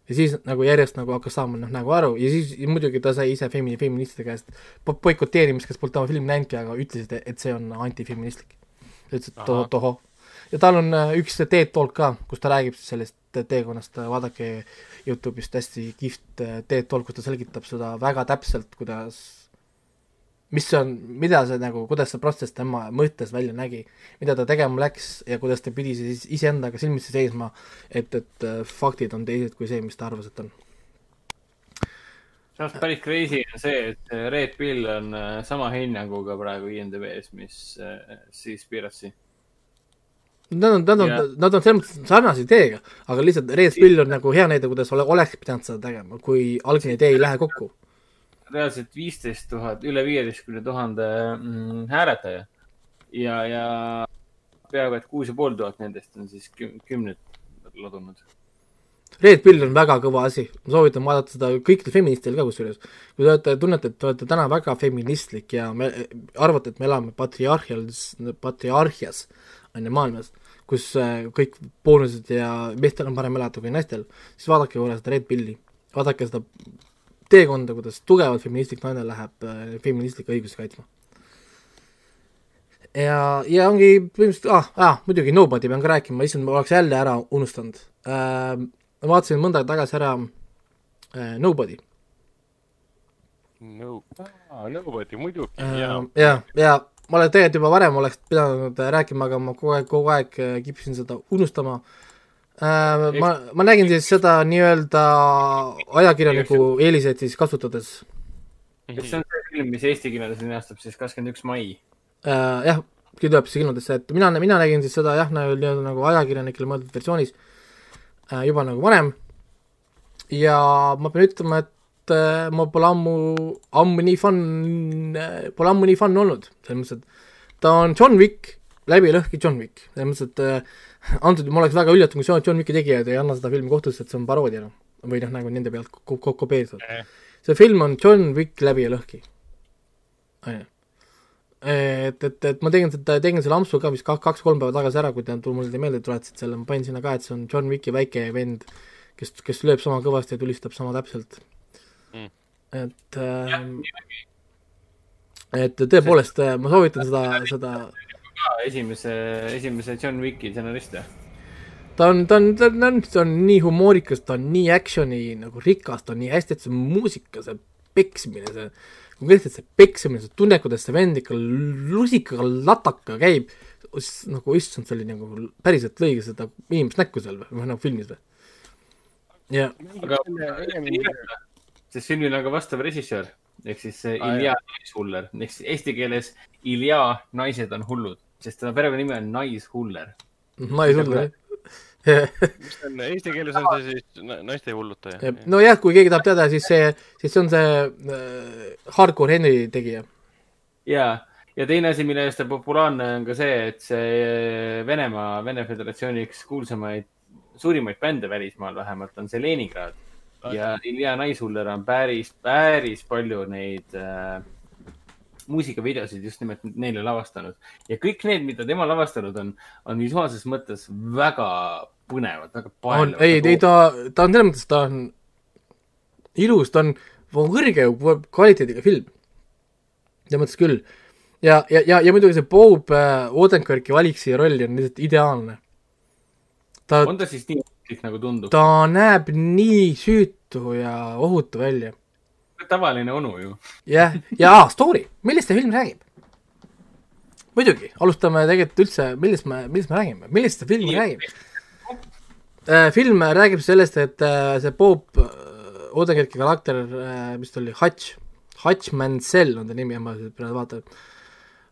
[SPEAKER 4] ja siis nagu järjest nagu hakkas saama noh, nagu aru ja siis ja muidugi ta sai ise femini-, feministide käest boikoteerimist, kes polnud oma filmi näinudki, aga ütlesid, et see on antifeministlik. ütles, et tohoh, tohoh. ja tal on äh, üks TED Talk ka, kus ta räägib siis sellest teekonnast, vaadake Youtube'ist hästi kihvt äh, TED Talk, kus ta selgitab seda väga täpselt, kuidas mis see on, mida see nagu, kuidas see protsess tema mõttes välja nägi, mida ta tegema läks ja kuidas ta pidi siis iseendaga silmitsi seisma, et, et äh, faktid on teised kui see, mis ta arvas, et on.
[SPEAKER 3] samas päris crazy on see, et Red Pill on äh, sama hinnanguga praegu IMDB-s, mis äh, siis Piracy.
[SPEAKER 4] Nad on, nad on, nad on selles mõttes sarnase ideega, aga lihtsalt Red Pill on nagu hea näide, kuidas ole, oleks pidanud seda tegema, kui algne idee ei lähe kokku
[SPEAKER 3] reaalselt viisteist tuhat, üle viieteistkümne tuhande mm, hääletaja ja, ja peaaegu et kuus ja pool tuhat nendest on siis küm, kümned ladunud.
[SPEAKER 4] Red Pill on väga kõva asi, ma soovitan vaadata seda kõikidel feministidel ka kusjuures. kui te olete, tunnete, et te olete täna väga feministlik ja me arvate, et me elame patriarhias, patriarhias on ju maailmas, kus äh, kõik boonused ja meestel on parem elada kui naistel, siis vaadake korra seda Red Pilli, vaadake seda teekonda, kuidas tugevalt feministlik naine läheb äh, feministlikke õigusi kaitsma. ja, ja ongi põhimõtteliselt, ah, ah, muidugi Nobody pean ka rääkima, issand, ma oleks jälle ära unustanud äh,. ma vaatasin mõnda aega tagasi ära äh, Nobody.
[SPEAKER 2] No, ah, Nobody muidugi
[SPEAKER 4] äh,, jaa. ja, ja ma olen tegelikult juba varem oleks pidanud rääkima, aga ma kogu aeg, kogu aeg äh, kippusin seda unustama äh, äh,. ma, ma nägin siis seda nii-öelda ajakirjaniku eeliseid siis kasutades.
[SPEAKER 3] kas see on see film, mis eesti keeles linastub siis kakskümmend üks mai
[SPEAKER 4] äh,? jah, küll tuleb siis kinodesse, et mina, mina nägin siis seda jah, nii-öelda nagu ajakirjanikele mõeldud versioonis äh, juba nagu varem. ja ma pean ütlema, et äh, ma pole ammu, ammu nii fun äh,, pole ammu nii fun olnud, selles mõttes, et ta on John Wick, läbi lõhki John Wick, selles mõttes, et äh, antud ma oleks väga üllatunud, kui John Wicki tegijad ei anna seda filmi kohtusse, et see on paroodia, noh. või noh, nagu nende pealt kopeeritud. see film on John Wick läbi ja lõhki. et, et, et ma tegin seda, tegin selle ampsu ka vist kaks-kolm päeva tagasi ära, kui te mulle meelde tuletasid selle, ma panin sinna ka, et see on John Wicki väike vend, kes, kes lööb sama kõvasti ja tulistab sama täpselt mm.. et äh, et tõepoolest, ma soovitan seda, seda
[SPEAKER 3] esimese, esimese John Wicki stsenarist või?
[SPEAKER 4] ta on, ta on, ta on, ta on nii humoorikas, ta on nii action'i nagu rikas, ta on nii hästi, et see muusika, see peksmine, see, konkreetselt see peksmine, sa tunned, kuidas see vend ikka lusikaga lataka käib, nagu issand, see oli nagu päriselt lõigi seda inimest näkku seal või, või nagu filmis või? jah.
[SPEAKER 3] aga sest filmil on ka vastav režissöör ehk siis Ilja Naishuller ehk siis eesti keeles Ilja naised on hullud sest tema perekonnanimi on Naishuller.
[SPEAKER 4] Naishuller,
[SPEAKER 2] jah mis on, eesti keeles on see siis naiste hullutaja?
[SPEAKER 4] nojah, kui keegi tahab teada, siis see, siis see on see äh, Hardcore Henry tegija.
[SPEAKER 3] jaa, ja teine asi, mille eest ta populaarne on ka see, et see Venemaa, Vene Föderatsiooni üks kuulsamaid, suurimaid bände välismaal vähemalt on see Leningrad. Ja Ilja Naishuller on päris, päris palju neid äh, muusikavideosid just nimelt neile lavastanud ja kõik need, mida tema lavastanud on, on visuaalses mõttes väga põnevad, väga
[SPEAKER 4] paeluvad. ei, ei ta, ta on selles mõttes, ta on ilus, ta on kõrge kvaliteediga film. selles mõttes küll. ja, ja, ja, ja muidugi see Bob äh, Odenkirki valik siia rolli on lihtsalt ideaalne.
[SPEAKER 3] ta, on ta siis nii ohtlik, nagu tundub?
[SPEAKER 4] ta näeb nii süütu ja ohutu välja
[SPEAKER 3] tavaline onu ju.
[SPEAKER 4] jah, ja story, millest see film räägib? muidugi, alustame tegelikult üldse, millest me, millest me räägime, millest see film räägib? Äh, film räägib sellest, et äh, see Bob äh, Odenkirki karakter, mis ta oli, Hutch, Hutch Mansell on ta nimi, ma praegu vaatan,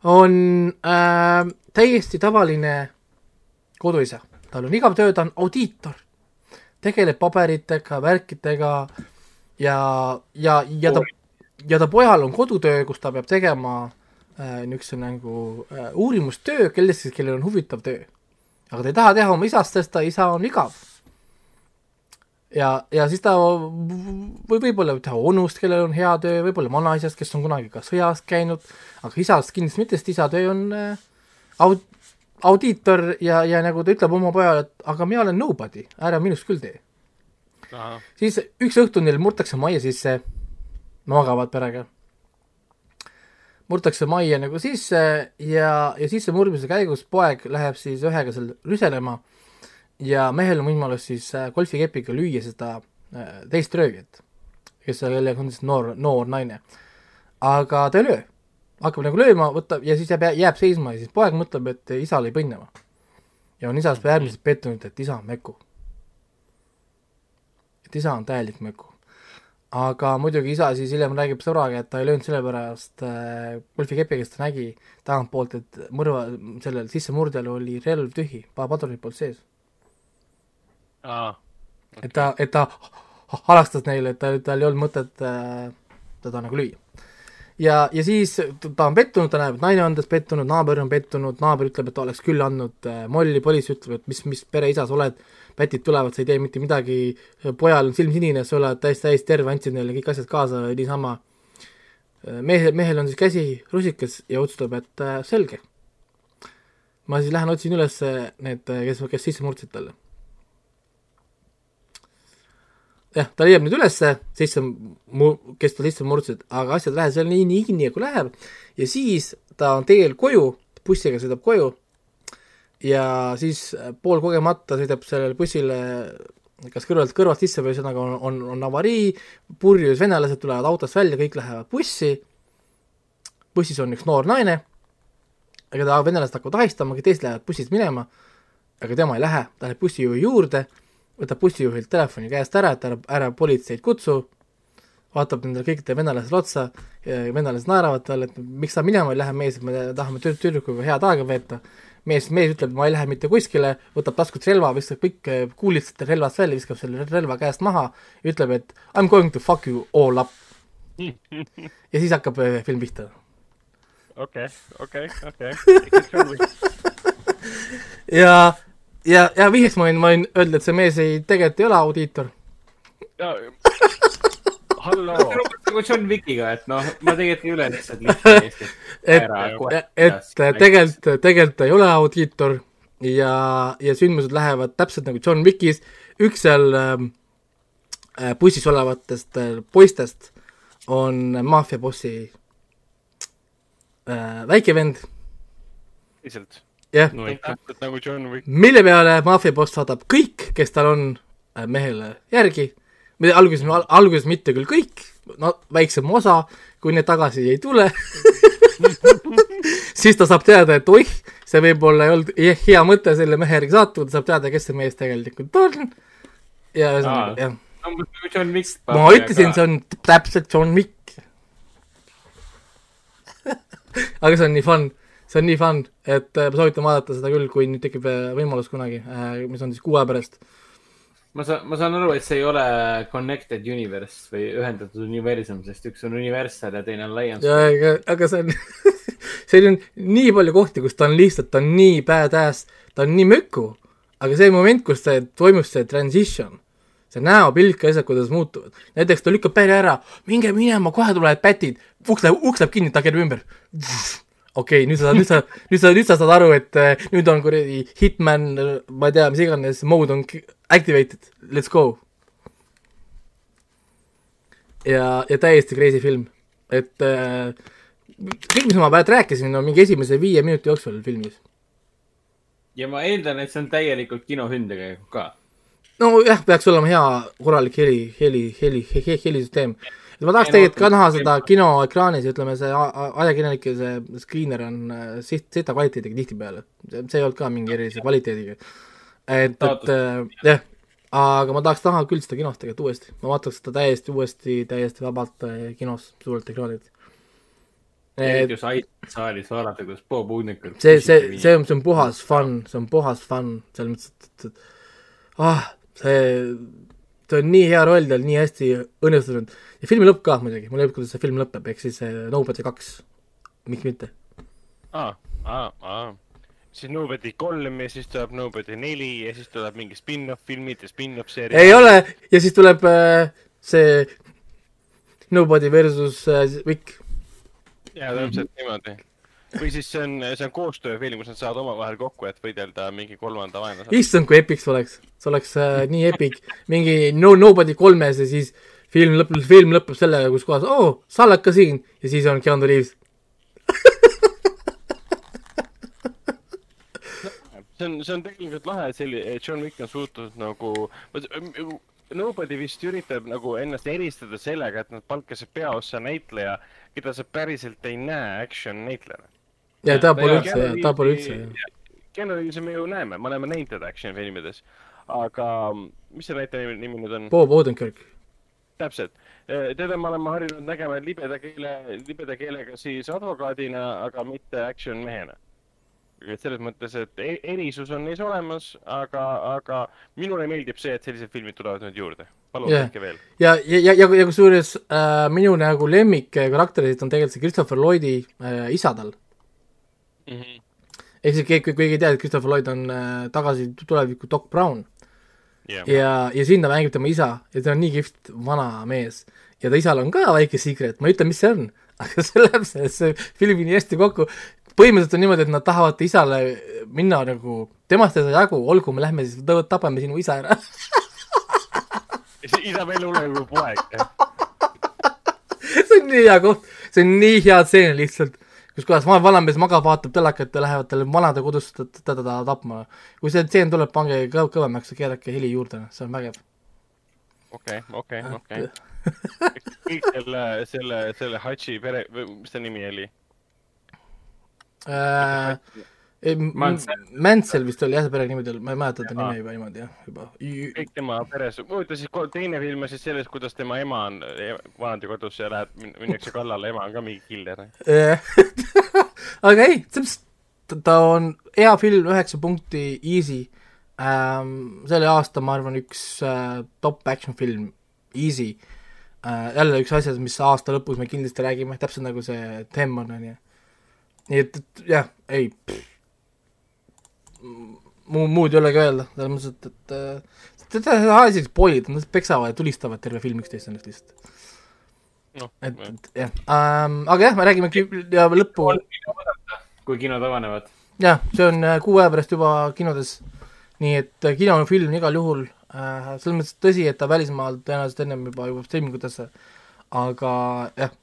[SPEAKER 4] on äh, täiesti tavaline koduisa. tal on igav töö, ta on audiitor, tegeleb paberitega, värkidega ja, ja, ja ta, ja ta pojal on kodutöö, kus ta peab tegema äh, niisuguse nagu äh, uurimustöö, kellest kellel on huvitav töö. aga ta ei taha teha oma isast, sest ta isa on igav. ja, ja siis ta võib võib-olla teha onust, kellel on hea töö, võib-olla vanaisast, kes on kunagi ka sõjas käinud, aga isast kindlasti mitte, sest isa töö on äh, aud-, audiitor ja, ja nagu ta ütleb oma pojale, et aga mina olen nobody, ära minust küll tee. siis üks õhtu neil murtakse majja sisse, magavad perega, murtakse majja nagu sisse ja, ja sissemurdmise käigus poeg läheb siis ühega seal rüselema ja mehel on võimalus siis äh, golfikepiga lüüa seda äh, teist röövijat, kes seal jälle on siis noor, noor naine. aga ta ei löö, hakkab nagu lööma, võtab ja siis jääb, jääb seisma ja siis poeg mõtleb, et isa lõi põnnama. ja on isas äärmiselt pettunud, et isa on meku. et isa on täielik meku. aga muidugi isa siis hiljem räägib sõbraga, et ta ei löönud sellepärast äh, golfikepiga, sest ta nägi tagantpoolt, et mõrva, sellel sissemurdjal oli relv tühi, padrunid polnud sees. et ta, et ta halastas neile, et ta, tal ei olnud mõtet äh, teda nagu lüüa. ja, ja siis ta on pettunud, ta näeb, et naine on tast pettunud, naaber on pettunud, naaber ütleb, et ta oleks küll andnud äh, molli, politsei ütleb, et mis, mis pereisa sa oled, pätid tulevad, sa ei tee mitte midagi, pojal on silm sinine, sa oled täiesti, täiesti terve, andsid neile kõik asjad kaasa niisama. mehe, mehel on siis käsi rusikas ja otsustab, et äh, selge. ma siis lähen otsin üles need, kes, kes sisse murdsid talle jah, ta leiab nüüd ülesse sisse, kes ta sisse murdsid, aga asjad lähevad seal nii, nii kinni, kui läheb. Ja siis ta on teel koju, bussiga sõidab koju ja siis pool kogemata sõidab sellele bussile kas kõrvalt kõrvast sisse või ühesõnaga on, on, on avarii, purjus venelased tulevad autost välja, kõik lähevad bussi, bussis on üks noor naine, keda venelased hakkavad ahistama, teised lähevad bussist minema, aga tema ei lähe, ta läheb bussijuhi juurde võtab bussijuhilt telefoni käest ära, et ära, ära politseid kutsu, vaatab nendele kõikidele venelasele otsa, venelased naeravad talle, et miks sa minema ei lähe, mees, me tahame tüd- tüdrukuga head aega veeta. mees, mees ütleb, ma ei lähe mitte kuskile, võtab taskust relva, viskab kõik kuulid sealt relvast välja, viskab selle relva käest maha, ütleb, et I m going to fuck you all up. ja siis hakkab äh, film pihta.
[SPEAKER 2] okei, okei, okei.
[SPEAKER 4] ja, ja, ja vihjeks ma võin, ma võin öelda, et see mees ei, tegelikult ei ole audiitor.
[SPEAKER 2] halloo.
[SPEAKER 3] nagu John Wickiga, et noh, ma tegelikult ei üle lihtsalt Eesti.
[SPEAKER 4] et, et tegelikult, tegelikult ta ei ole audiitor ja, ja sündmused lähevad täpselt nagu John Wickis, üks seal ähm, äh, bussis olevatest äh, poistest on maffiabossi äh, väike vend,
[SPEAKER 2] lihtsalt.
[SPEAKER 4] jah,
[SPEAKER 3] no
[SPEAKER 2] nagu John Wick.
[SPEAKER 4] mille peale maffiaboss saadab kõik, kes tal on äh, mehele järgi, alguses, alguses mitte küll kõik, no väiksem osa, kui need tagasi ei tule siis ta saab teada, et oih, see võib-olla ei olnud he- hea mõte selle mehe järgi saata, ta saab teada, kes see mees tegelikult on. ja ühesõnaga jah,
[SPEAKER 3] umbes John Wick.
[SPEAKER 4] ma ütlesin, see on täpselt John Wick. aga see on nii fun, see on nii fun, et äh, ma soovitan vaadata seda küll, kui nüüd tekib äh, võimalus kunagi, mis on siis kuu aja pärast.
[SPEAKER 3] ma saan, ma saan aru, et see ei ole connected universe või ühendatud universum, sest üks on Universal ja teine on Lions.
[SPEAKER 4] ja, aga, aga see on seal on nii palju kohti, kus ta on lihtsalt, ta on nii badass, ta on nii möku, aga see moment, kus see toimub see transition, see näopilk ja asjad, kuidas muutuvad, näiteks ta lükkab pere ära, minge minema, kohe tulevad pätid, uks läheb, uks läheb kinni, ta keerab ümber. Okei okay,, nüüd sa, nüüd sa, nüüd sa, nüüd sa saad aru, et äh, nüüd on kuradi Hitman, ma ei tea, mis iganes, mode on activated, let's go. ja, ja täiesti crazy film, et äh, kõik, mis ma praegu rääkisin, on mingi esimese viie minuti jooksul filmis.
[SPEAKER 3] ja ma eeldan, et see on täielikult kinohündega ka.
[SPEAKER 4] nojah, peaks olema hea korralik heli, heli, heli, heli, helisüsteem. Ma tahaks tegelikult ka näha seda kinoekraanis, ütleme see ajakirjanike see screener on äh, siht, sita kvaliteediga tihtipeale. see ei olnud ka mingi erilise kvaliteediga. et, et äh, jah, aga ma tahaks näha küll seda kinos tegelikult uuesti, ma vaataks seda täiesti uuesti, täiesti vabalt äh, kinos, suurelt ekraanilt.
[SPEAKER 3] eriti just Ait saalis vaadata, kuidas Bob Uudnikul.
[SPEAKER 4] see, see, see on, see on puhas fun, see on puhas fun, selles mõttes, et, et ah, see, see on nii hea roll tal, nii hästi õnnestunud ja filmi lõpp ka muidugi, mulle meeldib, kuidas see film lõpeb, ehk siis see Nobody kaks, miks mitte.
[SPEAKER 2] aa, aa, aa. siis Nobody kolm ja siis tuleb Nobody neli ja siis tuleb mingi spin-off filmid ja spin-off seeriad.
[SPEAKER 4] ei ole ja siis tuleb äh, see Nobody versus äh, Vic.
[SPEAKER 2] jaa, täpselt niimoodi. või siis see on, see on koostööfilm, kus nad saavad omavahel kokku, et võidelda mingi kolmanda vaenlasega.
[SPEAKER 4] issand, kui epic see oleks, see oleks äh, nii epic, mingi No Nobody kolmes ja siis film lõpeb, film lõpeb sellega, kus kohas, oo, sa oled ka siin ja siis on Keanu Reaves.
[SPEAKER 2] see on, see on tegelikult lahe, et selline, John Wick on suutnud nagu, Nobody vist üritab nagu ennast eristada sellega, et nad palkasid peaossa näitleja, keda sa päriselt ei näe action näitlejana.
[SPEAKER 4] ja ta pole üldse, ta pole üldse,
[SPEAKER 2] Keanu Reavesi me ju näeme, me oleme näinud teda action filmides, aga mis see näitleja nimi nüüd on?
[SPEAKER 4] Bob Odenkirk.
[SPEAKER 2] täpselt, teda me oleme harjunud nägema libeda keele, libeda keelega siis advokaadina, aga mitte action mehena. et selles mõttes, et e- erisus on neis olemas, aga, aga minule meeldib see, et sellised filmid tulevad nüüd juurde. palun
[SPEAKER 4] Jah.
[SPEAKER 2] tehke veel.
[SPEAKER 4] ja, ja, ja, ja, ja kusjuures äh, minu nagu lemmik karakterid on tegelikult see Christopher Lloydi äh, isa tal. ehk siis keegi, keegi ei tea, et Christopher Lloyd on äh, tagasi tuleviku Doc Brown
[SPEAKER 2] jah,
[SPEAKER 4] ja, ja siin ta mängib tema isa ja ta on nii kihvt vana mees ja ta isal on ka väike secret, ma ei ütle, mis see on, aga see läheb sellesse filmi nii hästi kokku. põhimõtteliselt on niimoodi, et nad tahavad isale minna nagu, temast ei saa jagu, olgu, me lähme siis tapame sinu isa ära.
[SPEAKER 2] isa veel hullem kui poeg.
[SPEAKER 4] see on nii hea koht, see on nii hea tseen lihtsalt, kus kohas va- vanamees magab, vaatab telekat ja lähevad talle vanade kodus teda teda tapma. kui see tseen tuleb, pange kõv- kõvemaks ja keerake heli juurde, see on vägev.
[SPEAKER 2] okei, okei, okei. kõik selle, selle, selle Hachi pere, mis ta nimi oli?
[SPEAKER 4] Äh,
[SPEAKER 3] Mansell
[SPEAKER 4] vist oli jah, perenimi tal, ma ei mäleta ta nime juba niimoodi jah, juba.
[SPEAKER 2] kõik tema peres, huvitav siis teine film on siis sellest, kuidas tema ema on e- vanadekodus ja läheb, minnakse kallale, ema on ka mingi killer.
[SPEAKER 4] aga ei, selles, ta on hea film, üheksa punkti, easy ähm,. selle aasta, ma arvan, üks äh, top action film, easy äh,. jälle üks asjad, mis aasta lõpus me kindlasti räägime, täpselt nagu see Them on, onju. nii et, et jah, ei. muu, muud ei olegi öelda, selles mõttes, et, et äh, seda asjad poolid, nad peksavad ja tulistavad terve film üksteist ennast lihtsalt.
[SPEAKER 2] noh,
[SPEAKER 4] et, et jah ähm,, aga jah, me räägime ja lõppu,
[SPEAKER 3] kui kinod avanevad.
[SPEAKER 4] jah, see on äh, kuu aja pärast juba kinodes. nii et äh, kinofilm igal juhul äh,, selles mõttes tõsi, et ta välismaal tõenäoliselt ennem juba jõuab streamingutesse, aga jah,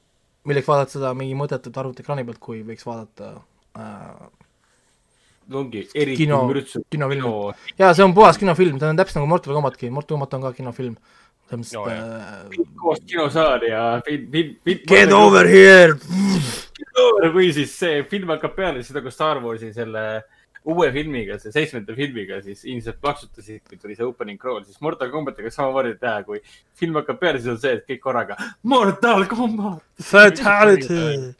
[SPEAKER 4] milleks vaadata seda mingi mõttetut arvutiekraani pealt, kui võiks vaadata äh,
[SPEAKER 3] ongi eriti
[SPEAKER 4] kino
[SPEAKER 3] mürtsu,
[SPEAKER 4] kinofilmi
[SPEAKER 3] kino.
[SPEAKER 4] jaa, see on puhas kinofilm, see on täpselt nagu Mortal Combatki, Mortal Combat on ka kinofilm. selles mõttes, et
[SPEAKER 3] koos kinosaali ja film, film, film.
[SPEAKER 4] Get over here!
[SPEAKER 3] või siis see film hakkab peale, siis nagu Star Warsi selle uue filmiga, see seitsmenda filmiga, siis inimesed plaksutasid, kui tuli see opening crawl, siis Mortal Combatiga samamoodi teha, kui film hakkab peale, siis on see, et kõik korraga Mortal Combat.
[SPEAKER 4] Fatality.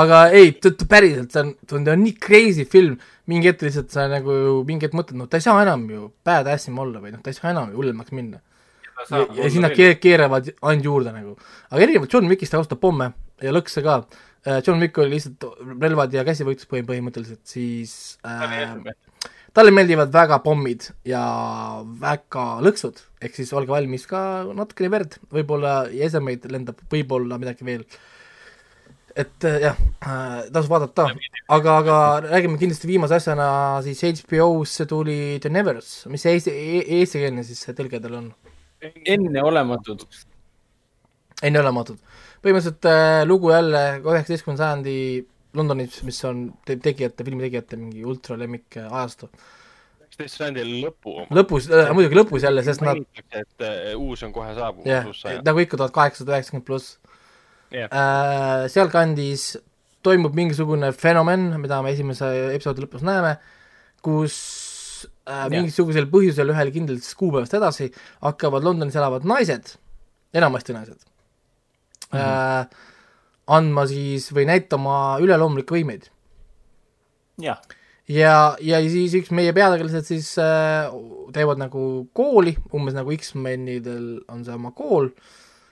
[SPEAKER 4] aga ei, päriselt, see on, see on, nii crazy film, mingi hetk lihtsalt sa nagu mingi hetk mõtled, no ta ei saa enam ju badass im olla või noh, ta ei saa enam ju hullemaks minna. ja, ja siis nad ke- keeravad ainult juurde nagu. aga erinevalt John Wickist ta kasutab pomme ja lõkse ka. John Wick oli lihtsalt relvad ja käsivõitlus põhim-, põhimõtteliselt, siis äh, talle meeldivad väga pommid ja väga lõksud, ehk siis olge valmis ka natukene verd, võib-olla esemeid lendab, võib-olla midagi veel. et äh, jah äh,, tasub vaadata, aga, aga räägime kindlasti viimase asjana siis HBO-sse tuli The Nevers, mis see eesti, eestikeelne siis see tõlge tal on?
[SPEAKER 3] enneolematud.
[SPEAKER 4] enneolematud. Põhimõtteliselt äh, lugu jälle üheksateistkümnenda sajandi Londonis, mis on te tegijate, filmitegijate mingi ultra lemmik äh, ajastu.
[SPEAKER 2] üksteist sajandi lõpu.
[SPEAKER 4] lõpus äh,, muidugi lõpus jälle, sest nad,
[SPEAKER 2] et äh, uus on kohe saabumas,
[SPEAKER 4] jah
[SPEAKER 2] uus, sajand.
[SPEAKER 4] nagu ikka tuhat kaheksasada üheksakümmend pluss
[SPEAKER 2] Jah.
[SPEAKER 4] äh,. sealkandis toimub mingisugune fenomen, mida me esimese episoodi lõpus näeme, kus äh, mingisugusel põhjusel ühel kindlast kuupäevast edasi hakkavad Londonis elavad naised, enamasti naised mm, -hmm. äh, andma siis või näitama üleloomulikke võimeid.
[SPEAKER 3] jah,
[SPEAKER 4] ja, ja siis üks meie peategelased siis äh, teevad nagu kooli, umbes nagu X-menidel on see oma kool,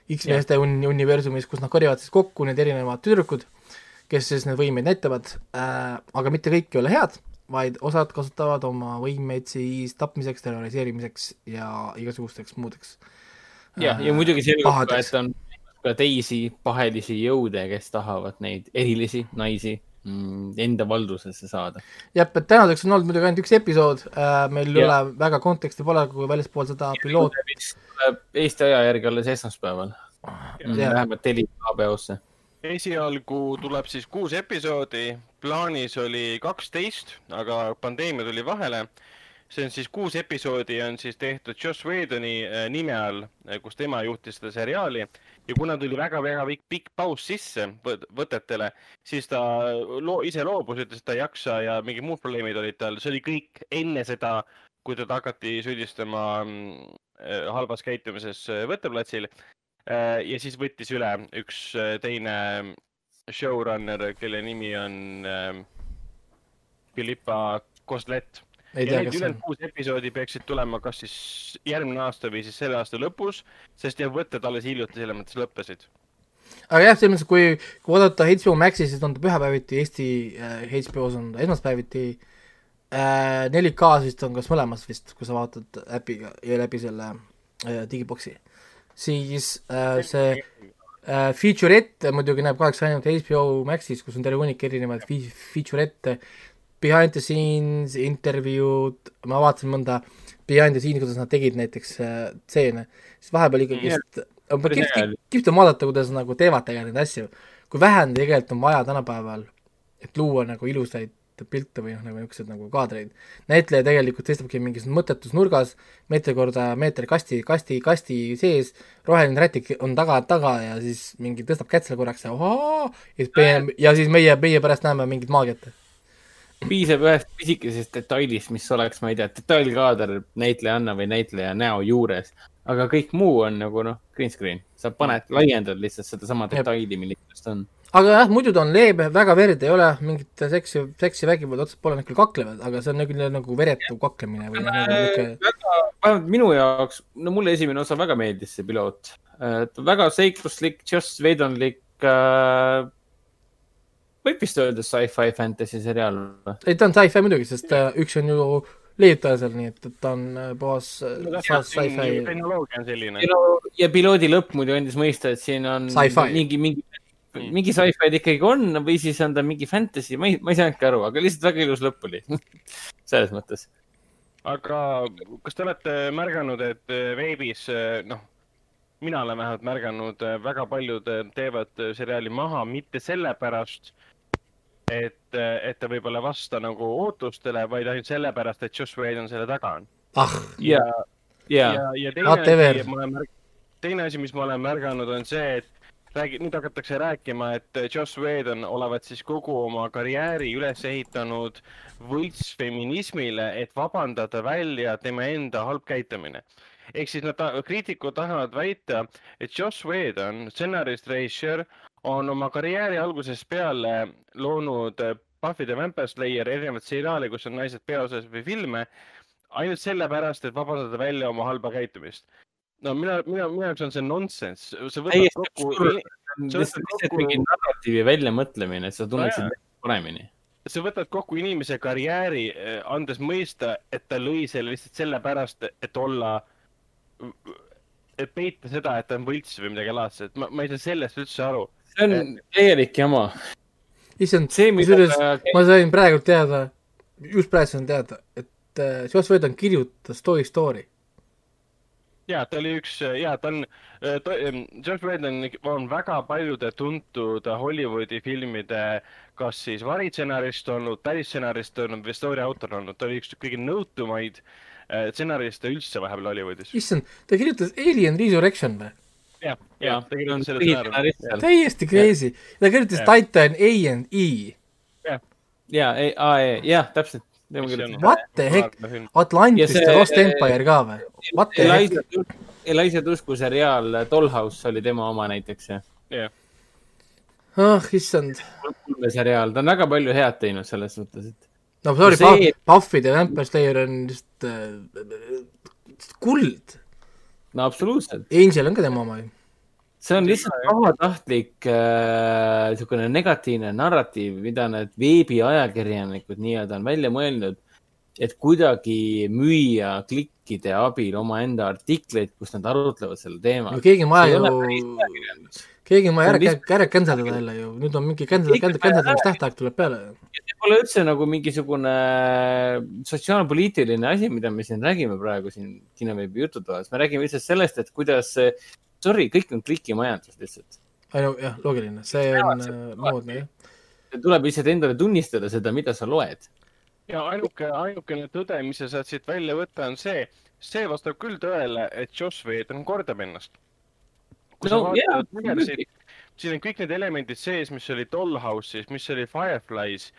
[SPEAKER 4] X-meeste un- universumis, kus nad korjavad siis kokku need erinevad tüdrukud, kes siis neid võimeid näitavad. Äh,, aga mitte kõik ei ole head vaid osad kasutavad oma võimeid siis tapmiseks, terroriseerimiseks ja igasugusteks muudeks.
[SPEAKER 3] Jah, ja muidugi selgub ka, et on ka teisi pahelisi jõude, kes tahavad neid erilisi naisi mm, enda valdusesse saada.
[SPEAKER 4] jah, et tänaseks on olnud muidugi ainult üks episood äh,, meil ei ole väga konteksti pole, kui väljaspool seda piloot.
[SPEAKER 3] Eesti aja järgi alles esmaspäeval vähemalt teli HBO-sse
[SPEAKER 2] esialgu tuleb siis kuus episoodi, plaanis oli kaksteist, aga pandeemia tuli vahele. See on siis kuus episoodi on siis tehtud Joss Whedoni äh, nime all, äh, kus tema juhtis seda seriaali. Ja kuna tuli väga-väga pikk, pikk paus sisse võtetele, siis ta loo, ise loobus, ütles, et ta ei jaksa ja mingid muud probleemid olid tal, see oli kõik enne seda, kui teda hakati süüdistama mm, äh, halvas käitumises võtteplatsil. Äh, ja siis võttis üle üks äh, teine showrunner, kelle nimi on äh, Philippa Koslet. Ja need ülejäänud kuus episoodi peaksid tulema kas siis järgmine aasta või siis selle aasta lõpus, sest jah, võtted alles hiljuti selles mõttes lõppesid.
[SPEAKER 4] Aga jah, selles mõttes, kui, kui vaadata HBO Maxi, siis on ta pühapäeviti, Eesti äh, HBO-s on ta esmaspäeviti. Äh,, 4K-s vist on kas mõlemas vist, kui sa vaatad äpiga ja läbi selle äh, digiboksi. Siis äh, see äh, featureette muidugi näeb kahjuks ainult HBO Maxis, kus on terve hunnik erinevaid featureette, behind the scenes, intervjuud, ma vaatasin mõnda behind the scenes, kuidas nad tegid näiteks äh, stseene äh,, siis vahepeal ikkagist on kihvt, kihvt on vaadata, kuidas nagu teevad tegelikult neid asju. kui vähe tegelikult on vaja tänapäeval, et luua nagu ilusaid pilte või noh, nagu niisuguseid nagu kaadreid. näitleja tegelikult seisabki mingis mõttetus nurgas, meeter korda meeter kasti, kasti, kasti sees, roheline rätik on taga, taga ja siis mingi tõstab kätt selle korraks ja ohaa, ja siis meie, ja siis meie, meie pärast näeme mingit maagiat.
[SPEAKER 3] Piisab ühest pisikesest detailist, mis oleks, ma ei tea, detailkaader näitlejanna või näitleja näo juures, aga kõik muu on nagu noh, green screen, sa paned, laiendad lihtsalt sedasama detaili, milline ta on
[SPEAKER 4] aga jah, muidu ta on leebe, väga verd ei ole, mingit seksi, seksi vägivalda otseselt pole, nad küll kaklevad, aga see on nagu, nagu veretu kaklemine või nagu niisugune.
[SPEAKER 3] vähemalt minu jaoks, no mulle esimene osa väga meeldis, see piloot. et väga seikluslik, Joss Whedonlik äh,. Võib vist öelda sci-fi fantasy seriaal või?
[SPEAKER 4] ei, ta on sci-fi muidugi, sest äh, üks on ju leiutaja seal, nii et, et ta on äh, puhas
[SPEAKER 2] no, sci-fi. tehnoloogia on selline.
[SPEAKER 3] ja piloodi lõpp muidu andis mõista, et siin on mingi, mingi Mm. mingi sci-fi'd ikkagi on või siis on ta mingi fantasy, ma ei, ma ei saanudki aru, aga lihtsalt väga ilus lõpp oli selles mõttes.
[SPEAKER 2] aga kas te olete märganud, et äh, veebis, äh, noh, mina olen vähemalt märganud, äh, väga paljud teevad seriaali maha mitte sellepärast, et, et ta võib-olla ei vasta nagu ootustele, vaid ainult sellepärast, et Joss Whedon selle taga on.
[SPEAKER 4] ah,
[SPEAKER 3] ja, ja,
[SPEAKER 2] ja, ja teine asi, teine asi, mis ma olen märganud, on see, et räägi, nüüd hakatakse rääkima, et Joss Whedon olevat siis kogu oma karjääri üles ehitanud võltsfeminismile, et vabandada välja tema enda halb käitumine. ehk siis nad ta,, kriitikud tahavad väita, et Joss Whedon, stsenarist, režissöör, on oma karjääri algusest peale loonud Buffy the Vampire Slayer erinevaid seriaale, kus on naised peaosas või filme, ainult sellepärast, et vabandada välja oma halba käitumist no mina, mina, minu jaoks on see nonsense, sa võtad kokku.
[SPEAKER 3] lihtsalt mingi narratiivi väljamõtlemine, et sa tunneksid no, paremini.
[SPEAKER 2] sa võtad kokku inimese karjääri, eh, andes mõista, et ta lõi selle lihtsalt sellepärast, et olla, et peita seda, et ta on võlts või midagi laadset, ma, ma ei saa sellest üldse aru.
[SPEAKER 3] See on täielik jama.
[SPEAKER 4] issand, kusjuures ma sain praegu teada, just praegu sain teada, et äh, Joss Whedon kirjutas Toy Story
[SPEAKER 2] ja ta oli üks ja ta on, äh, George Whedon on väga paljude tuntud Hollywoodi filmide kas siis varitsenarist olnud, pärisstsenarist olnud või story autor olnud, ta oli üks kõige nõutumaid äh, stsenariste üldse vahepeal Hollywoodis.
[SPEAKER 4] issand, ta kirjutas Alien Resurrection või?
[SPEAKER 2] Jah, jah, ta kirjutas selle stsenaariumi.
[SPEAKER 4] täiesti crazy, ta kirjutas Titan A and E.
[SPEAKER 3] ja, ja, jah, täpselt
[SPEAKER 4] What the heck, Atlantis ja Lost Empire ka või? What the
[SPEAKER 3] heck? Eliza Tusku seriaal Dollhouse oli tema oma näiteks, jah?
[SPEAKER 2] jah.
[SPEAKER 4] ah, issand.
[SPEAKER 3] seriaal, ta on väga palju head teinud selles suhtes, et.
[SPEAKER 4] no sorry see..., Buffy the Vampire Slayer on just äh, kuld.
[SPEAKER 3] No absoluutselt.
[SPEAKER 4] Angel on ka tema oma ju.
[SPEAKER 3] see on lihtsalt pahatahtlik äh, niisugune negatiivne narratiiv, mida need veebiajakirjanikud nii-öelda on välja mõelnud, et kuidagi müüa klikkide abil omaenda artikleid, kus nad arutlevad selle teema.
[SPEAKER 4] no keegi ei maja ju, keegi ei maja ära, ära cancel ida jälle ju, nüüd on mingi cancel, cancel, cancel tähtaeg tuleb peale.
[SPEAKER 3] see pole üldse nagu mingisugune sotsiaalpoliitiline asi, mida me siin räägime praegu siin kinoveebi jututoas, me räägime lihtsalt sellest, et kuidas sorry, kõik on klikimajandus lihtsalt.
[SPEAKER 4] jah, loogiline, see on äh, moodne jah.
[SPEAKER 3] tuleb lihtsalt endale tunnistada seda, mida sa loed.
[SPEAKER 2] Ja ainuke, ainukene tõde, mis sa saad siit välja võtta, on see, see vastab küll tõele, et Joss Whedon kordab ennast. kui no, sa vaatad Universe'i, siin on kõik need elemendid sees, mis oli Dollhouse'is, mis oli Fireflies,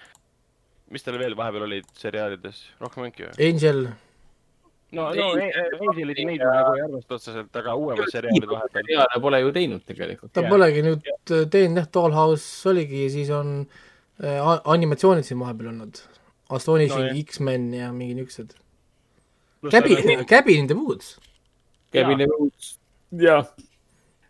[SPEAKER 2] mis tal veel vahepeal olid seriaalides, rohkem ongi või?
[SPEAKER 4] Angel
[SPEAKER 2] no, no Angelid ja neid nagu ei arvesta otseselt, aga uuemad seriaalid vahepeal.
[SPEAKER 3] seriaale pole ju teinud tegelikult.
[SPEAKER 4] ta ja. polegi nüüd ja. teinud jah, Dollhouse oligi, siis on äh, animatsioonid siin vahepeal olnud. Astonishing no,, X-men ja mingi niisugused. Cabin, Cabin in the Woods.
[SPEAKER 3] Cabin in the Woods, jah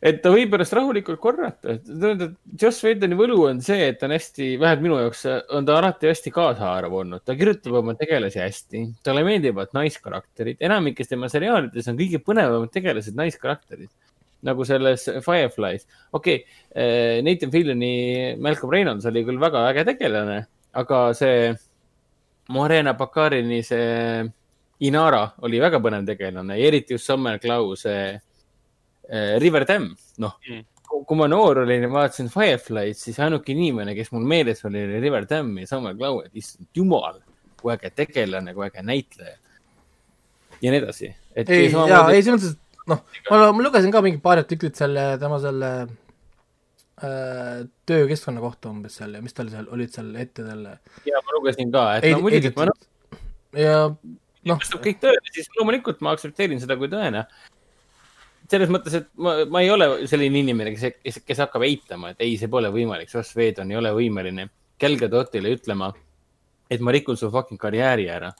[SPEAKER 3] et ta võib ennast rahulikult korrata, et tähendab, Joss Whedoni võlu on see, et ta on hästi, vähemalt minu jaoks on ta alati hästi kaasahaarav olnud, ta kirjutab oma tegelasi hästi, talle meeldivad naiskarakterid, enamikes tema seriaalides on kõige põnevamad tegelased naiskarakterid. nagu selles Fireflies, okei okay,, Nathan Filloni Malcolm Reynolds oli küll väga äge tegelane, aga see Morena Bakarini see Inara oli väga põnev tegelane ja eriti just Summer Cloud, see Äh, River Dam, noh mm., kui ma noor olin ja vaatasin Firefly'd, siis ainuke inimene, kes mul meeles oli, oli River Dam ja Samuel Cloud, issand jumal, kui äge tegelane, kui äge näitleja. ja nii edasi.
[SPEAKER 4] ei, jaa, ei selles mõttes, et noh, ma, ma lugesin ka mingi paar artiklit selle, tema selle äh, töökeskkonna kohta umbes seal ja mis tal seal olid seal ette talle.
[SPEAKER 3] ja ma lugesin ka, et ei, no muidugi, ma noh.
[SPEAKER 4] ja noh.
[SPEAKER 3] kõik tõene, siis loomulikult ma aktsepteerin seda kui tõene selles mõttes, et ma, ma ei ole selline inimene, kes, kes, kes hakkab eitama, et ei, see pole võimalik, Joss Whedon ei ole võimeline Gal Gadotile ütlema, et ma rikun su fucking karjääri ära.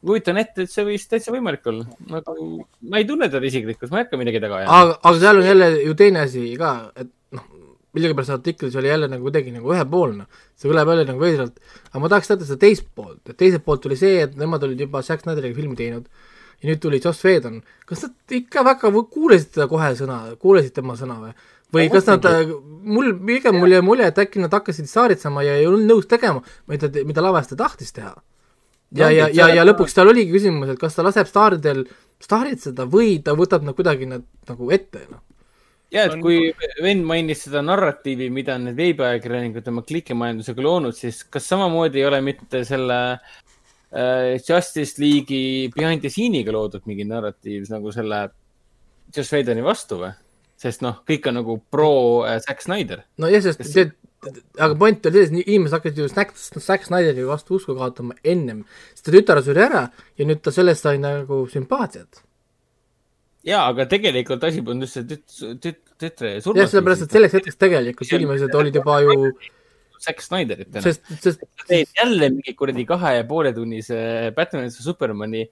[SPEAKER 3] kujutan ette, et see võis täitsa võimalik olla, nagu ma ei tunne teda isiklikult, ma ei hakka midagi taga
[SPEAKER 4] ajama. aga, aga seal on jälle ju teine asi ka, et noh, millegipärast artiklis oli jälle nagu kuidagi nagu ühepoolne, see kõlab jälle nagu veidralt, aga ma tahaks teada seda teist poolt, et teiselt poolt oli see, et nemad olid juba Zack Snyderiga filmi teinud. Ja nüüd tuli Joss Whedon, kas nad ikka väga kuulasid teda kohe sõna, kuulasid tema sõna või? või no, kas nad, mul, pigem mul jäi mulje, et äkki nad hakkasid saaritsema ja ei olnud nõus tegema, mida, mida lavastaja tahtis teha. ja ja, ja, ja lõpuks tal oligi küsimus, et kas ta laseb staaridel staaritseda või ta võtab nad kuidagi nad nagu ette, noh
[SPEAKER 3] ja, et kui vend mainis seda narratiivi, mida need veebiajakirjanikud oma klikimajandusega loonud, siis kas samamoodi ei ole mitte selle Äh, Justice League'i behind the scene'iga loodud mingi narratiiv nagu selle Joss Whedoni vastu või? sest noh, kõik on nagu pro äh, Zack Snyder.
[SPEAKER 4] nojah, sest see, aga point oli selles, inimesed hakkasid ju Zack, Zack Snyderi vastu usku kaotama ennem, sest ta tütar suri ära ja nüüd ta sellest sai nagu sümpaatiat.
[SPEAKER 3] Jaa, aga tegelikult asi polnud just see tüt-, tüt-, tütre surmas.
[SPEAKER 4] jah, sellepärast, et selleks hetkeks tegelikult inimesed olid juba ju
[SPEAKER 3] Zack Snyderit täna. sest, sest. teed jälle mingi kuradi kahe ja poole tunnise Batman vs Supermani,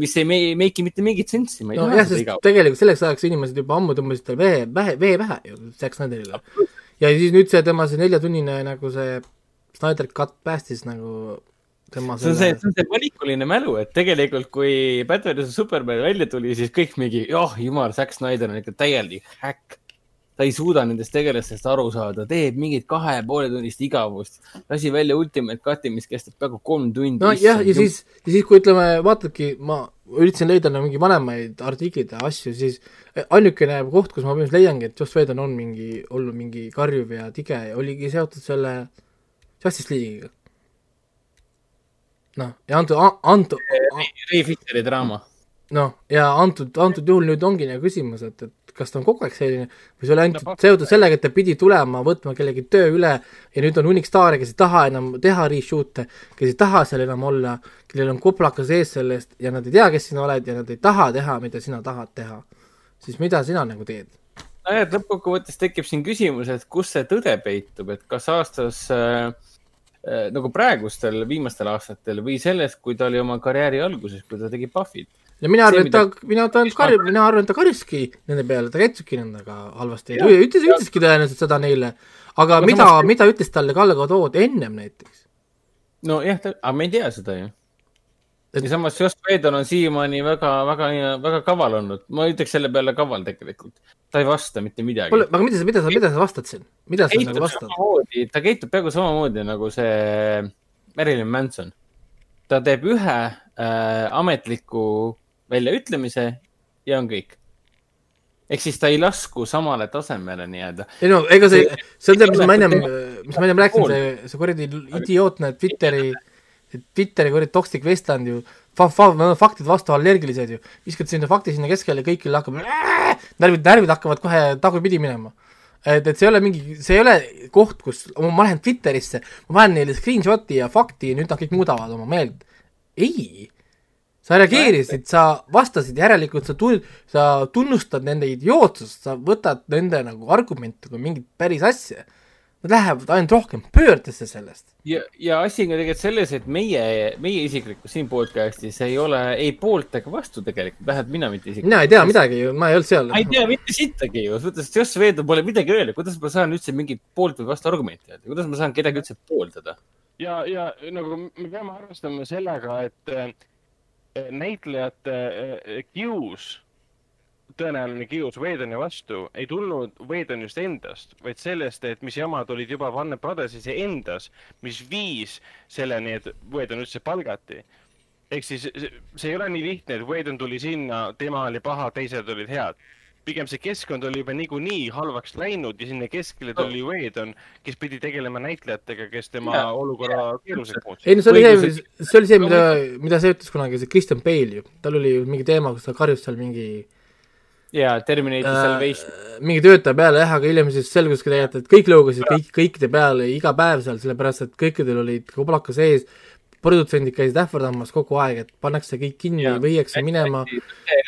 [SPEAKER 3] mis ei meiki mitte mingit sensi.
[SPEAKER 4] no jah, sest igav. tegelikult selleks ajaks inimesed juba ammu tõmbasid tal vee, vähe, vee pähe ju Zack Snyderile. ja siis nüüd see tema see neljatunnine nagu see Snyder cut päästis nagu tema
[SPEAKER 3] see on see, see on see valikuline mälu, et tegelikult kui Batman vs Superman välja tuli, siis kõik mingi, oh jumal, Zack Snyder on ikka täielik häkk ta ei suuda nendest tegelastest aru saada, teeb mingit kahe ja poole tunnist igavust. lasi välja Ultimate Cut'i, mis kestab peaaegu kolm tundi.
[SPEAKER 4] nojah, ja siis, ja siis, kui ütleme, vaatadki, ma üritasin leida nagu mingi vanemaid artikleid ja asju, siis ainukene koht, kus ma põhimõtteliselt leiangi, et Joss Whedon on mingi, olnud mingi karjuv ja tige, oligi seotud selle Justice League'iga. Noh, ja antud, antud.
[SPEAKER 3] Ray Fisheri draama.
[SPEAKER 4] noh, ja antud, antud juhul nüüd ongi nagu küsimus, et, et kas ta on kogu aeg selline või see oli ainult seotud sellega, et ta pidi tulema, võtma kellegi töö üle ja nüüd on hunnik staare, kes ei taha enam teha reshoot'e, kes ei taha seal enam olla, kellel on kuplakas ees sellest ja nad ei tea, kes sina oled ja nad ei taha teha, mida sina tahad teha, siis mida sina nagu teed?
[SPEAKER 3] nojah, et lõppkokkuvõttes tekib siin küsimus, et kus see tõde peitub, et kas aastas äh, nagu praegustel viimastel aastatel või selles, kui ta oli oma karjääri alguses, kui ta tegi Buffy't
[SPEAKER 4] ja mina arvan, et ta mina ta kar- mina arvan, et ta karjuski nende peale, ta käituski nendega halvasti, ütles, ütleski tõenäoliselt seda neile, aga
[SPEAKER 3] Aga
[SPEAKER 4] mida
[SPEAKER 3] samas-,
[SPEAKER 4] mida ütles talle Kalle Godot ennem näiteks?
[SPEAKER 3] nojah, aga me ei tea seda ju.
[SPEAKER 4] Et-
[SPEAKER 3] ja samas Joss Whedon on siiamaani väga, väga, väga kaval olnud, ma ütleks selle peale kaval tegelikult. ta ei vasta mitte midagi
[SPEAKER 4] kuule, aga mida sa, mida sa, mida sa vastad siin, mida sa nagu vastad?
[SPEAKER 3] ta käitub peaaegu samamoodi nagu see Marilyn Manson. ta teeb ühe äh, ametliku väljaütlemise ja on kõik. ehk siis ta ei lasku samale tasemele nii-öelda.
[SPEAKER 4] ei no ega see, see on see, mis ma ennem mis ma ennem rääkisin, see, see kuradi idiootne Twitteri, Twitteri kuradi toxic vestland ju, fa-, fa-, faktide vastu allergilised ju, viskad sinna fakti sinna keskele kõigil hakkab närvid, närvid hakkavad kohe tagurpidi minema. et, et see ei ole mingi, see ei ole koht, kus ma lähen Twitterisse, ma panen neile screenshot'i ja fakti ja nüüd nad kõik muudavad oma meelt. ei, sa reageerisid, sa vastasid, järelikult sa tu-, sa tunnustad nende idiootsust, sa võtad nende nagu argumente kui mingit päris asja. Nad lähevad ainult rohkem pöördesse sellest.
[SPEAKER 3] ja, ja asi on ka tegelikult selles, et meie, meie isiklikult siin podcast'is ei ole ei poolt ega vastu tegelikult, vähemalt mina mitte isiklikult.
[SPEAKER 4] mina ei tea midagi ju, ma ei olnud seal
[SPEAKER 3] ma. ei tea mitte sittagi ju, mõttes, et Joss Whedon pole midagi öelda, kuidas ma saan üldse mingit poolt või vastu argumenti öelda, kuidas ma saan kedagi üldse pooldada?
[SPEAKER 2] ja, ja nagu me peame arvestama sellega, et äh, näitlejate äh, kius, tõenäoline kius Whedoni vastu ei tulnud Whedonist endast, vaid sellest, et mis jamad olid juba Warner Brothersis endas, mis viis selleni, et Whedon üldse palgati. ehk siis see- ei ole nii lihtne, et Whedon tuli sinna, tema oli paha, teised olid head pigem see keskkond oli juba niikuinii halvaks läinud ja sinna keskele tuli Whedon, kes pidi tegelema näitlejatega, kes tema
[SPEAKER 3] Jaa.
[SPEAKER 2] olukorra keeruliseks muutsid.
[SPEAKER 4] ei no see oli see see oli see, mida, mida see ütles kunagi see Kristjan Bale ju, tal oli mingi teema, kus ta karjus seal mingi
[SPEAKER 3] ja Terminator
[SPEAKER 4] äh,
[SPEAKER 3] Salvation.
[SPEAKER 4] mingi töötaja peale jah, aga hiljem siis selguski tegelikult, et kõik lõugasid kõik, kõikide peale iga päev seal, sellepärast et kõikidel olid koblaka sees, produtsendid käisid ähvardamas kogu aeg, et pannakse kõik kinni,
[SPEAKER 3] Jaa.
[SPEAKER 4] viiakse minema.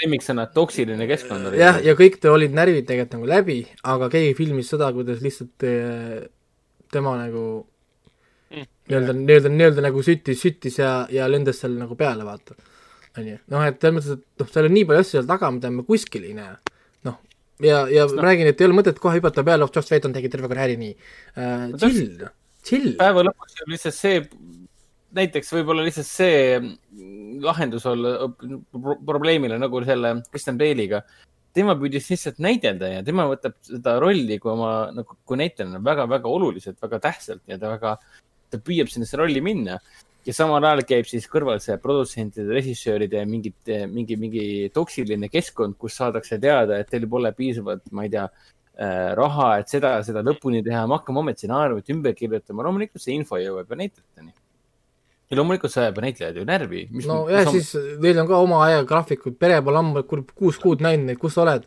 [SPEAKER 3] lemmiksõna, toksiline keskkond oli.
[SPEAKER 4] jah, ja kõik te olid närvid tegelikult nagu läbi, aga keegi filmis seda, kuidas lihtsalt eh, tema nagu
[SPEAKER 2] Mm.
[SPEAKER 4] nii-öelda, nii-öelda, nii-öelda nagu süttis, süttis ja, ja lendas seal nagu peale, vaata. onju, noh, et selles mõttes, et noh, seal on nii palju asju seal taga, mida me kuskil ei näe. noh, ja, ja ma räägin, et ei ole mõtet kohe hüpata peale, oh, Joss Whedon tegi terve karjääri nii uh,. chill, chill.
[SPEAKER 3] päeva lõpuks on lihtsalt see, näiteks võib-olla lihtsalt see mm, lahendus olla pro- probleemile nagu selle Kristjan Bale'iga. tema püüdis lihtsalt näidelda ja tema võtab seda rolli kui oma nagu, kui näitlejana väga-väga oluliselt, väga tähtsalt ja ta väga, ta püüab sellesse rolli minna ja samal ajal käib siis kõrval see produtsentide, režissööride ja mingit, mingi, mingi toksiline keskkond, kus saadakse teada, et teil pole piisavalt, ma ei tea äh, raha, et seda, seda lõpuni teha, me hakkame homme stsenaariumit ümber kirjutama, loomulikult see info jõuab ju näitlejateni. ja loomulikult see ajab näitlejad ju närvi.
[SPEAKER 4] no ja siis neil on ka oma ajagraafikud, pere pole ammu kuus kuud näinud neid, kus sa oled?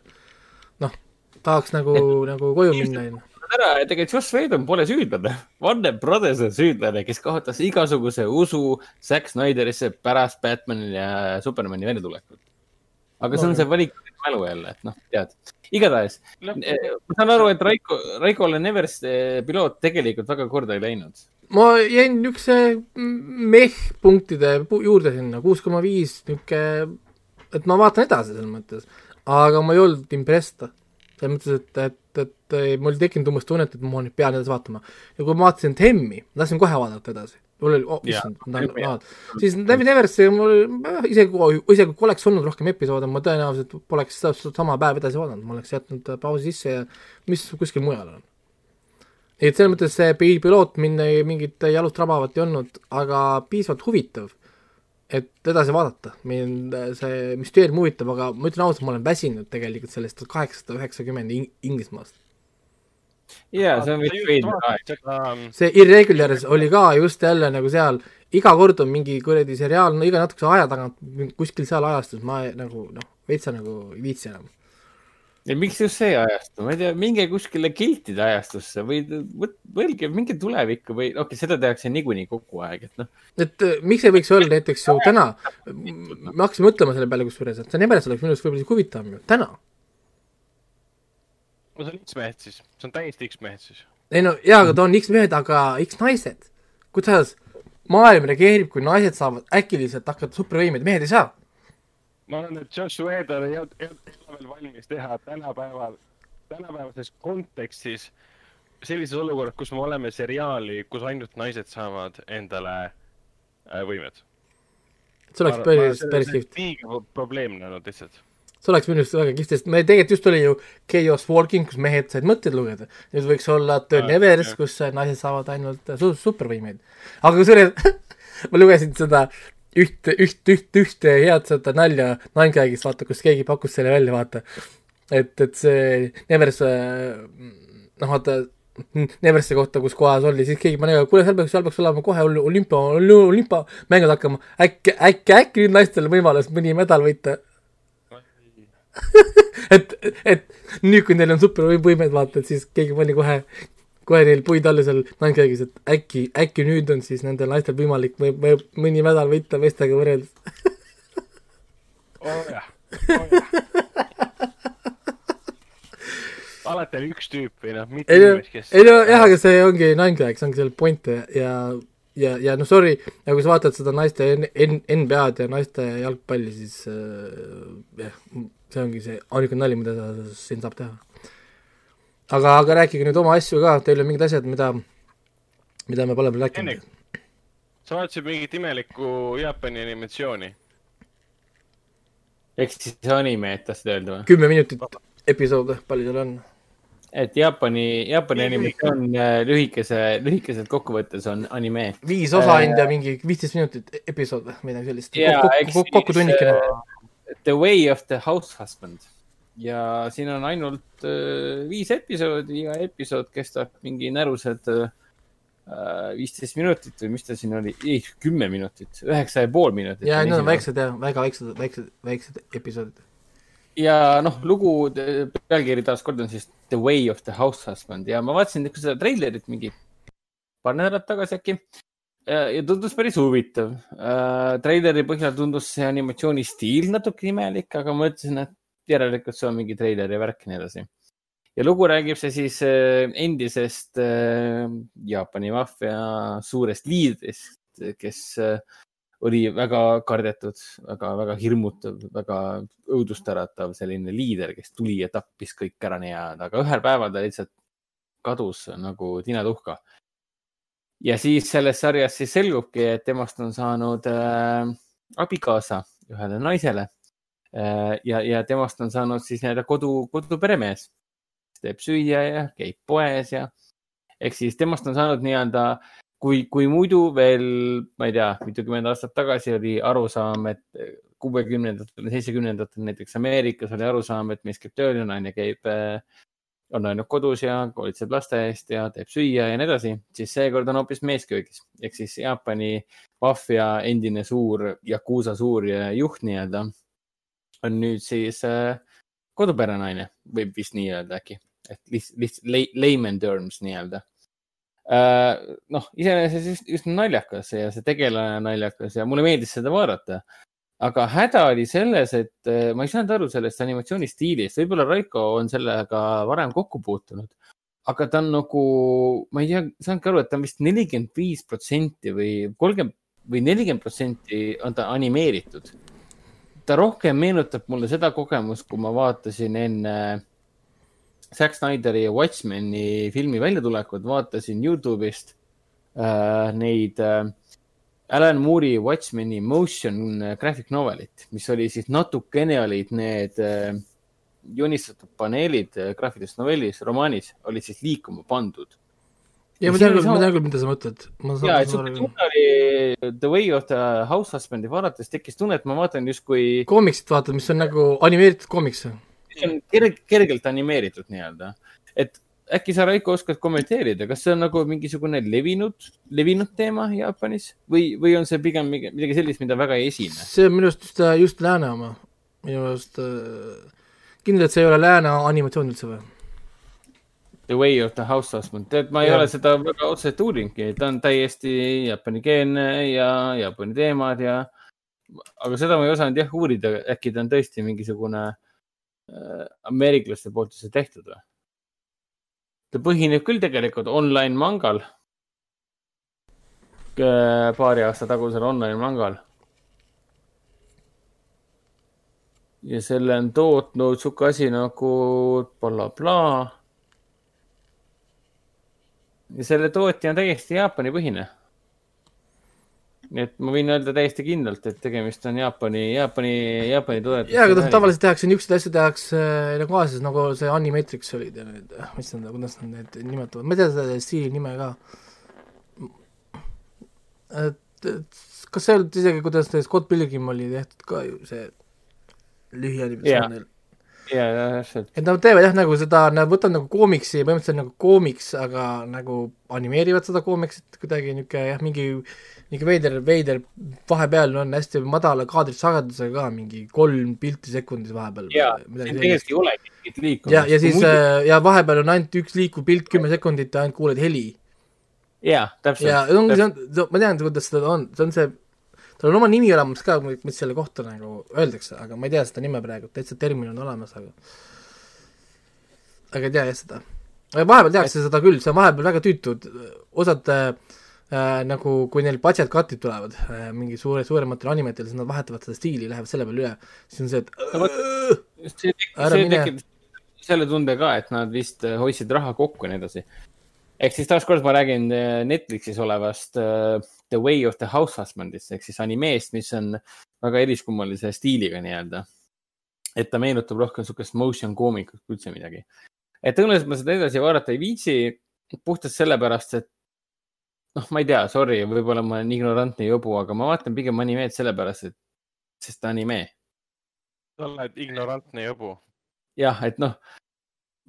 [SPEAKER 4] noh, tahaks nagu, nagu koju minna, onju.
[SPEAKER 3] ära, et tegelikult Joss Whedon pole süüdlane. Warner Brothers on süüdlane, kes kaotas igasuguse usu Zack Snyderisse pärast Batman'i ja Superman'i väljatulekut. aga see on see valik mälu jälle, et noh, tead. igatahes, ma saan aru, et Raiko, Raikole Nevers eh, piloot tegelikult väga korda ei läinud.
[SPEAKER 4] ma jäin niisuguse meh punktide pu- juurde sinna, kuus koma viis niisugune, et ma vaatan edasi selles mõttes, aga ma ei olnud impressed. selles mõttes, et, et, et mul ei tekkinud umbes tunnet, et ma nüüd pean edasi vaatama. ja kui ma vaatasin Temmi, tahtsin kohe vaadata edasi. mul oli oh,, issand, ma tahan vaadata. siis Never Neversi mul isegi, isegi kui oleks olnud rohkem episoode, ma tõenäoliselt poleks seda sama päev edasi vaadanud, ma oleks jätnud äh, pausi sisse ja mis kuskil mujal on et selles mõttes see pi- piloot mind mingit jalust rabavat ei olnud, aga piisavalt huvitav, et edasi vaadata. mind äh, see müsteerium huvitab, aga ma ütlen ausalt, ma olen väsinud tegelikult sellest kaheksasada üheksakümmend ing- Inglismaast.
[SPEAKER 3] ja see on vist veider aeg.
[SPEAKER 4] see Irregulars oli ka just jälle nagu seal, iga kord on mingi kuradi seriaal, no iga natukese aja tagant kuskil seal ajastus, ma ei, nagu noh, veitsa nagu ei viitsi enam.
[SPEAKER 3] Ja miks just see ajastu, ma ei tea, minge kuskile kiltide ajastusse või mõelge, minge tulevikku või okei okay,, seda tehakse niikuinii kogu aeg, et noh,
[SPEAKER 4] et äh, miks ei võiks olla näiteks ju täna, me hakkasime mõtlema selle peale kusjuures, et see Nemeres oleks minu arust võib-olla isegi huvitavam ju, täna
[SPEAKER 2] no see on X-mehed siis, see on täiesti X-mehed siis.
[SPEAKER 4] ei no jaa, aga ta on X-mehed, aga X-naised. kuidas maailm reageerib, kui naised saavad äkiliselt hakata supervõimeid, mehed ei saa.
[SPEAKER 2] Ma arvan, et Josh Whedon ei olnud, veel valmis teha tänapäeval, tänapäevases kontekstis sellises olukorras, kus me oleme seriaali, kus ainult naised saavad endale äh, võimed.
[SPEAKER 4] see oleks päris, päris kihvt.
[SPEAKER 2] liiga probleemne olnud lihtsalt.
[SPEAKER 4] see oleks minu arust väga kihvt, sest me tegelikult just oli ju Chaos Walking, kus mehed said mõtteid lugeda. nüüd võiks olla Turn
[SPEAKER 2] Jah,
[SPEAKER 4] Evers,
[SPEAKER 2] jah.
[SPEAKER 4] kus naised saavad ainult su supervõimeid. aga kusjuures ma lugesin seda ühte, üht, üht, ühte head seda nalja Ninegagis, vaata, kus keegi pakkus selle välja, vaata. et, et see Nevers, noh vaata, Neversi kohta, kus kohas oli, siis keegi pani, kuule, seal peaks, seal peaks olema kohe ol- olümpia, olümpiamängud hakkama, äkki, äkki, äkki nüüd naistel on võimalus mõni medal võita et, et nüüd, kui neil on supervõimed, vaata, et siis keegi pani kohe, kohe neil puid alla seal Nankagis, et äkki, äkki nüüd on siis nendel naistel võimalik või, või mõni medal võita meestega võrreldes.
[SPEAKER 2] oh, jah, oo jah. alati oli üks tüüp või noh, mitte inimest, kes.
[SPEAKER 4] ei no jah, aga see ongi Nankag, see ongi seal point ja, ja, ja noh, sorry, aga kui sa vaatad seda naiste N- N- NBA-d ja naiste jalgpalli, siis äh, jah, see ongi see ainuke nali, mida sa siin saab teha. aga, aga rääkige nüüd oma asju ka, teil on mingid asjad, mida, mida me pole veel rääkinud
[SPEAKER 2] Enne-. sa vaatasid mingit imelikku Jaapani animatsiooni?
[SPEAKER 3] ehk siis anime, et tahtsid öelda või?
[SPEAKER 4] kümme minutit episood, palju seal on?
[SPEAKER 3] et Jaapani, Jaapani animatsioon äh, lühikese, lühikeselt kokkuvõttes on anime.
[SPEAKER 4] viis osa
[SPEAKER 3] Äh,
[SPEAKER 4] ainult ja mingi viisteist minutit episood või midagi sellist. Kokku
[SPEAKER 3] eks,
[SPEAKER 4] kokku, kokku tunnikene.
[SPEAKER 3] The Way of the House Husband ja siin on ainult äh, viis episoodi, iga episood kestab mingi närused äh, viisteist minutit või mis ta siin oli, ei, kümme minutit, üheksa ja pool minutit.
[SPEAKER 4] ja need on väiksed ja väga väiksed, väiksed, väiksed episoodid.
[SPEAKER 3] ja noh, lugu äh, pealkiri taaskord on siis The Way of the House Husband ja ma vaatasin seda treilerit mingi paar nädalat tagasi äkki ja tundus päris huvitav uh,. treileri põhjal tundus see animatsiooni stiil natuke imelik, aga ma mõtlesin, et järelikult see on mingi treileri värk ja nii edasi. ja lugu räägib see siis uh, endisest uh, Jaapani maffia suurest liidrist, kes uh, oli väga kardetud väga, väga hirmutav, väga õudustäratav selline liider, kes tuli ja tappis kõik ära nii-öelda, aga ühel päeval ta lihtsalt kadus nagu tinatuhka. ja siis selles sarjas siis selgubki, et temast on saanud äh, abikaasa ühele naisele äh, ja, ja temast on saanud siis nii-öelda kodu, koduperemees. teeb süüa ja käib poes ja ehk siis temast on saanud nii-öelda kui, kui muidu veel, ma ei tea, mitukümmend aastat tagasi oli arusaam, et kuuekümnendatel, seitsmekümnendatel näiteks Ameerikas oli arusaam, et mees käib tööl ja naine käib, on ainult kodus ja hoolitseb laste eest ja teeb süüa ja nii edasi, siis seekord on hoopis mees köögis ehk siis Jaapani maffia endine suur Yakuusa suur juht nii-öelda on nüüd siis äh, koduperenaine, võib vist nii öelda äkki, et lihtsalt, lihtsalt layman terms nii-öelda äh, noh, iseenesest just naljakas ja see tegelane on naljakas ja mulle meeldis seda vaadata. aga häda oli selles, et äh, ma ei saanud aru sellest animatsiooni stiilist, võib-olla Raiko on sellega varem kokku puutunud, aga ta on nagu, ma ei tea, saanudki aru, et ta on vist nelikümmend viis protsenti või kolmkümmend või nelikümmend protsenti on ta animeeritud. Ta rohkem meenutab mulle seda kogemust, kui ma vaatasin enne Zack Snyderi ja Watchmeni filmi väljatulekut, vaatasin Youtube'ist äh, neid äh, Alan Moore'i Watchmeni motion graphic novelit, mis oli siis natukene olid need äh, joonistatud paneelid äh, graafilistes novellis, romaanis olid siis liikuma pandud.
[SPEAKER 4] Ja ma tean küll, ma tean küll, mida sa mõtled.
[SPEAKER 3] ja, et sihuke tunne oli The Way of the House Husband'i vaadates tekkis tunne, et ma vaatan justkui,
[SPEAKER 4] koomiksit vaatad, mis on nagu animeeritud koomiks.
[SPEAKER 3] see on kerg, kergelt animeeritud nii-öelda, et äkki sa, Raiko, oskad kommenteerida, kas see on nagu mingisugune levinud, levinud teema Jaapanis või, või on see pigem midagi sellist, mida väga ei esine?
[SPEAKER 4] see on minu arust just, just lääne oma, minu arust äh, kindlalt see ei ole lääne animatsioon üldse või?
[SPEAKER 3] The Way of the House Husband, tead, ma ei
[SPEAKER 4] Jah.
[SPEAKER 3] ole seda väga otseselt uurinudki, ta on täiesti jaapanikeelne ja Jaapani teemad ja, aga seda ma ei osanud jah uurida, äkki ta on tõesti mingisugune äh, ameeriklaste poolt see tehtud või? ta põhineb küll tegelikult online mangal. paari aasta tagusel online mangal. ja selle on tootnud sihuke asi nagu blablabla. Ja selle tootja on täiesti Jaapani põhine nii et ma võin öelda täiesti kindlalt, et tegemist on Jaapani, Jaapani, Jaapani toodet.
[SPEAKER 4] jaa, aga tavaliselt tehakse niisuguseid asju, tehakse äh, nagu Aasias, nagu see Animatrix olid ja need, mis nad, kuidas nad need nimetavad, ma ei tea selle stiili nime ka. et, et kas see ei olnud isegi, kuidas see Scott Pilgrim oli tehtud ka ju, see lühianimatsioon neil
[SPEAKER 3] ja, ja täpselt.
[SPEAKER 4] et nad teevad jah, nagu seda, nad võtavad nagu koomiksi, põhimõtteliselt nagu koomiks, aga nagu animeerivad seda koomiksit kuidagi niisugune jah, mingi niisugune veider, veider, vahepeal on hästi madala kaadrisagedusega ka, mingi kolm pilti sekundis vahepeal.
[SPEAKER 3] jaa, tegelikult ei olegi mingit liikumist.
[SPEAKER 4] ja, ja siis muidu... Äh, ja vahepeal on ainult üks liikuv pilt kümme sekundit ja ainult kuuled heli.
[SPEAKER 3] jaa, täpselt.
[SPEAKER 4] ja ongi, see on, ma tean, kuidas seda on, see on see, tal on oma nimi olemas ka, mis selle kohta nagu öeldakse, aga ma ei tea seda nime praegu, täitsa termin on olemas, aga aga ei tea jah seda. vahepeal tehakse seda küll, see on vahepeal väga tüütu, osad äh, äh, nagu kui neil budget cut'id tulevad äh, mingi suure, suurematel animetel, siis nad vahetavad seda stiili, lähevad selle peale üle, siis on see, et no,
[SPEAKER 3] see, see tekitab selle tunde ka, et nad vist äh, hoidsid raha kokku ja nii edasi. ehk siis taaskord ma räägin äh, Netflixis olevast uh, The Way of the House Husbandist ehk siis animeest, mis on väga eriskummalise stiiliga nii-öelda. et ta meenutab rohkem niisugust motion koomikut kui üldse midagi. et tõenäoliselt ma seda edasi vaadata ei viitsi puhtalt sellepärast, et noh, ma ei tea, sorry, võib-olla ma olen ignorantne jobu, aga ma vaatan pigem animeed sellepärast, et, sest ta anime.
[SPEAKER 2] sa oled ignorantne jobu.
[SPEAKER 3] jah, et noh,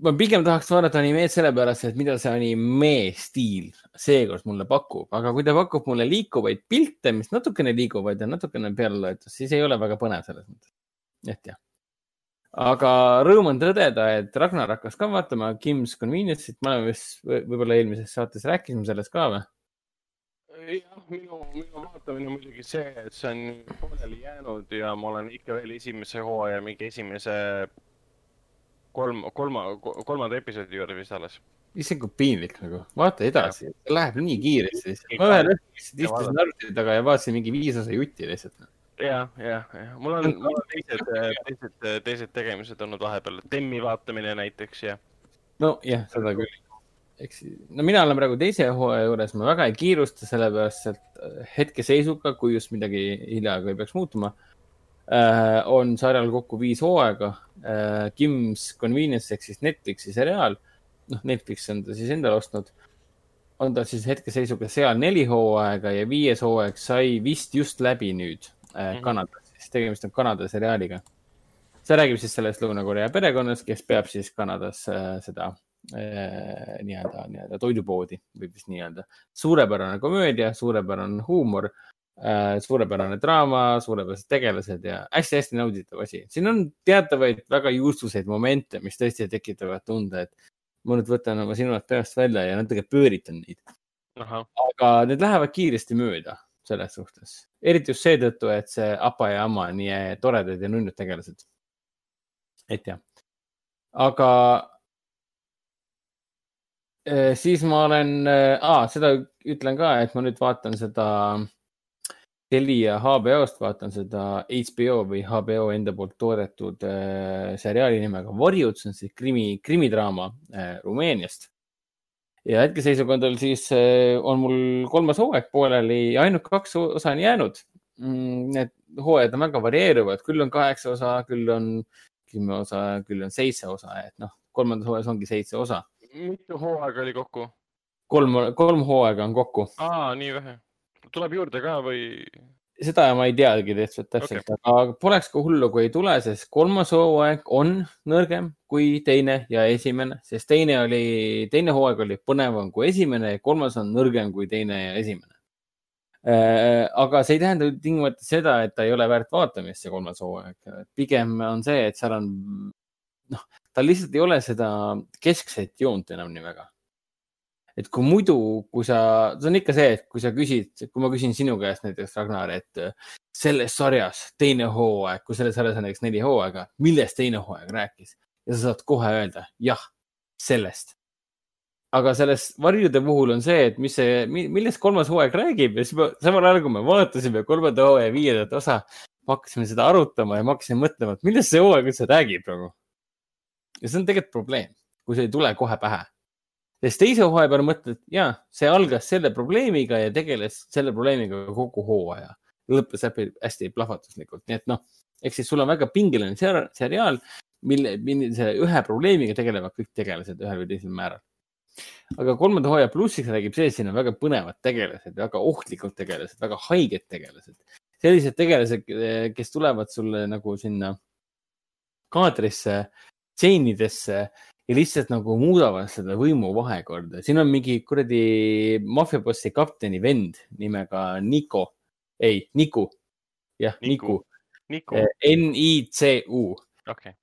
[SPEAKER 3] ma pigem tahaks vaadata animeed sellepärast, et mida see anime stiil seekord mulle pakub, aga kui ta pakub mulle liikuvaid pilte, mis natukene liiguvad ja natukene peale loetud, siis ei ole väga põnev selles mõttes. et jah aga rõõm on tõdeda, et Ragnar hakkas ka vaatama Kim's Convenience'it, me oleme vist võib-olla eelmises saates rääkisime sellest ka või?
[SPEAKER 2] jah, minu, minu vaatamine on muidugi see, et see on pooleli jäänud ja ma olen ikka veel esimese hooaja mingi esimese kolm, kolma, kolmanda episoodi juures vist alles.
[SPEAKER 3] issand, kui piinlik nagu, vaata edasi, läheb nii kiiresti. ma ühel õhtul lihtsalt istusin arvuti taga ja vaatasin mingi viis osa jutti lihtsalt.
[SPEAKER 2] jah, jah, jah, mul on, mul on teised, teised, teised tegemised olnud vahepeal, Temmi vaatamine näiteks ja.
[SPEAKER 3] nojah, seda küll eks, no mina olen praegu teise hooaja juures, ma väga ei kiirusta, sellepärast et äh, hetkeseisuga, kui just midagi hiljaaegu ei peaks muutuma äh,, on sarjal kokku viis hooaega äh,. Kim's Convenience ehk siis Netflixi seriaal, noh, Netflix on ta siis endale ostnud, on ta siis hetkeseisuga seal neli hooaega ja viies hooaeg sai vist just läbi nüüd äh, mhm. Kanadas, siis tegemist on Kanada seriaaliga. see räägib siis sellest Lõuna-Korea perekonnast, kes peab siis Kanadas äh, seda Äh, nii-öelda, nii-öelda toidupoodi, võib vist nii öelda. suurepärane komöödia, suurepärane huumor, äh, suurepärane draama, suurepärased tegelased ja hästi-hästi nauditav asi. siin on teatavaid väga juustuseid momente, mis tõesti tekitavad tunde, et ma nüüd võtan oma silmad peast välja ja natuke pööritan neid. aga need lähevad kiiresti mööda selles suhtes, eriti just seetõttu, et see apa ja amma on nii toredad ja nunnud tegelased. et jah, aga Äh, siis ma olen ah,, seda ütlen ka, et ma nüüd vaatan seda Telia HBO-st, vaatan seda HBO või HBO enda poolt toodetud äh, seriaali nimega Varjud, see on siis krimi, krimidraama äh, Rumeeniast. ja hetkeseisuga on tal siis äh,, on mul kolmas hooaeg pooleli ja ainult kaks osa on jäänud mm,. Need hooajad on väga varieeruvad, küll on kaheksa osa, küll on kümme osa, küll on seitse osa, et noh, kolmandas hooajas ongi seitse osa
[SPEAKER 2] mitu hooaega oli kokku?
[SPEAKER 3] kolm, kolm hooaega on kokku.
[SPEAKER 2] aa, nii vähe. Tuleb juurde ka või?
[SPEAKER 3] seda ma ei teagi täpselt, täpselt okay., aga poleks ka hullu, kui ei tule, sest kolmas hooaeg on nõrgem kui teine ja esimene, sest teine oli, teine hooaeg oli põnevam kui esimene ja kolmas on nõrgem kui teine ja esimene äh, aga see ei tähenda tingimata seda, et ta ei ole väärt vaatamist, see kolmas hooaeg. pigem on see, et seal on, noh, tal lihtsalt ei ole seda keskset joont enam nii väga. Et kui muidu, kui sa, see on ikka see, et kui sa küsid, kui ma küsin sinu käest näiteks, Ragnar, et äh, selles sarjas teine hooaeg, kui selles sarjas on näiteks neli hooaega, millest teine hooaeg rääkis ja sa saad kohe öelda jah, sellest. aga selles varjude puhul on see, et mis see, millest kolmas hooaeg räägib ja siis ma, samal ajal kui me vaatasime kolmanda hooaja viiendat osa, me hakkasime seda arutama ja ma hakkasin mõtlema, et millest see hooaeg üldse räägib nagu. ja see on tegelikult probleem, kui see ei tule kohe pähe. Sest teise hooaja peale mõtled, ja see algas selle probleemiga ja tegeles selle probleemiga kogu hooaja. lõppes hästi plahvatuslikult, nii et noh, ehk siis sul on väga pingeline seriaal, mille, millise ühe probleemiga tegelevad kõik tegelased ühel või teisel määral aga kolmanda hooaja plussiks räägib see, et siin on väga põnevad tegelased, väga ohtlikud tegelased, väga haiged tegelased. sellised tegelased, kes tulevad sulle nagu sinna kaadrisse, stseenidesse ja lihtsalt nagu muudavad seda võimu vahekorda. siin on mingi kuradi maffiabossi kapteni vend nimega Niko, ei, Niku. jah, Niku, Niku.. N-I-C-U.
[SPEAKER 2] okei okay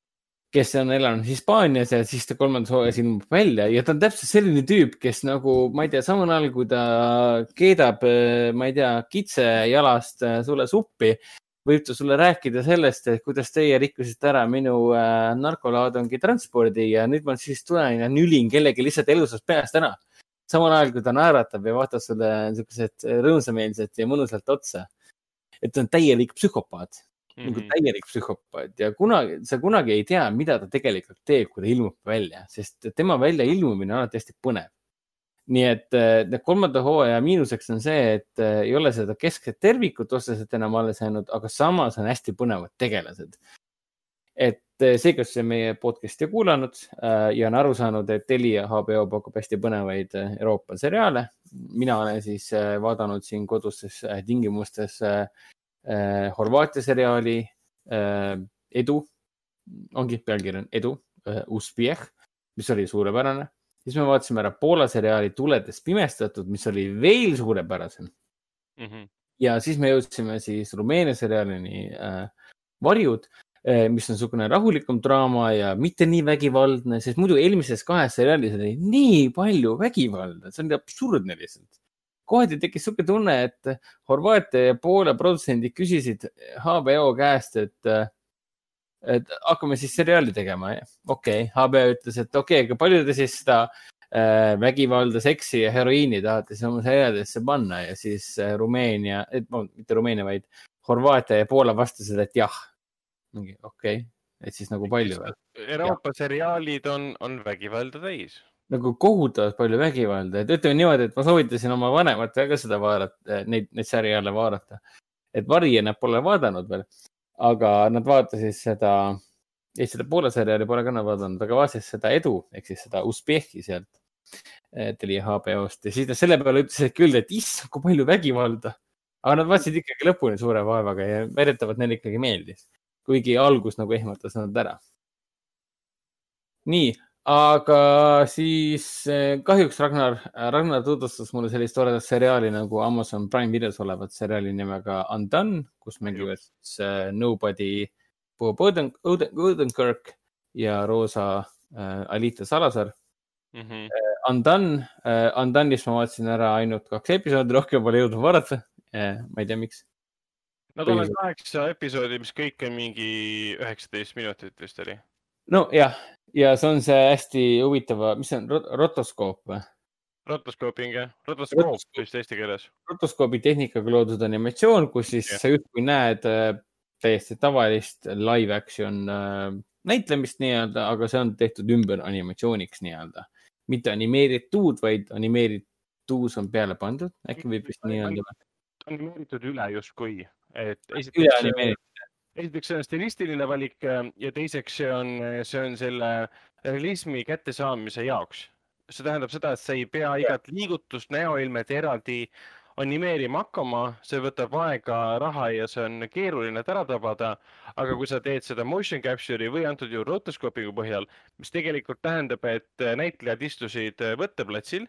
[SPEAKER 3] kes on elanud Hispaanias ja siis ta kolmandas hooajas ilmub välja ja ta on täpselt selline tüüp, kes nagu, ma ei tea, samal ajal kui ta keedab, ma ei tea, kitse jalast äh, sulle suppi, võib ta sulle rääkida sellest, et kuidas teie rikkusite ära minu äh, narkolaadungi transpordi ja nüüd ma siis tulen ja nülin kellegi lihtsalt elusast peast ära. samal ajal kui ta naeratab ja vaatab sulle niisugused rõõmsameelselt ja mõnusalt otsa. et ta on täielik psühhopaat mm -hmm. nagu mhm. täielik psühhopaat ja kunagi, sa kunagi ei tea, mida ta tegelikult teeb, kui ta ilmub välja, sest tema väljailmumine on alati hästi põnev. Nii et äh, kolmanda hooaja miinuseks on see, et äh, ei ole seda keskset tervikut otseselt enam alles jäänud, aga samas on hästi põnevad tegelased. et äh, see, kes meie podcast'i kuulanud ja on aru saanud, et Telia HBO pakub hästi põnevaid Euroopa seriaale. mina olen siis vaadanud siin kodustes tingimustes Horvaatia seriaali Edu, ongi pealkiri on Edu Uspjeh, mis oli suurepärane. Siis me vaatasime ära Poola seriaali Tuledes pimestatud, mis oli veel suurepärasem mm. -hmm. ja siis me jõudsime siis Rumeenia seriaalini äh, Varjud äh,, mis on niisugune rahulikum draama ja mitte nii vägivaldne, sest muidu eelmises kahes seriaalis oli nii palju vägivalda, see oli absurdne lihtsalt kohati tekkis niisugune tunne, et Horvaatia ja Poola produtsendid küsisid HBO käest, et, et hakkame siis seriaali tegema. okei okay., HBO ütles, et okei okay,, aga palju te siis seda äh, vägivalda, seksi ja heroiini tahate siis oma seriaalidesse panna ja siis äh, Rumeenia, mitte Rumeenia, vaid Horvaatia ja Poola vastasid, et jah. mingi okei okay., et siis nagu palju või?
[SPEAKER 2] Euroopa seriaalid on, on vägivalda täis
[SPEAKER 3] nagu kohutavalt palju vägivalda, et ütleme niimoodi, et ma soovitasin oma vanematele ka seda vaadata, neid, neid seriaale vaadata. et Varje nad pole vaadanud veel, aga nad vaatasid seda, ei seda Poola seriaali pole ka nad vaadanud, aga vaatasid seda Edu ehk siis seda Usbeki sealt tuli HBO-st ja siis nad selle peale ütlesid küll, et issand, kui palju vägivalda. aga nad vaatasid ikkagi lõpuni suure vaevaga ja väidetavalt neile ikkagi meeldis, kuigi algus nagu ehmatas nad ära. nii aga siis eh, kahjuks Ragnar, Ragnar tutvustas mulle sellist toredat seriaali nagu Amazon Prime videos olevat seriaali nimega Undone, kus mängivad siis uh, Nobody, Bob Oden, Oden, Odenkirk ja Rosa uh, Alita Salazar mm. -hmm. Undone uh,, Undone'ist ma vaatasin ära ainult kaks episoodi, rohkem pole jõudnud vaadata uh,. ma ei tea, miks.
[SPEAKER 2] Nad on kaheksa episoodi, mis kõik on mingi üheksateist minutit vist oli.
[SPEAKER 3] Nojah ja see on see hästi huvitava, mis see on, rotoskoop või?
[SPEAKER 2] rotoskooping jah, rotoskoop vist eesti keeles.
[SPEAKER 3] rotoskoobi tehnikaga loodud animatsioon, kus siis ja. sa justkui näed äh, täiesti tavalist live action äh, näitlemist nii-öelda, aga see on tehtud ümber animatsiooniks nii-öelda. mitte animeeritud, vaid animeeritus on peale pandud, äkki võib vist nii öelda.
[SPEAKER 2] animeeritud üle justkui, et.
[SPEAKER 3] üle animeeritud
[SPEAKER 2] esiteks see on stilistiline valik äh, ja teiseks see on, see on selle realismi kättesaamise jaoks. see tähendab seda, et sa ei pea igat liigutust, näoilmet eraldi animeerima hakkama, see võtab aega, raha ja see on keeruline ära tabada. aga kui sa teed seda motion capture'i või antud juhul rotoskoopiga põhjal, mis tegelikult tähendab, et näitlejad istusid võtteplatsil,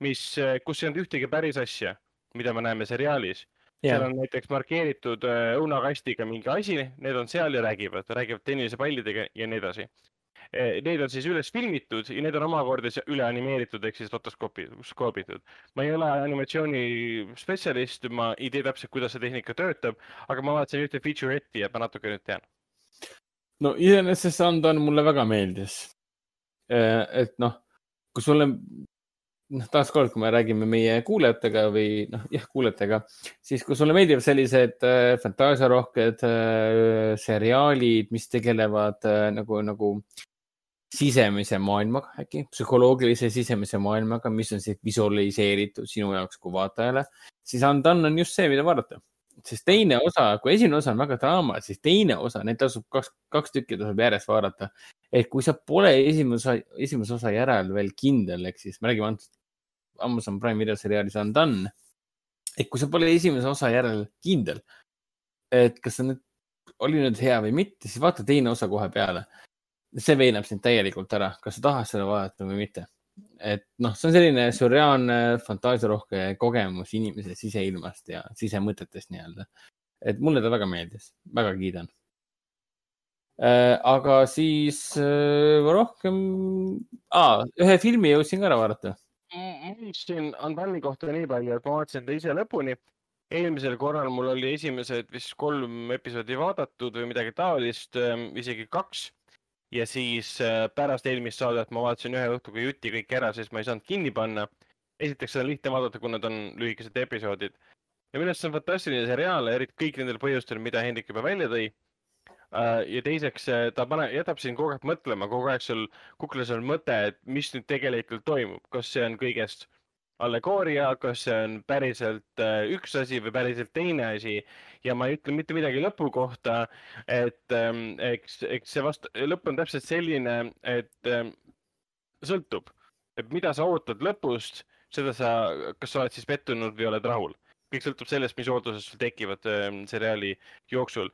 [SPEAKER 2] mis, kus ei olnud ühtegi päris asja, mida me näeme seriaalis seal on näiteks markeeritud äh, õunakastiga mingi asi, need on seal ja räägivad, räägivad tennisepallidega ja nii edasi. Äh, need on siis üles filmitud ja need on omakorda üle animeeritud ehk siis rotoskoobitud. ma ei ole animatsioonispetsialist, ma ei tea täpselt, kuidas see tehnika töötab, aga ma vaatasin ühte feature'i ja ma natuke nüüd tean.
[SPEAKER 3] no iseenesest see Undone mulle väga meeldis. Äh, et noh, kui sulle noh, taaskord, kui me räägime meie kuulajatega või noh, jah, kuulajatega, siis kui sulle meeldivad sellised äh, fantaasiarohked äh, seriaalid, mis tegelevad äh, nagu, nagu sisemise maailmaga äkki, psühholoogilise sisemise maailmaga, mis on siis visualiseeritud sinu jaoks kui vaatajale, siis Undone on just see, mida vaadata. sest teine osa, kui esimene osa on väga draama, siis teine osa, neid tasub kaks, kaks tükki tasub järjest vaadata. Et kui sa pole esimese, esimese osa järel veel kindel, ehk siis me räägime antud Amazon Prime video seriaalis Undone. et kui sa pole esimese osa järel kindel, et kas see nüüd oli nüüd hea või mitte, siis vaata teine osa kohe peale see veenab sind täielikult ära, kas sa tahad seda vaadata või mitte. et noh, see on selline sürreaalne fantaasiarohke kogemus inimese siseilmast ja sisemõtetest nii-öelda. et mulle ta väga meeldis, väga kiidan. Aga siis äh, rohkem ah,, ühe filmi jõudsin ka ära vaadata.
[SPEAKER 2] ma ütlesin Andani kohta nii palju, et ma vaatasin ta ise lõpuni. eelmisel korral mul oli esimesed vist kolm episoodi vaadatud või midagi taolist, isegi kaks. ja siis äh, pärast eelmist saadet ma vaatasin ühe õhtuga jutti kõik ära, sest ma ei saanud kinni panna. esiteks seda on lihtne vaadata, kuna ta on lühikesed episoodid ja minu arust see on fantastiline seriaal, eriti kõik nendel põhjustel, mida Hendrik juba välja tõi. Ja teiseks, ta paneb, jätab sind kogu aeg mõtlema, kogu aeg sul kuklas on mõte, et mis nüüd tegelikult toimub, kas see on kõigest allegooria, kas see on päriselt äh, üks asi või päriselt teine asi? Ja ma ei ütle mitte midagi lõpu kohta, et ähm, eks, eks see vast, lõpp on täpselt selline, et ähm, sõltub, et mida sa ootad lõpust, seda sa, kas sa oled siis pettunud või oled rahul. Kõik sõltub sellest, mis ootused sul tekivad ähm, seriaali jooksul.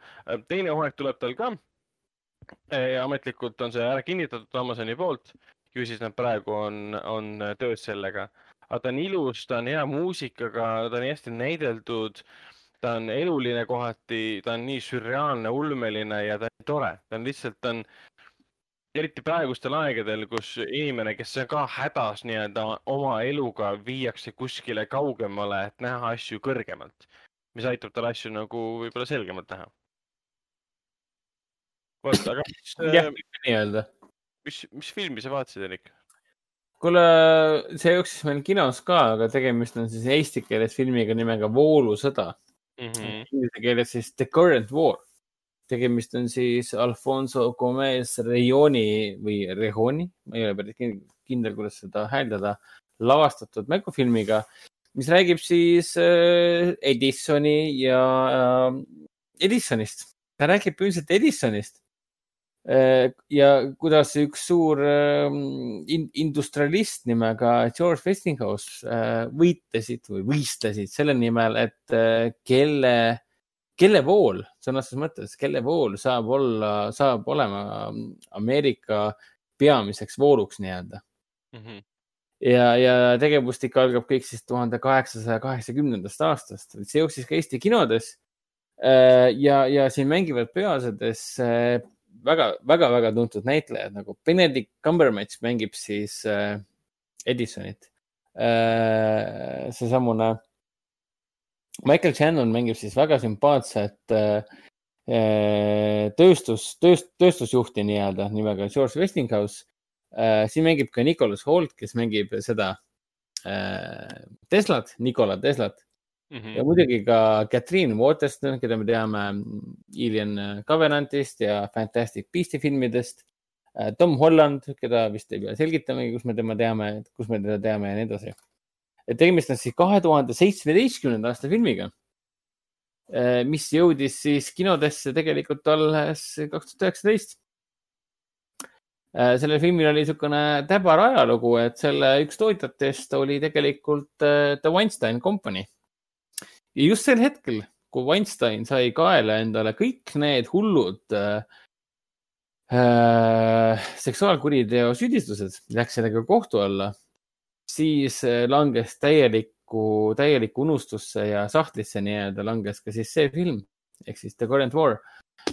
[SPEAKER 2] teine hooaeg tuleb tal ka. ametlikult on see ära kinnitatud Amazoni poolt, ju siis nad praegu on, on töös sellega. aga ta on ilus, ta on hea muusikaga, ta on hästi näideldud, ta on eluline kohati, ta on nii sürreaalne, ulmeline ja ta on tore, ta on lihtsalt, ta on eriti praegustel aegadel, kus inimene, kes on ka hädas nii-öelda oma eluga, viiakse kuskile kaugemale, et näha asju kõrgemalt, mis aitab tal asju nagu võib-olla selgemalt näha. vot, aga mis,
[SPEAKER 3] jah, nii-öelda.
[SPEAKER 2] mis, mis filmi sa vaatasid, Erik?
[SPEAKER 3] kuule, see jooksis meil kinos ka, aga tegemist on siis eesti keeles filmiga nimega Voolusõda
[SPEAKER 2] Mm -hmm.
[SPEAKER 3] inglise keeles siis The Current War. Tegemist on siis Alfonso Gomez Rejoni või Rejoni, ma ei ole päris kin- kindel, kuidas seda hääldada, lavastatud mängufilmiga, mis räägib siis äh, Edisoni ja äh, Edisonist. ta räägib põhimõtteliselt Edisonist äh, ja kuidas üks suur äh, in- industrialist nimega George Westinghouse võitlesid või võistlesid selle nimel, et kelle, kelle pool, sõna otseses mõttes, kelle pool saab olla, saab olema Ameerika peamiseks vooluks nii-öelda.
[SPEAKER 2] Mm -hmm.
[SPEAKER 3] ja, ja tegevustik algab kõik siis tuhande kaheksasaja kaheksakümnendast aastast, see jooksis ka Eesti kinodes. ja, ja siin mängivad peaosades väga-väga-väga tuntud näitlejad nagu Benedict Cumberbatch mängib siis äh, Edisonit äh,. seesamune Michael Shannon mängib siis väga sümpaatset äh, tööstus, tööst-, tööstusjuhti nii-öelda nimega George Westinghouse äh,. siin mängib ka Nicholas Holt, kes mängib seda äh, Teslat, Nikola Teslat
[SPEAKER 2] Mm
[SPEAKER 3] ja
[SPEAKER 2] -hmm.
[SPEAKER 3] muidugi ka Catherine Waterston, keda me teame Alien Covenantist ja Fantastic Beasti filmidest. Tom Holland, keda vist ei pea selgitamagi, kus me tema teame, kus me teda teame ja nii edasi. Tegemist on siis kahe tuhande seitsmeteistkümnenda aasta filmiga, mis jõudis siis kinodesse tegelikult alles kaks tuhat üheksateist. sellel filmil oli niisugune täbar ajalugu, et selle üks tootjatest oli tegelikult äh, The Weinstein Company ja just sel hetkel, kui Weinstein sai kaela endale kõik need hullud äh, seksuaalkuriteo süüdistused, läks sellega kohtu alla, siis äh, langes täielikku, täielikku unustusse ja sahtlisse nii-öelda langes ka siis see film ehk siis The Current War,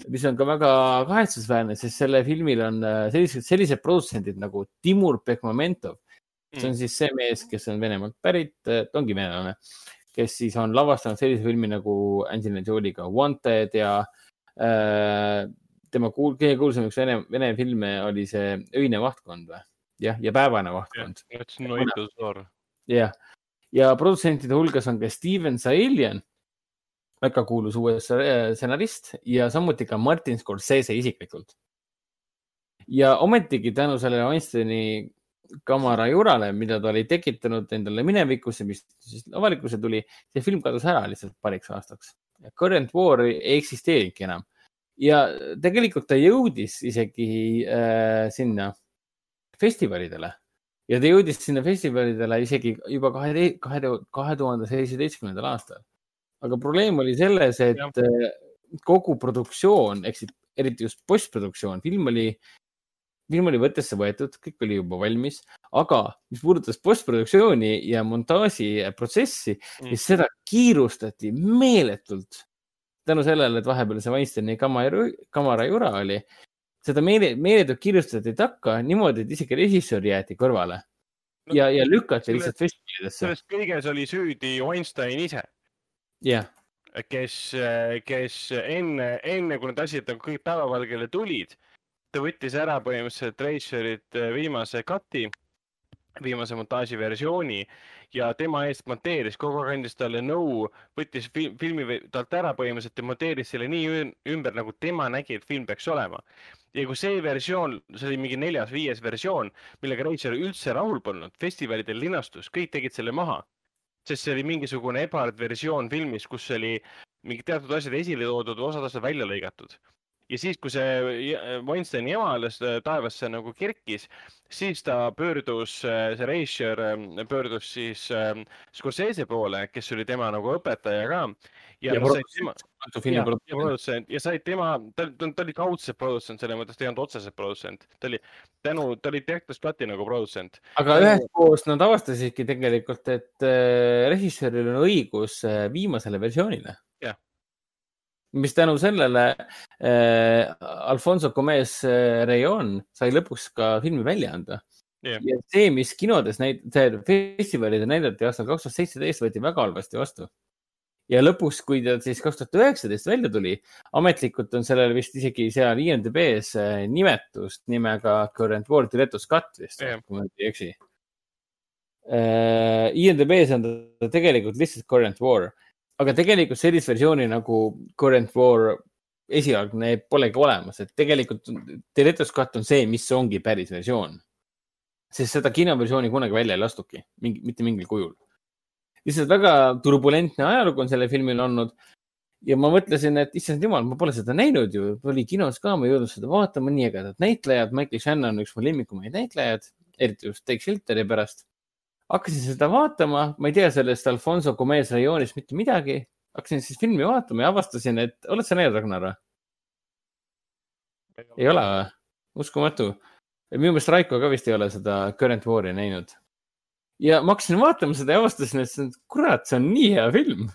[SPEAKER 3] mis on ka väga kahetsusväärne, sest selle filmil on äh, sellised, sellised produtsendid nagu Timur Bekmamentov, see on siis see mees, kes on Venemaalt pärit, ta ongi venelane kes siis on lavastanud sellise filmi nagu Angelina Jolie'ga Wanted ja äh, tema kuul, kõige kuulsam üks vene, vene film oli see Öine vahtkond või? jah, ja Päevane vahtkond. jah, ja produtsentide hulgas on ka Steven Sailian, väga kuulus USA stsenarist ja samuti ka Martin Scorsese isiklikult. ja ometigi tänu sellele Weinsteini kamara jurale, mida ta oli tekitanud endale minevikus ja mis siis avalikkuse tuli, see film kadus ära lihtsalt paariks aastaks. Current War ei eksisteerinudki enam ja tegelikult ta jõudis isegi äh, sinna festivalidele ja ta jõudis sinna festivalidele isegi juba kahe, kahe, kahe tuhande seitsmeteistkümnendal aastal. aga probleem oli selles, et ja. Äh, kogu produktsioon ehk siis eriti just postproduktsioon, film oli film oli võttesse võetud, kõik oli juba valmis, aga mis puudutas postproduktsiooni ja montaaži protsessi mm., siis seda kiirustati meeletult. tänu sellele, et vahepeal see Weinsteini kamera, kamera jura oli, seda meele, meeletult kiirustati takka niimoodi, et isegi režissöör jäeti kõrvale no, ja, ja lükati lihtsalt festivalidesse.
[SPEAKER 2] selles kõiges oli süüdi Weinstein ise.
[SPEAKER 3] jah
[SPEAKER 2] yeah. kes, kes enne, enne kui need asjad nagu kõik päevavalgele tulid ta võttis ära põhimõtteliselt Reisjerilt äh, viimase cut'i, viimase montaaživersiooni ja tema eest monteeris, kogu aeg andis talle nõu, võttis filmi talt ära põhimõtteliselt ja monteeris selle nii ümber, nagu tema nägi, et film peaks olema. Ja kui see versioon, see oli mingi neljas-viies versioon, millega Reisjer üldse rahul polnud, festivalidel linastus, kõik tegid selle maha. sest see oli mingisugune ebaard versioon filmis, kus oli mingid teatud asjad esile toodud, osad asjad välja lõigatud ja siis, kui see Weinsteini ema alles äh, taevasse nagu kerkis, siis ta pöördus, äh, see reisijör ähm, pöördus siis ähm, Scorsese poole, kes oli tema nagu õpetaja ka.
[SPEAKER 3] Ja, ja, tema,
[SPEAKER 2] ja, ja produtsent ja sai tema, ta, ta, ta oli kaudselt produtsent, selles mõttes ta ei olnud otseselt produtsent, ta oli tänu, ta oli Director's Cut'i nagu produtsent.
[SPEAKER 3] aga üheskoos nad avastasidki tegelikult, et äh, režissööril on õigus äh, viimasele versioonile. Mis tänu sellele äh, Alfonso Gomez äh, Rejon sai lõpuks ka filmi välja anda. Yeah.. ja see, mis kinodes näid-, see festivalidel näidati aastal kaks tuhat seitseteist, võeti väga halvasti vastu. Ja lõpuks, kui ta siis kaks tuhat üheksateist välja tuli, ametlikult on sellel vist isegi seal IMDB-s äh, nimetust nimega Current War Director's Cut vist yeah., kui ma ei eksi uh,. IMDB-s on ta tegelikult lihtsalt Current War aga tegelikult sellist versiooni nagu Current War esialgne polegi olemas, et tegelikult Director's Cut on see, mis ongi päris versioon. sest seda kinoversiooni kunagi välja ei lastuki, mingi, mitte mingil kujul. Lihtsalt väga turbulentne ajalugu on sellel filmil olnud. ja ma mõtlesin, et issand jumal, ma pole seda näinud ju, oli kinos ka, ma ei jõudnud seda vaatama, nii ägedad näitlejad, Michael Shannon on üks mu lemmikumaid näitlejaid, eriti just Take Shelteri pärast hakkasin seda vaatama, ma ei tea sellest Alfonso Gomez rajoonist mitte midagi. hakkasin siis filmi vaatama ja avastasin, et oled sa näinud Ragnar või? ei ole või? uskumatu. minu meelest Raiko ka vist ei ole seda Current War'i näinud. Ja ma hakkasin vaatama seda ja avastasin, et kurat, see on nii hea film.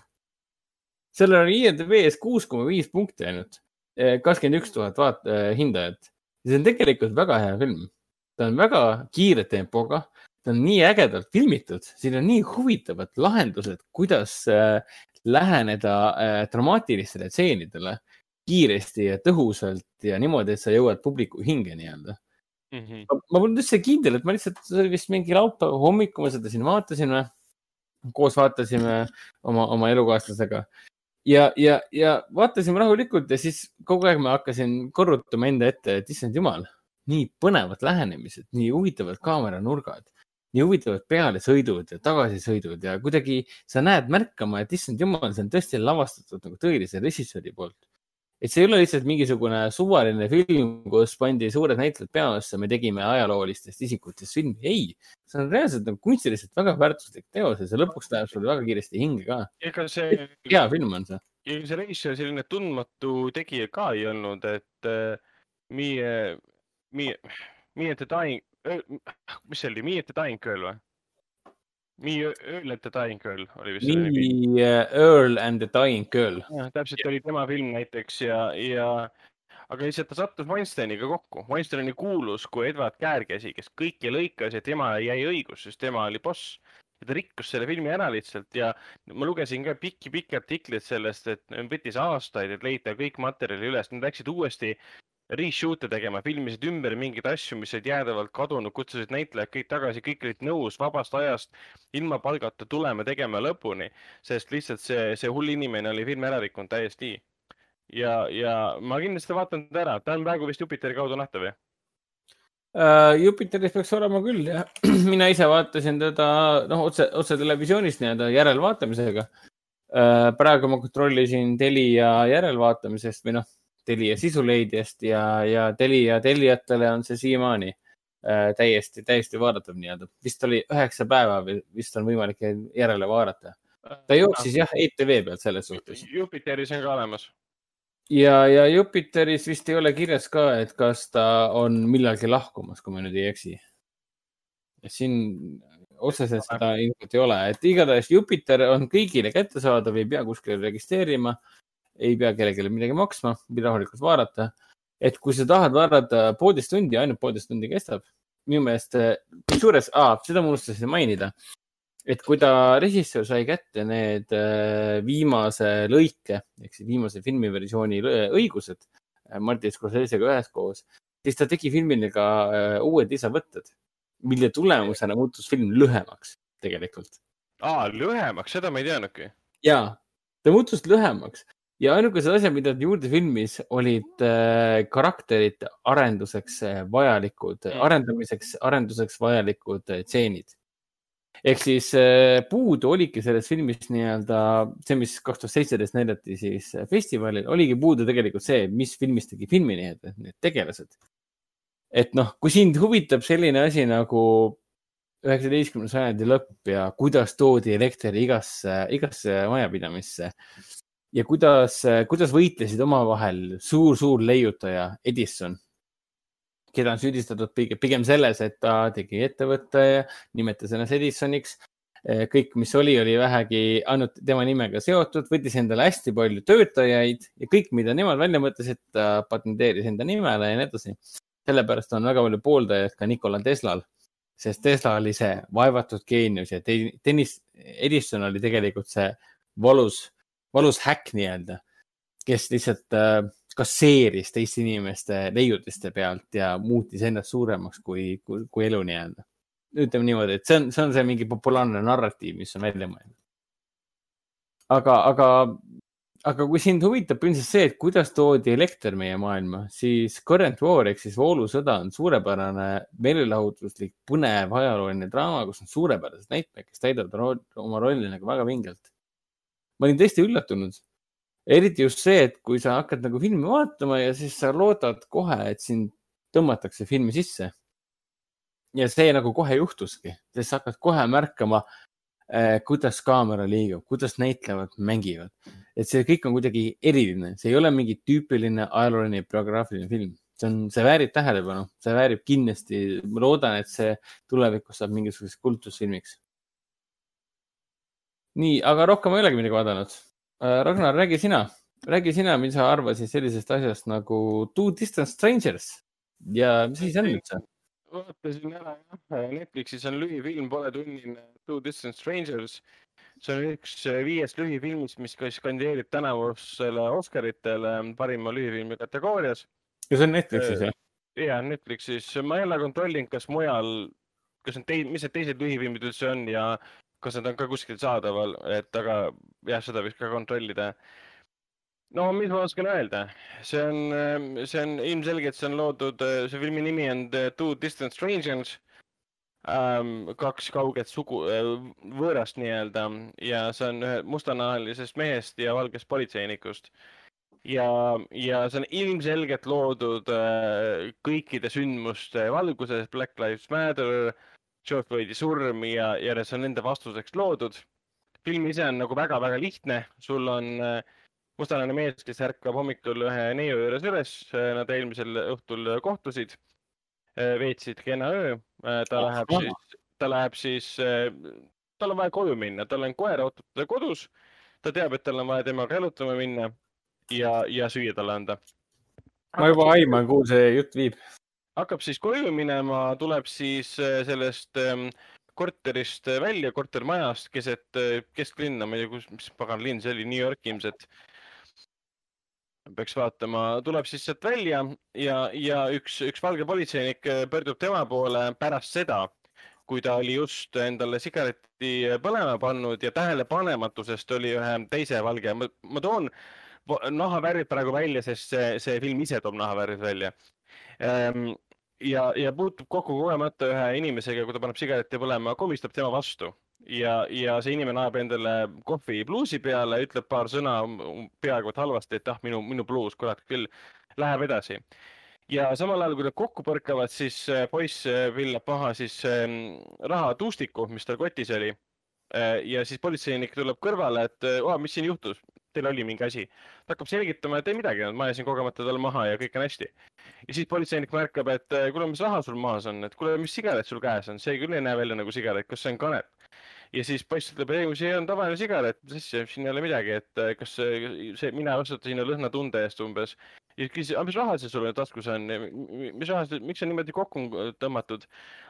[SPEAKER 3] sellel on IMDB-s kuus koma viis punkti ainult, eh, kakskümmend üks tuhat vaat-, eh, hindajat. see on tegelikult väga hea film. ta on väga kiire tempoga ta on nii ägedalt filmitud, siin on nii huvitavad lahendused, kuidas äh, läheneda äh, dramaatilistele tseenidele kiiresti ja tõhusalt ja niimoodi, et sa jõuad publiku hinge nii-öelda mm. -hmm. ma, ma polnud üldse kindel, et ma lihtsalt, see oli vist mingi laupäeva hommikul, me seda siin vaatasime, koos vaatasime oma, oma elukaaslasega ja, ja, ja vaatasime rahulikult ja siis kogu aeg ma hakkasin korrutama enda ette, et issand jumal, nii põnevad lähenemised, nii huvitavad kaameranurgad nii huvitavad pealesõidud ja tagasisõidud ja kuidagi sa näed märkama, et issand jumal, see on tõesti lavastatud nagu tõelise režissööri poolt. Et see ei ole lihtsalt mingisugune suvaline film, kus pandi suured näitlejad peaossa, me tegime ajaloolistest isikutest filmi. ei, see on reaalselt nagu kunstiliselt väga väärtuslik teos ja see lõpuks läheb sulle väga kiiresti hinge ka.
[SPEAKER 2] ega see.
[SPEAKER 3] hea film on see.
[SPEAKER 2] ja see režissöör selline tundmatu tegija ka ei olnud, et äh, meie, meie, meie The Dying mis see oli, Me at the Dying Girl või? Me Earl and the Dying Girl oli vist.
[SPEAKER 3] Me Earl and the Dying Girl.
[SPEAKER 2] täpselt ja. oli tema film näiteks ja, ja aga lihtsalt ta sattus Weinsteiniga kokku. Weinstein oli kuulus kui Edward Käärkäsi, kes kõiki lõikas ja tema jäi õigus, sest tema oli boss. ja ta rikkus selle filmi ära lihtsalt ja ma lugesin ka pikki-pikki artikleid sellest, et võttis aastaid, et leida kõik materjali üles, nad läksid uuesti reshoot'e tegema, filmisid ümber mingeid asju, mis olid jäädavalt kadunud, kutsusid näitlejad kõik tagasi, kõik olid nõus vabast ajast ilma palgata tulema tegema lõpuni, sest lihtsalt see, see hull inimene oli filmi ära rikkunud täiesti. ja, ja ma kindlasti vaatan ta ära, ta on praegu vist Jupiteri kaudu nähtav jah?
[SPEAKER 3] Uh, Jupiteris peaks olema küll jah, mina ise vaatasin teda noh, otse, otse televisioonist nii-öelda järelvaatamisega uh,. praegu ma kontrollisin Telia järelvaatamisest või noh, Telia sisuleidjast ja, ja Telia tellijatele on see siiamaani uh, täiesti, täiesti vaadatav nii-öelda. vist oli üheksa päeva või vist on võimalik järele vaadata. ta jooksis jah, ETV pealt selles suhtes
[SPEAKER 2] Jupiteris on ka olemas.
[SPEAKER 3] ja, ja Jupiteris vist ei ole kirjas ka, et kas ta on millalgi lahkumas, kui ma nüüd ei eksi. siin otseselt seda infot ei ole, et igatahes Jupiter on kõigile kättesaadav, ei pea kuskile registreerima, ei pea kellelegi midagi maksma, võid rahulikult vaadata. et kui sa tahad vaadata poolteist tundi, ainult poolteist tundi kestab, minu meelest, kusjuures, seda ma unustasin mainida, et kui ta režissöör sai kätte need äh, viimase lõike ehk siis viimase filmiversiooni lõ- õigused äh, Martin Scorsese'ga üheskoos, siis ta tegi filmile ka uued lisavõtted, mille tulemusena muutus film lühemaks tegelikult.
[SPEAKER 2] aa, lühemaks, seda ma ei teadnudki.
[SPEAKER 3] ja ta muutus lühemaks ja ainukesed asjad, mida juurde filmis, olid äh, karakterite arenduseks äh, vajalikud
[SPEAKER 2] Mm.
[SPEAKER 3] arendamiseks, arenduseks vajalikud äh, tseenid. ehk siis äh, puudu oligi selles filmis nii-öelda see, mis kaks tuhat seitseteist näidati siis äh, festivalil, oligi puudu tegelikult see, mis filmis tegi filmi nii-öelda need tegelased. et noh, kui sind huvitab selline asi nagu üheksateistkümnenda sajandi lõpp ja kuidas toodi elekter igasse, igasse majapidamisse ja kuidas, kuidas võitlesid omavahel suur-suur leiutaja Edison, keda on süüdistatud pigem, selles, et ta tegi ettevõtte, nimetas ennast Edisoniks. kõik, mis oli, oli vähegi ainult tema nimega seotud, võttis endale hästi palju töötajaid ja kõik, mida nemad välja mõtlesid, ta patenteeris enda nimele ja nii edasi. sellepärast on väga palju pooldajaid ka Nikola Teslal, sest Tesla oli see vaevatud geenius ja Dennis Edison oli tegelikult see valus valus häkk nii-öelda, kes lihtsalt äh, kasseeris teiste inimeste leiutiste pealt ja muutis ennast suuremaks kui, kui, kui elu nii-öelda. ütleme niimoodi, et see on, see on see mingi populaarne narratiiv, mis on välja mõeldud. aga, aga, aga kui sind huvitab ilmselt see, et kuidas toodi elekter meie maailma, siis Current War ehk siis voolusõda on suurepärane meelelahutuslik, põnev ajalooline draama, kus on suurepärased näitlejad, kes täidavad oma rolli nagu väga vingelt ma olin tõesti üllatunud. eriti just see, et kui sa hakkad nagu filmi vaatama ja siis sa loodad kohe, et sind tõmmatakse filmi sisse. ja see nagu kohe juhtuski, sest sa hakkad kohe märkama eh,, kuidas kaamera liigub, kuidas näitlejad mängivad. et see kõik on kuidagi eriline, see ei ole mingi tüüpiline ajalooline biograafiline film. see on, see väärib tähelepanu, see väärib kindlasti, ma loodan, et see tulevikus saab mingisuguseks kultusfilmiks nii, aga rohkem ei olegi midagi vaadanud. Ragnar, räägi sina, räägi sina, mis sa arvasid sellisest asjast nagu Two Distant Strangers ja mis asi see on üldse?
[SPEAKER 2] vaatasin ära jah, Netflixis on lühifilm Pole tunnine Two Distant Strangers. see on üks viiest lühifilmist, mis ka kandideerib tänavusele Oscaritele parima lühifilmi kategoorias.
[SPEAKER 3] ja see on Netflixis jah?
[SPEAKER 2] ja Netflixis, ma ei ole kontrollinud, kas mujal, kas need tei-, mis need teised lühifilmid üldse on ja kas nad on ka kuskil saadaval, et aga jah, seda võiks ka kontrollida. no mis ma oskan öelda, see on, see on ilmselgelt, see on loodud, see filmi nimi on The Two Distant Strangers ähm,. kaks kauget sugu, võõrast nii-öelda ja see on ühe mustanahalisest mehest ja valgest politseinikust ja, ja see on ilmselgelt loodud äh, kõikide sündmuste valguses, Black Lives Matter, George Floydi surm ja, ja see on nende vastuseks loodud. film ise on nagu väga-väga lihtne, sul on äh, mustanahaline mees, kes ärkab hommikul ühe neiu juures üles, nad eelmisel õhtul kohtusid, veetsid kena öö, ta
[SPEAKER 3] Ah,
[SPEAKER 2] läheb
[SPEAKER 3] ah.
[SPEAKER 2] siis, ta läheb siis, tal on vaja koju minna, tal on koer ootab kodus, ta teab, et tal on vaja temaga jalutama minna ja, ja süüa talle anda.
[SPEAKER 3] ma juba aiman, kuhu see jutt viib.
[SPEAKER 2] Hakkab siis koju minema, tuleb siis äh, sellest ähm, korterist äh, välja, kortermajast keset äh, kesklinna, ma ei tea, kus, mis pagan linn see oli, New York ilmselt. peaks vaatama, tuleb siis sealt välja ja, ja üks, üks valge politseinik pöördub tema poole pärast seda, kui ta oli just endale sigareti põlema pannud ja tähelepanematusest oli ühe teise valge, ma toon nahavärvid praegu välja, sest see, see film ise toob nahavärvid välja. Ehm, ja, ja puutub kokku kogemata ühe inimesega, kui ta paneb sigareti põlema, komistab tema vastu ja, ja see inimene ajab endale kohvi pluusi peale, ütleb paar sõna peaaegu et halvasti, et ah, minu, minu pluus, kurat küll, läheb edasi. ja samal ajal, kui nad kokku põrkavad, siis äh, poiss äh, villab maha siis ähm, rahatuustiku, mis tal kotis oli. Äh, ja siis politseinik tuleb kõrvale, et oh, mis siin juhtus, teil oli mingi asi. ta hakkab selgitama, et ei midagi, ma ajasin kogemata talle maha ja kõik on hästi. ja siis politseinik märkab, et kuule, mis raha sul maas on, et kuule, mis sigaret sul käes on, see küll ei näe välja nagu sigaret, kas see on kanep? Ja siis poiss ütleb, ei, see on tavaline sigaret, asja, siin ei ole midagi, et äh, kas see, see, mina vastutan sinu lõhnatunde eest umbes. ja küsis, aga mis raha see sul taskus on, mis raha, miks see niimoodi kokku tõmmatud?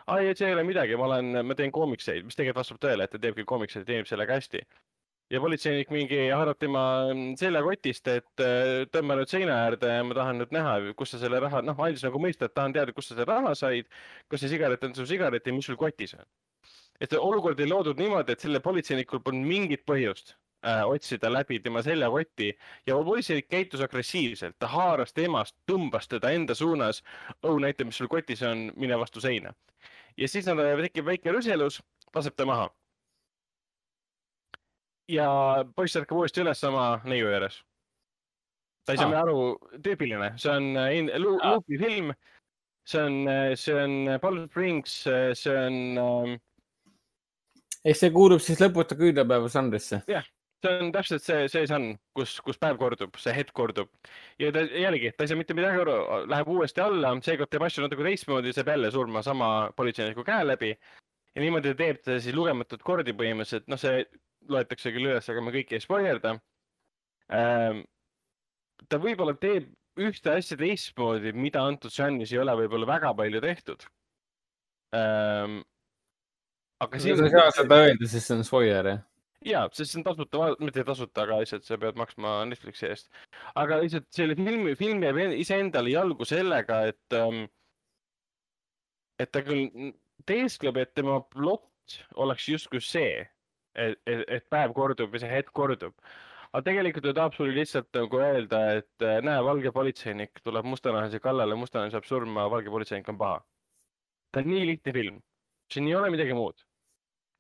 [SPEAKER 2] aa ei, see ei ole midagi, ma olen, ma teen koomikseid, mis tegelikult vastab tõele, et ta teebki koomikseid teenib sellega hästi ja politseinik mingi haarab tema seljakotist, et äh, tõmba nüüd seina äärde ja ma tahan nüüd näha, kust sa selle raha, noh, andis nagu mõista, et tahan teada, kust sa selle raha said. kas see sigaret on su sigaret ja mis sul kotis on? Et olukord ei loodud niimoodi, et sellel politseinikul polnud mingit põhjust äh, otsida läbi tema seljakotti ja politseinik käitus agressiivselt, ta haaras temast, tõmbas teda enda suunas. oh, näita, mis sul kotis on, mine vastu seina. ja siis nad, tekib väike rüselus, laseb ta maha. ja poiss ärkab uuesti üles sama neiu ääres. ta ei saa ah. aru, tüüpiline, see on äh, Luupi ah. film. see on, äh, see on Palm Springs, äh, see on ähm,
[SPEAKER 3] ehk see kuulub siis lõputa küünlapäeva žanrisse?
[SPEAKER 2] jah, see on täpselt see, see žanr, kus, kus päev kordub, see hetk kordub. ja ta jällegi, ta ei saa mitte midagi aru, läheb uuesti alla, seekord teeb asju natuke teistmoodi, saab jälle surma sama politseiniku käe läbi. ja niimoodi teeb ta siis lugematut kordi põhimõtteliselt, noh, see loetakse küll üles, aga ma kõiki ei spoilerda ähm,. ta võib-olla teeb ühte asja teistmoodi, mida antud žanris ei ole võib-olla väga palju tehtud ähm,
[SPEAKER 3] aga siin. sa ei saa seda öelda, sest see on spoiler, jah?
[SPEAKER 2] ja, sest see on tasuta, mitte tasuta, aga lihtsalt sa pead maksma Netflixi eest. aga lihtsalt selle filmi, film jääb iseendale jalgu sellega, et ähm,, et ta küll teeskleb, et tema plott oleks justkui see, et, et, et päev kordub või see hetk kordub. aga tegelikult ta tahab sulle lihtsalt nagu öelda, et äh, näe, valge politseinik tuleb mustanahalise kallale, mustanahaline saab surma, valge politseinik on paha. ta on nii lihtne film siin ei ole midagi muud.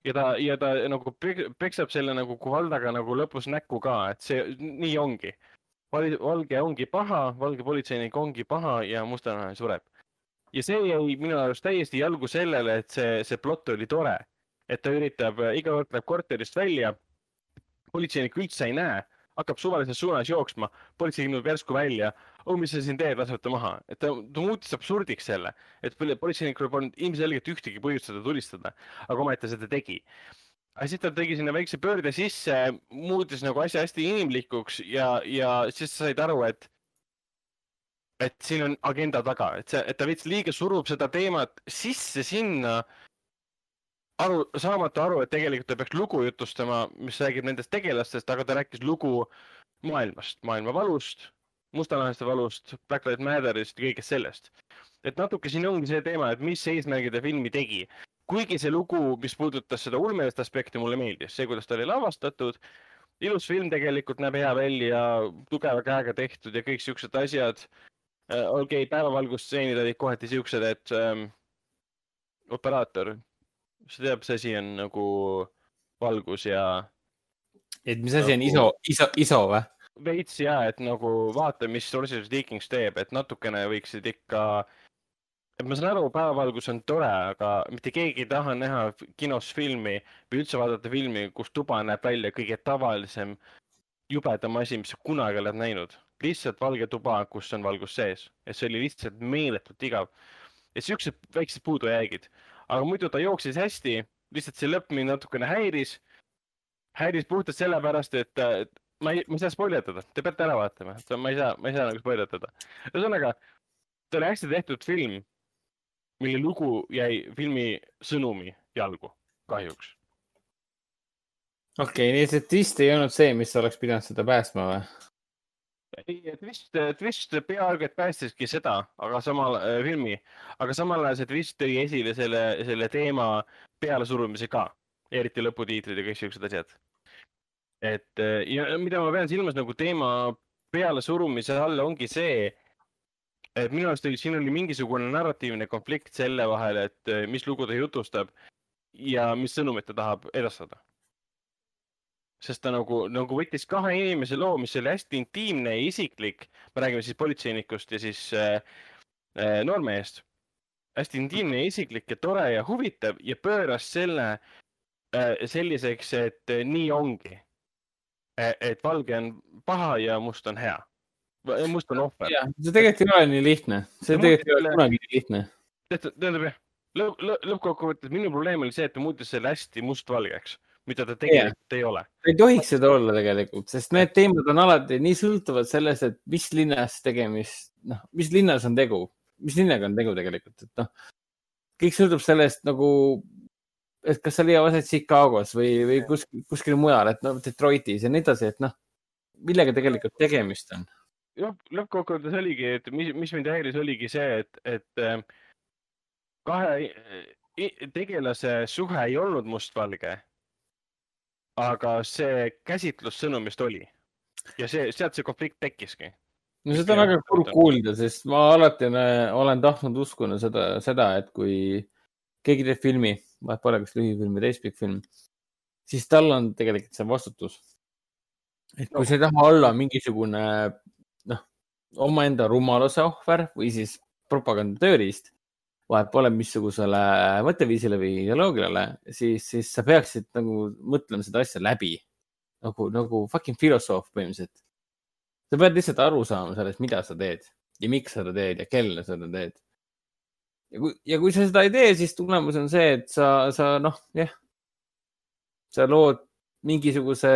[SPEAKER 2] ja ta, ja ta nagu peksab selle nagu kuvaldaga nagu lõpus näkku ka, et see nii ongi. valge ongi paha, valge politseinik ongi paha ja mustanahaline sureb. ja see jäi minu arust täiesti jalgu sellele, et see, see plott oli tore. et ta üritab, iga kord läheb korterist välja, politseinik üldse ei näe hakkab suvalises suunas jooksma, politsei ilmub järsku välja. oh, mis sa siin teed, laseb ta maha, et ta, ta muutis absurdiks selle, et politseinikul polnud ilmselgelt ühtegi põhjust seda tulistada, aga ometi ta seda tegi. aga siis ta tegi sinna väikse pöörde sisse, muutis nagu asja hästi inimlikuks ja, ja siis sa said aru, et et siin on agenda taga, et see, et ta veits liiga surub seda teemat sisse sinna aru, saamata aru, et tegelikult ta peaks lugu jutustama, mis räägib nendest tegelastest, aga ta rääkis lugu maailmast, maailma valust, mustanahaliste valust, Black Lives Matterist ja kõigest sellest. et natuke siin ongi see teema, et mis eesmärgil ta filmi tegi. kuigi see lugu, mis puudutas seda ulmelist aspekti, mulle meeldis, see, kuidas ta oli lavastatud. ilus film tegelikult näeb hea välja, tugeva käega tehtud ja kõik siuksed asjad. okei okay,, päevavalgusstseenid olid kohati siuksed, et ähm, operaator sa tead, mis asi on nagu valgus ja.
[SPEAKER 3] et mis asi nagu... on ISO, ISO, ISO või?
[SPEAKER 2] veits ja, et nagu vaata, mis Sources Leakings teeb, et natukene võiksid ikka. et ma saan aru, päevavalgus on tore, aga mitte keegi ei taha näha kinos filmi või üldse vaadata filmi, kus tuba näeb välja kõige tavalisem, jubedam asi, mis sa kunagi oled näinud. lihtsalt valge tuba, kus on valgus sees, et see oli lihtsalt meeletult igav. et siuksed väiksed puudujäägid aga muidu ta jooksis hästi, lihtsalt see lõpp mind natukene häiris. häiris puhtalt sellepärast, et ma ei, ma ei saa spoiletada, te peate ära vaatama, ma ei saa, ma ei saa nagu spoiletada. ühesõnaga, ta oli hästi tehtud film, mille lugu jäi filmi sõnumi jalgu, kahjuks.
[SPEAKER 3] okei okay,, nii et see twist ei olnud see, mis oleks pidanud seda päästma või?
[SPEAKER 2] ei, twist, twist peaaegu et päästiski seda, aga samal äh, filmi, aga samal ajal see twist tõi esile selle, selle teema pealesurumise ka, eriti lõputiitrid ja kõik siuksed asjad. et äh, ja mida ma pean silmas nagu teema pealesurumise all ongi see, et minu arust oli, siin oli mingisugune narratiivne konflikt selle vahel, et äh, mis lugu ta jutustab ja mis sõnumit ta tahab edastada sest ta nagu, nagu võttis kahe inimese loo, mis oli hästi intiimne ja isiklik, me räägime siis politseinikust ja siis äh, äh, noormehest. hästi intiimne ja isiklik ja tore ja huvitav ja pööras selle äh, selliseks, et äh, nii ongi. et valge on paha ja must on hea. must on ohver.
[SPEAKER 3] see tegelikult ei ole nii lihtne, see tegelikult ei ole kunagi nii lihtne.
[SPEAKER 2] tähendab jah, lõpp, lõppkokkuvõttes minu probleem oli see, et ta muutis selle hästi mustvalgeks, mida ta tegelikult ei ole.
[SPEAKER 3] ei tohiks seda olla tegelikult, sest need teemad on alati nii sõltuvad sellest, et mis linnas tegemist, noh, mis linnas on tegu, mis linnaga on tegu tegelikult, et noh, kõik sõltub sellest nagu, et kas see leiab aset Chicagos või, või kuskil, kuskil mujal, et noh, Detroitis ja nii edasi, et noh, millega tegelikult tegemist on.
[SPEAKER 2] lõpp, lõppkokkuvõttes oligi, et mis, mis mind häiris, oligi see, et, et äh, kahe i- tegelase suhe ei olnud mustvalge. Aga see käsitlus sõnumist oli ja see, sealt see konflikt tekkiski.
[SPEAKER 3] no seda on väga kurb kuulda, sest ma alati olen, tahtnud uskuda seda, seda, et kui keegi teeb filmi, vahet pole, kas lühifilm või täispikk film, siis tal on tegelikult see vastutus. et kui sa ei taha olla mingisugune, noh, omaenda rumaluse ohver või siis propagandatöörist, vahet pole, missugusele mõtteviisile või ideoloogiale, siis, siis sa peaksid nagu mõtlema seda asja läbi nagu, nagu fucking filosoof põhimõtteliselt sa pead lihtsalt aru saama sellest, mida sa teed ja miks sa seda teed ja kellele sa seda teed. ja kui, ja kui sa seda ei tee, siis tulemus on see, et sa, sa noh, jah, sa lood mingisuguse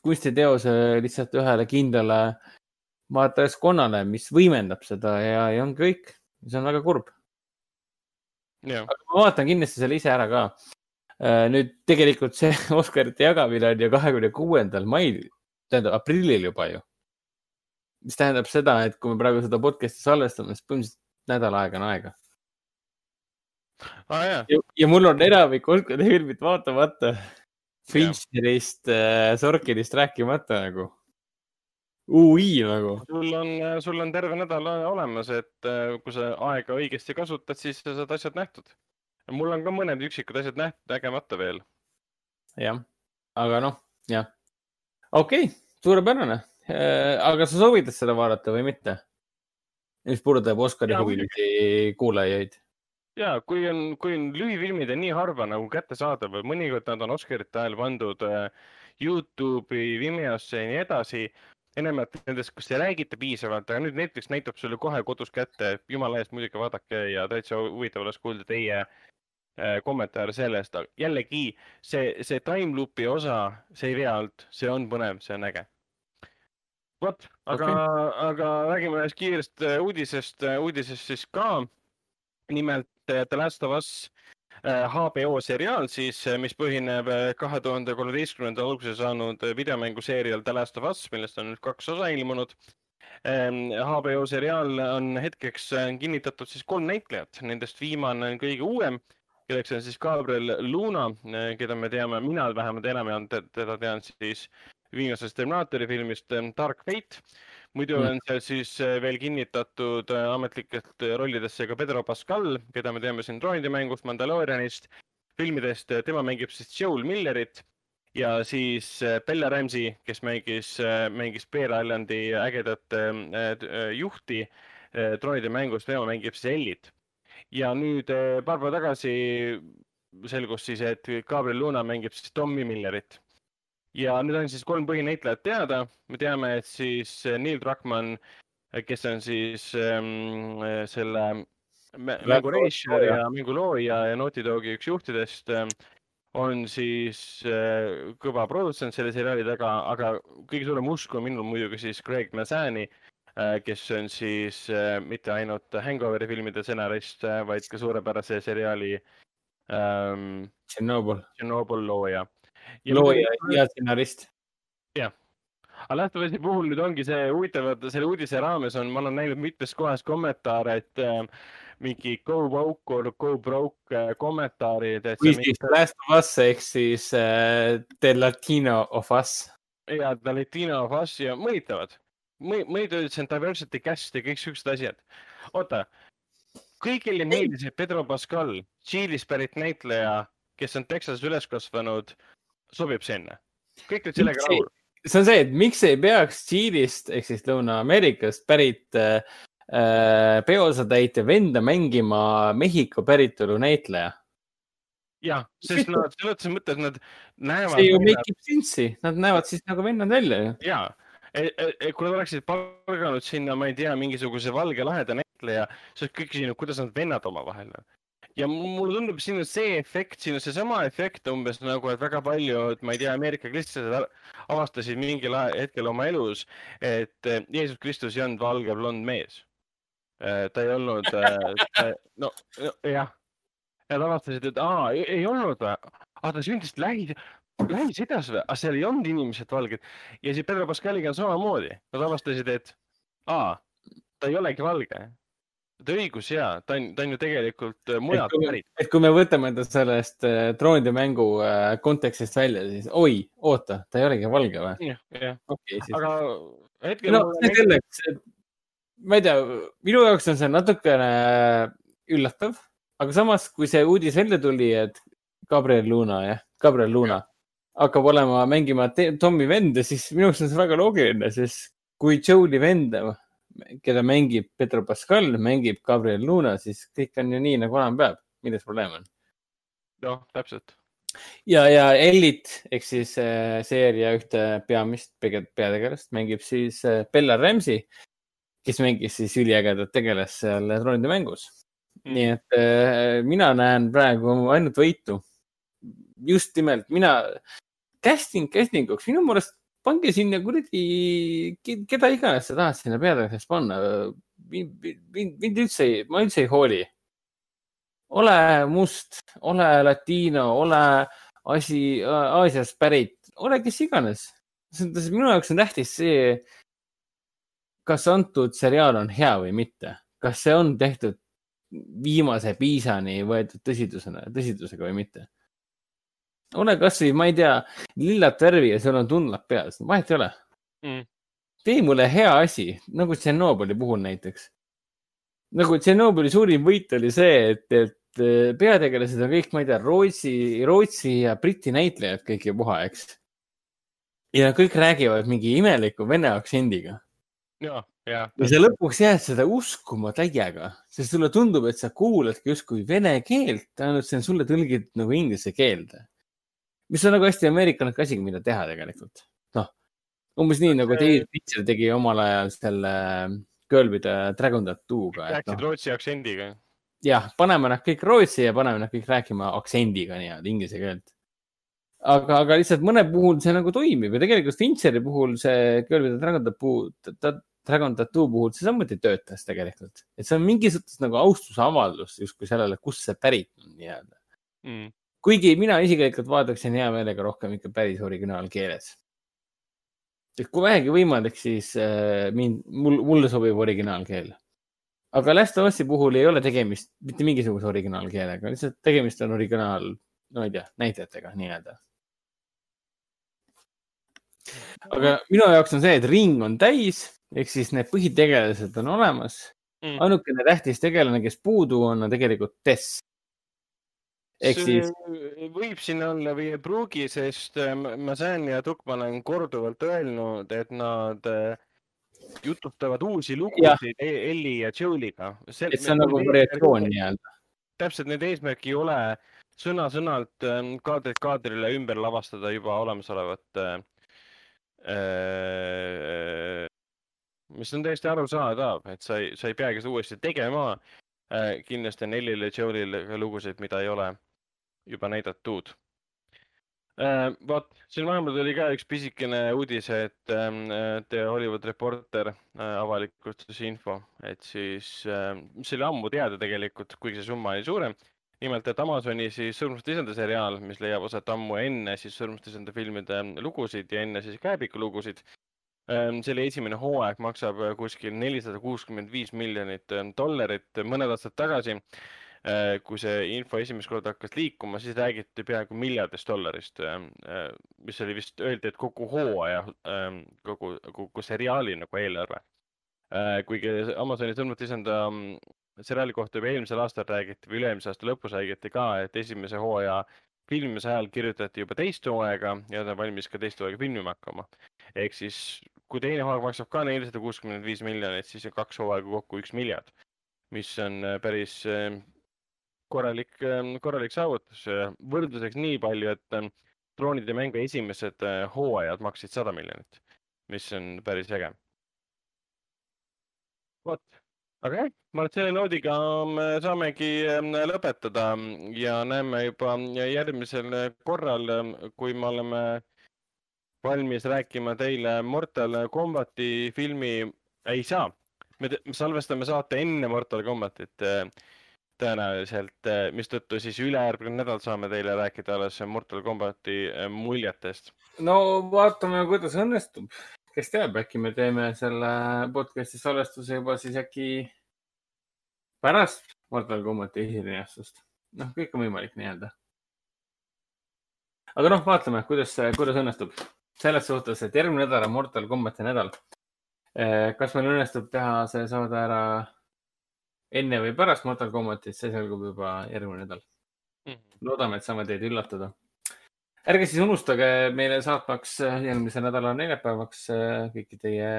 [SPEAKER 3] kunstiteose lihtsalt ühele kindlale vaatajaskonnale, mis võimendab seda ja, ja ongi kõik. see on väga kurb.
[SPEAKER 2] jah,
[SPEAKER 3] aga ma vaatan kindlasti selle ise ära ka. nüüd tegelikult see Oscarite jagamine on ju kahekümne kuuendal mail, tähendab aprillil juba ju. mis tähendab seda, et kui me praegu seda podcast'i salvestame, siis põhimõtteliselt nädal aega on aega.
[SPEAKER 2] jaa,
[SPEAKER 3] ja, ja mul on enamik Oscari filmid vaatamata. Fincherist äh,, Sorkinist rääkimata nagu. Ui nagu.
[SPEAKER 2] sul on, sul on terve nädal olemas, et äh, kui sa aega õigesti kasutad, siis sa saad asjad nähtud. mul on ka mõned üksikud asjad nähtud, nägemata veel.
[SPEAKER 3] jah, aga noh, jah. okei okay,, suurepärane. aga sa soovitad seda vaadata või mitte? mis puudutab Oscari huvilisi kuulajaid.
[SPEAKER 2] ja kui on, kui on lühifilmid on nii harva nagu kättesaadavad, mõnikord nad on Oscarite ajal pandud äh, Youtube'i, Vimeosse ja nii edasi. Enamjaolt nendest, kas ei räägita piisavalt, aga nüüd Netflix näitab sulle kohe kodus kätte, jumala eest muidugi vaadake ja täitsa huvitav oleks kuulda teie äh, kommentaare sellest, jällegi see, see time loop'i osa, see ei vea alt, see on põnev, see on äge. vot, aga okay., aga räägime ühest kiirest äh, uudisest, uudisest siis ka. nimelt äh, The Last of Us äh, HBO seriaal siis, mis põhineb äh, kahe tuhande kolmeteistkümnendal alguse saanud äh, videomänguseerial The Last of Us, millest on nüüd kaks osa ilmunud. HBO seriaal on hetkeks äh, kinnitatud siis kolm näitlejat, nendest viimane on kõige uuem, kelleks on siis Gabriel Luna, keda me teame, mina vähemalt enamjaolt te- teda tean siis viimasest Terminaatori filmist äh, Dark Fate. Muidu
[SPEAKER 3] Mm.
[SPEAKER 2] on seal siis äh, veel kinnitatud äh, ametlikelt äh, rollidesse ka Pedro Pascal, keda me teame siin droonide mängust, Mandalorianist, filmidest, tema mängib siis Joel Millerit ja siis Bella Ramsey, kes mängis, mängis Bear Islandi ägedat juhti droonide mängust, tema mängib siis Ellit. ja nüüd paar päeva tagasi selgus siis, et Gabriel Luna mängib siis Tommy Millerit. Ja nüüd on siis kolm põhinäitlejat teada, me teame, et siis äh, Neil Druckmann, kes on siis ähm, äh, selle mä- mängu režissöör ja mängu looja ja Naughty Dogi üks juhtidest ähm, on siis äh, kõva produtsent selle seriaali taga, aga kõige suurem usk on minul muidugi siis Craig Mazani äh,, kes on siis äh, mitte ainult Hangoveri filmide stsenarist, vaid ka suurepärase seriaali ähm,
[SPEAKER 3] Chernobyl,
[SPEAKER 2] Chernobyl looja.
[SPEAKER 3] Looja ja stsenarist.
[SPEAKER 2] aga Last of Us'i puhul nüüd ongi see huvitav, et selle uudise raames on, ma olen näinud mitmes kohas kommentaare, et äh, mingi go woke or go broke äh, kommentaarid.
[SPEAKER 3] või siis Last of Us ehk siis äh, The Latino of Us.
[SPEAKER 2] ja The Latino of Us ja mõnitavad Mõni, mõned ütlesid, see on diversity cast ja kõik siuksed asjad. oota, kõigile meeldis, et Pedro Pascal, Tšiilist pärit näitleja, kes on Texases üles kasvanud, sobib sinna. kõik olid sellega rahul
[SPEAKER 3] see on see, et miks ei peaks Tšiilist ehk siis Lõuna-Ameerikast pärit äh, äh peosatäitja venda mängima Mehhiko päritolu näitleja?
[SPEAKER 2] jah, sest nad selles mõttes nad näevad.
[SPEAKER 3] see ju make ib sense'i, nad näevad siis nagu vennad välja ju.
[SPEAKER 2] ja, kui nad oleksid palganud sinna, ma ei tea, mingisuguse valge laheda näitleja, siis oleks kõik küsinud, kuidas nad vennad omavahel on ja mulle tundub, siin on see efekt, siin on seesama efekt umbes nagu, et väga paljud, ma ei tea, Ameerika kristlased avastasid mingil hetkel oma elus, et eh, Jeesus Kristus ei olnud valge blond mees. Eh, ta ei olnud, eh, no jah, nad avastasid, et aa, ei olnud või? aa, ta sündis lähi, Lähis-Idas või? aga seal ei olnud inimesed valged ja siis Pedro Pascaliga on samamoodi, nad avastasid, et aa, ta ei olegi valge et õigus ja ta on, ta on ju tegelikult äh, mujalt pärit.
[SPEAKER 3] et kui me võtame ta sellest äh, troonide mängu äh, kontekstist välja, siis oi, oota, ta ei olegi valge või?
[SPEAKER 2] jah, okay,. aga hetkel.
[SPEAKER 3] no see selleks, ma ei tea, minu jaoks on see natukene üllatav, aga samas, kui see uudis välja tuli, et Gabriel Luna, jah, Gabriel Luna hakkab olema mängima Tommy venda, siis minu jaoks on see väga loogiline, sest kui Joe'i venda keda mängib Pedro Pascal, mängib Gabriel Luna, siis kõik on ju nii, nagu olema peab. milles probleem on?
[SPEAKER 2] noh, täpselt.
[SPEAKER 3] ja, ja Ellit ehk siis äh, seeria ühte peamist peategelast mängib siis äh, Bella Ramsey, kes mängis siis üliägedat tegelast seal troonide mängus mm.. nii et äh, mina näen praegu ainult võitu. just nimelt mina, casting casting uks, minu meelest pange sinna kuradi, keda iganes sa tahad sinna peategelaseks panna. mind üldse ei, ma üldse ei hooli. ole must, ole latiino, ole asi, Aasiast pärit, ole kes iganes. minu jaoks on tähtis see, kas antud seriaal on hea või mitte, kas see on tehtud viimase piisani võetud tõsidusena, tõsidusega või mitte ole kasvõi, ma ei tea, lillat värvi ja sul on tundlad peas, vahet ei ole mm.. tee mulle hea asi, nagu Tšernobõli puhul näiteks. nagu Tšernobõli suurim võit oli see, et, et äh, peategelased on kõik, ma ei tea, Rootsi, Rootsi ja Briti näitlejad kõik ju puha, eks. ja kõik räägivad mingi imeliku vene aktsendiga.
[SPEAKER 2] ja, ja.
[SPEAKER 3] ja sa lõpuks jääd seda uskuma täiega, sest sulle tundub, et sa kuuladki justkui vene keelt, ainult see on sulle tõlgitud nagu inglise keelde mis on nagu hästi ameerikalik asi, mida teha tegelikult. noh, umbes nii nagu David Fincher tegi omal ajal selle Girl with the Dragon Tattoo'ga.
[SPEAKER 2] rääkisid no. rootsi aktsendiga.
[SPEAKER 3] jah, paneme nad kõik rootsi ja paneme nad kõik rääkima aktsendiga nii-öelda inglise keelt. aga, aga lihtsalt mõne puhul see nagu toimib ja tegelikult Fincheri puhul see Girl with the Dragon Tattoo, Dragon Tattoo puhul see samuti töötas tegelikult, et see on mingis mõttes nagu austusavaldus justkui sellele, kust see pärit on nii-öelda mm kuigi mina isiklikult vaataksin hea meelega rohkem ikka päris originaalkeeles. et kui vähegi võimalik, siis äh, mind, mul, mulle sobib originaalkeel. aga Last of Us'i puhul ei ole tegemist mitte mingisuguse originaalkeelega, lihtsalt tegemist on originaal, no ei tea, näitlejatega nii-öelda. aga minu jaoks on see, et ring on täis, ehk siis need põhitegelased on olemas mm.. ainukene tähtis tegelane, kes puudu on, on tegelikult Tess
[SPEAKER 2] ehk siis. võib siin olla või ei pruugi, sest äh, Masan ja Tukman on korduvalt öelnud, et nad äh, jutustavad uusi lugusid ja. E-, Elli ja Joe'liga.
[SPEAKER 3] et see on nagu variatsioon nii-öelda.
[SPEAKER 2] täpselt, nende eesmärk ei ole sõna-sõnalt ähm, kaadrit kaadrile ümber lavastada juba olemasolevat äh, äh, mis on täiesti arusaadav, et sa ei, sa ei peagi seda uuesti tegema äh,. kindlasti on Ellil ja Joel'il ka lugusid, mida ei ole juba näidatud. Äh, vot, siin vahepeal tuli ka üks pisikene uudis, et ähm, The Hollywood Reporter äh, avalikustas info, et siis, mis oli ammu teada tegelikult, kuigi see summa oli suurem. nimelt, et Amazoni siis Surmast isanda seriaal, mis leiab aset ammu enne siis Surmast isanda filmide lugusid ja enne siis Kääbiku lugusid, Ähm, selle esimene hooaeg maksab äh, kuskil nelisada kuuskümmend viis miljonit ähm, dollarit mõned aastad tagasi. Äh, kui see info esimest korda hakkas liikuma, siis räägiti peaaegu miljardist dollarist, ähm, äh, mis oli vist, öeldi, et kogu hooaja, kogu, kogu seriaali nagu eelarve. kuigi Amazoni sõnumtisenda seriaali kohta juba eelmisel aastal räägiti või üle-eelmise aasta lõpus räägiti ka, et esimese hooaja filmimise ajal kirjutati juba teist hooaega ja ta on valmis ka teist hooaega filmima hakkama. ehk siis, kui teine hooaeg maksab ka nelisada kuuskümmend viis miljonit, siis on kaks hooaega kokku üks miljard, mis on äh, päris äh, korralik, äh, korralik saavutus. võrdluseks nii palju, et troonide mängu esimesed hooajad maksid sada miljonit, mis on päris äge. vot aga jah, ma arvan, et selle noodiga me saamegi ähm, lõpetada ja näeme juba järgmisel korral, ähm, kui me oleme valmis rääkima teile Mortal Combati filmi, ei saa, me salvestame saate enne Mortal Combatit äh, tõenäoliselt, äh, mistõttu siis ülejärgmine nädal saame teile rääkida alles Mortal Combati äh, muljetest.
[SPEAKER 3] no vaatame, kuidas õnnestub kes teab, äkki me teeme selle podcast'i salvestuse juba siis äkki pärast Mortal Combati esilinastust. noh, kõik on võimalik nii-öelda. aga noh, vaatame, kuidas, kuidas õnnestub. selles suhtes, et järgmine nädal on Mortal Combati nädal. Eh, kas meil õnnestub teha see saade ära enne või pärast Mortal Combatit, see selgub juba järgmine nädal mm. -hmm. loodame, et saame teid üllatada ärge siis unustage meile saatmaks äh, järgmise nädala neljapäevaks äh, kõiki teie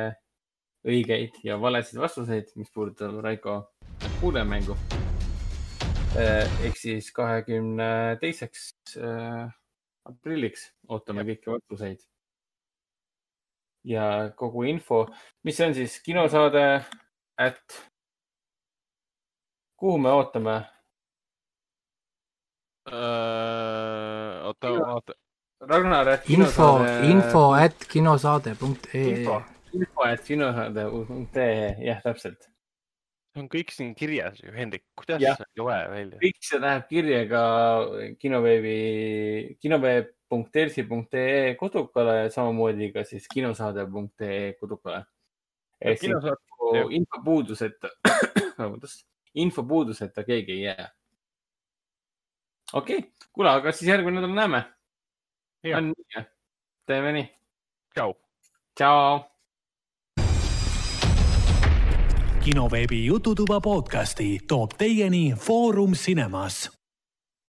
[SPEAKER 3] õigeid ja valesid vastuseid, mis puudutab Raiko kuulemängu. Äh, ehk siis kahekümne teiseks aprilliks ootame kõiki vastuseid. ja kogu info, mis see on siis kinosaade, et kuhu me ootame
[SPEAKER 2] uh,? oota, oota.
[SPEAKER 3] Ragnar, et
[SPEAKER 4] info, info at kinosaade.ee.
[SPEAKER 3] info at kinosaade.ee, jah, täpselt.
[SPEAKER 2] see on kõik siin kirjas ju, Hendrik, kuidas ja. sa ei loe välja?
[SPEAKER 3] kõik see läheb kirja ka kinoveebi, kinoveeb.delfi.ee kodukale ja samamoodi ka siis kinosaade.ee kodukale. ehk siis infopuuduseta, vabandust, infopuuduseta keegi ei jää okei okay., kuule, aga siis järgmine nädal näeme. on nii, teeme nii.
[SPEAKER 2] tšau.
[SPEAKER 3] tšau.
[SPEAKER 1] kinoveebi Jututuba podcasti toob teieni Foorum Cinemas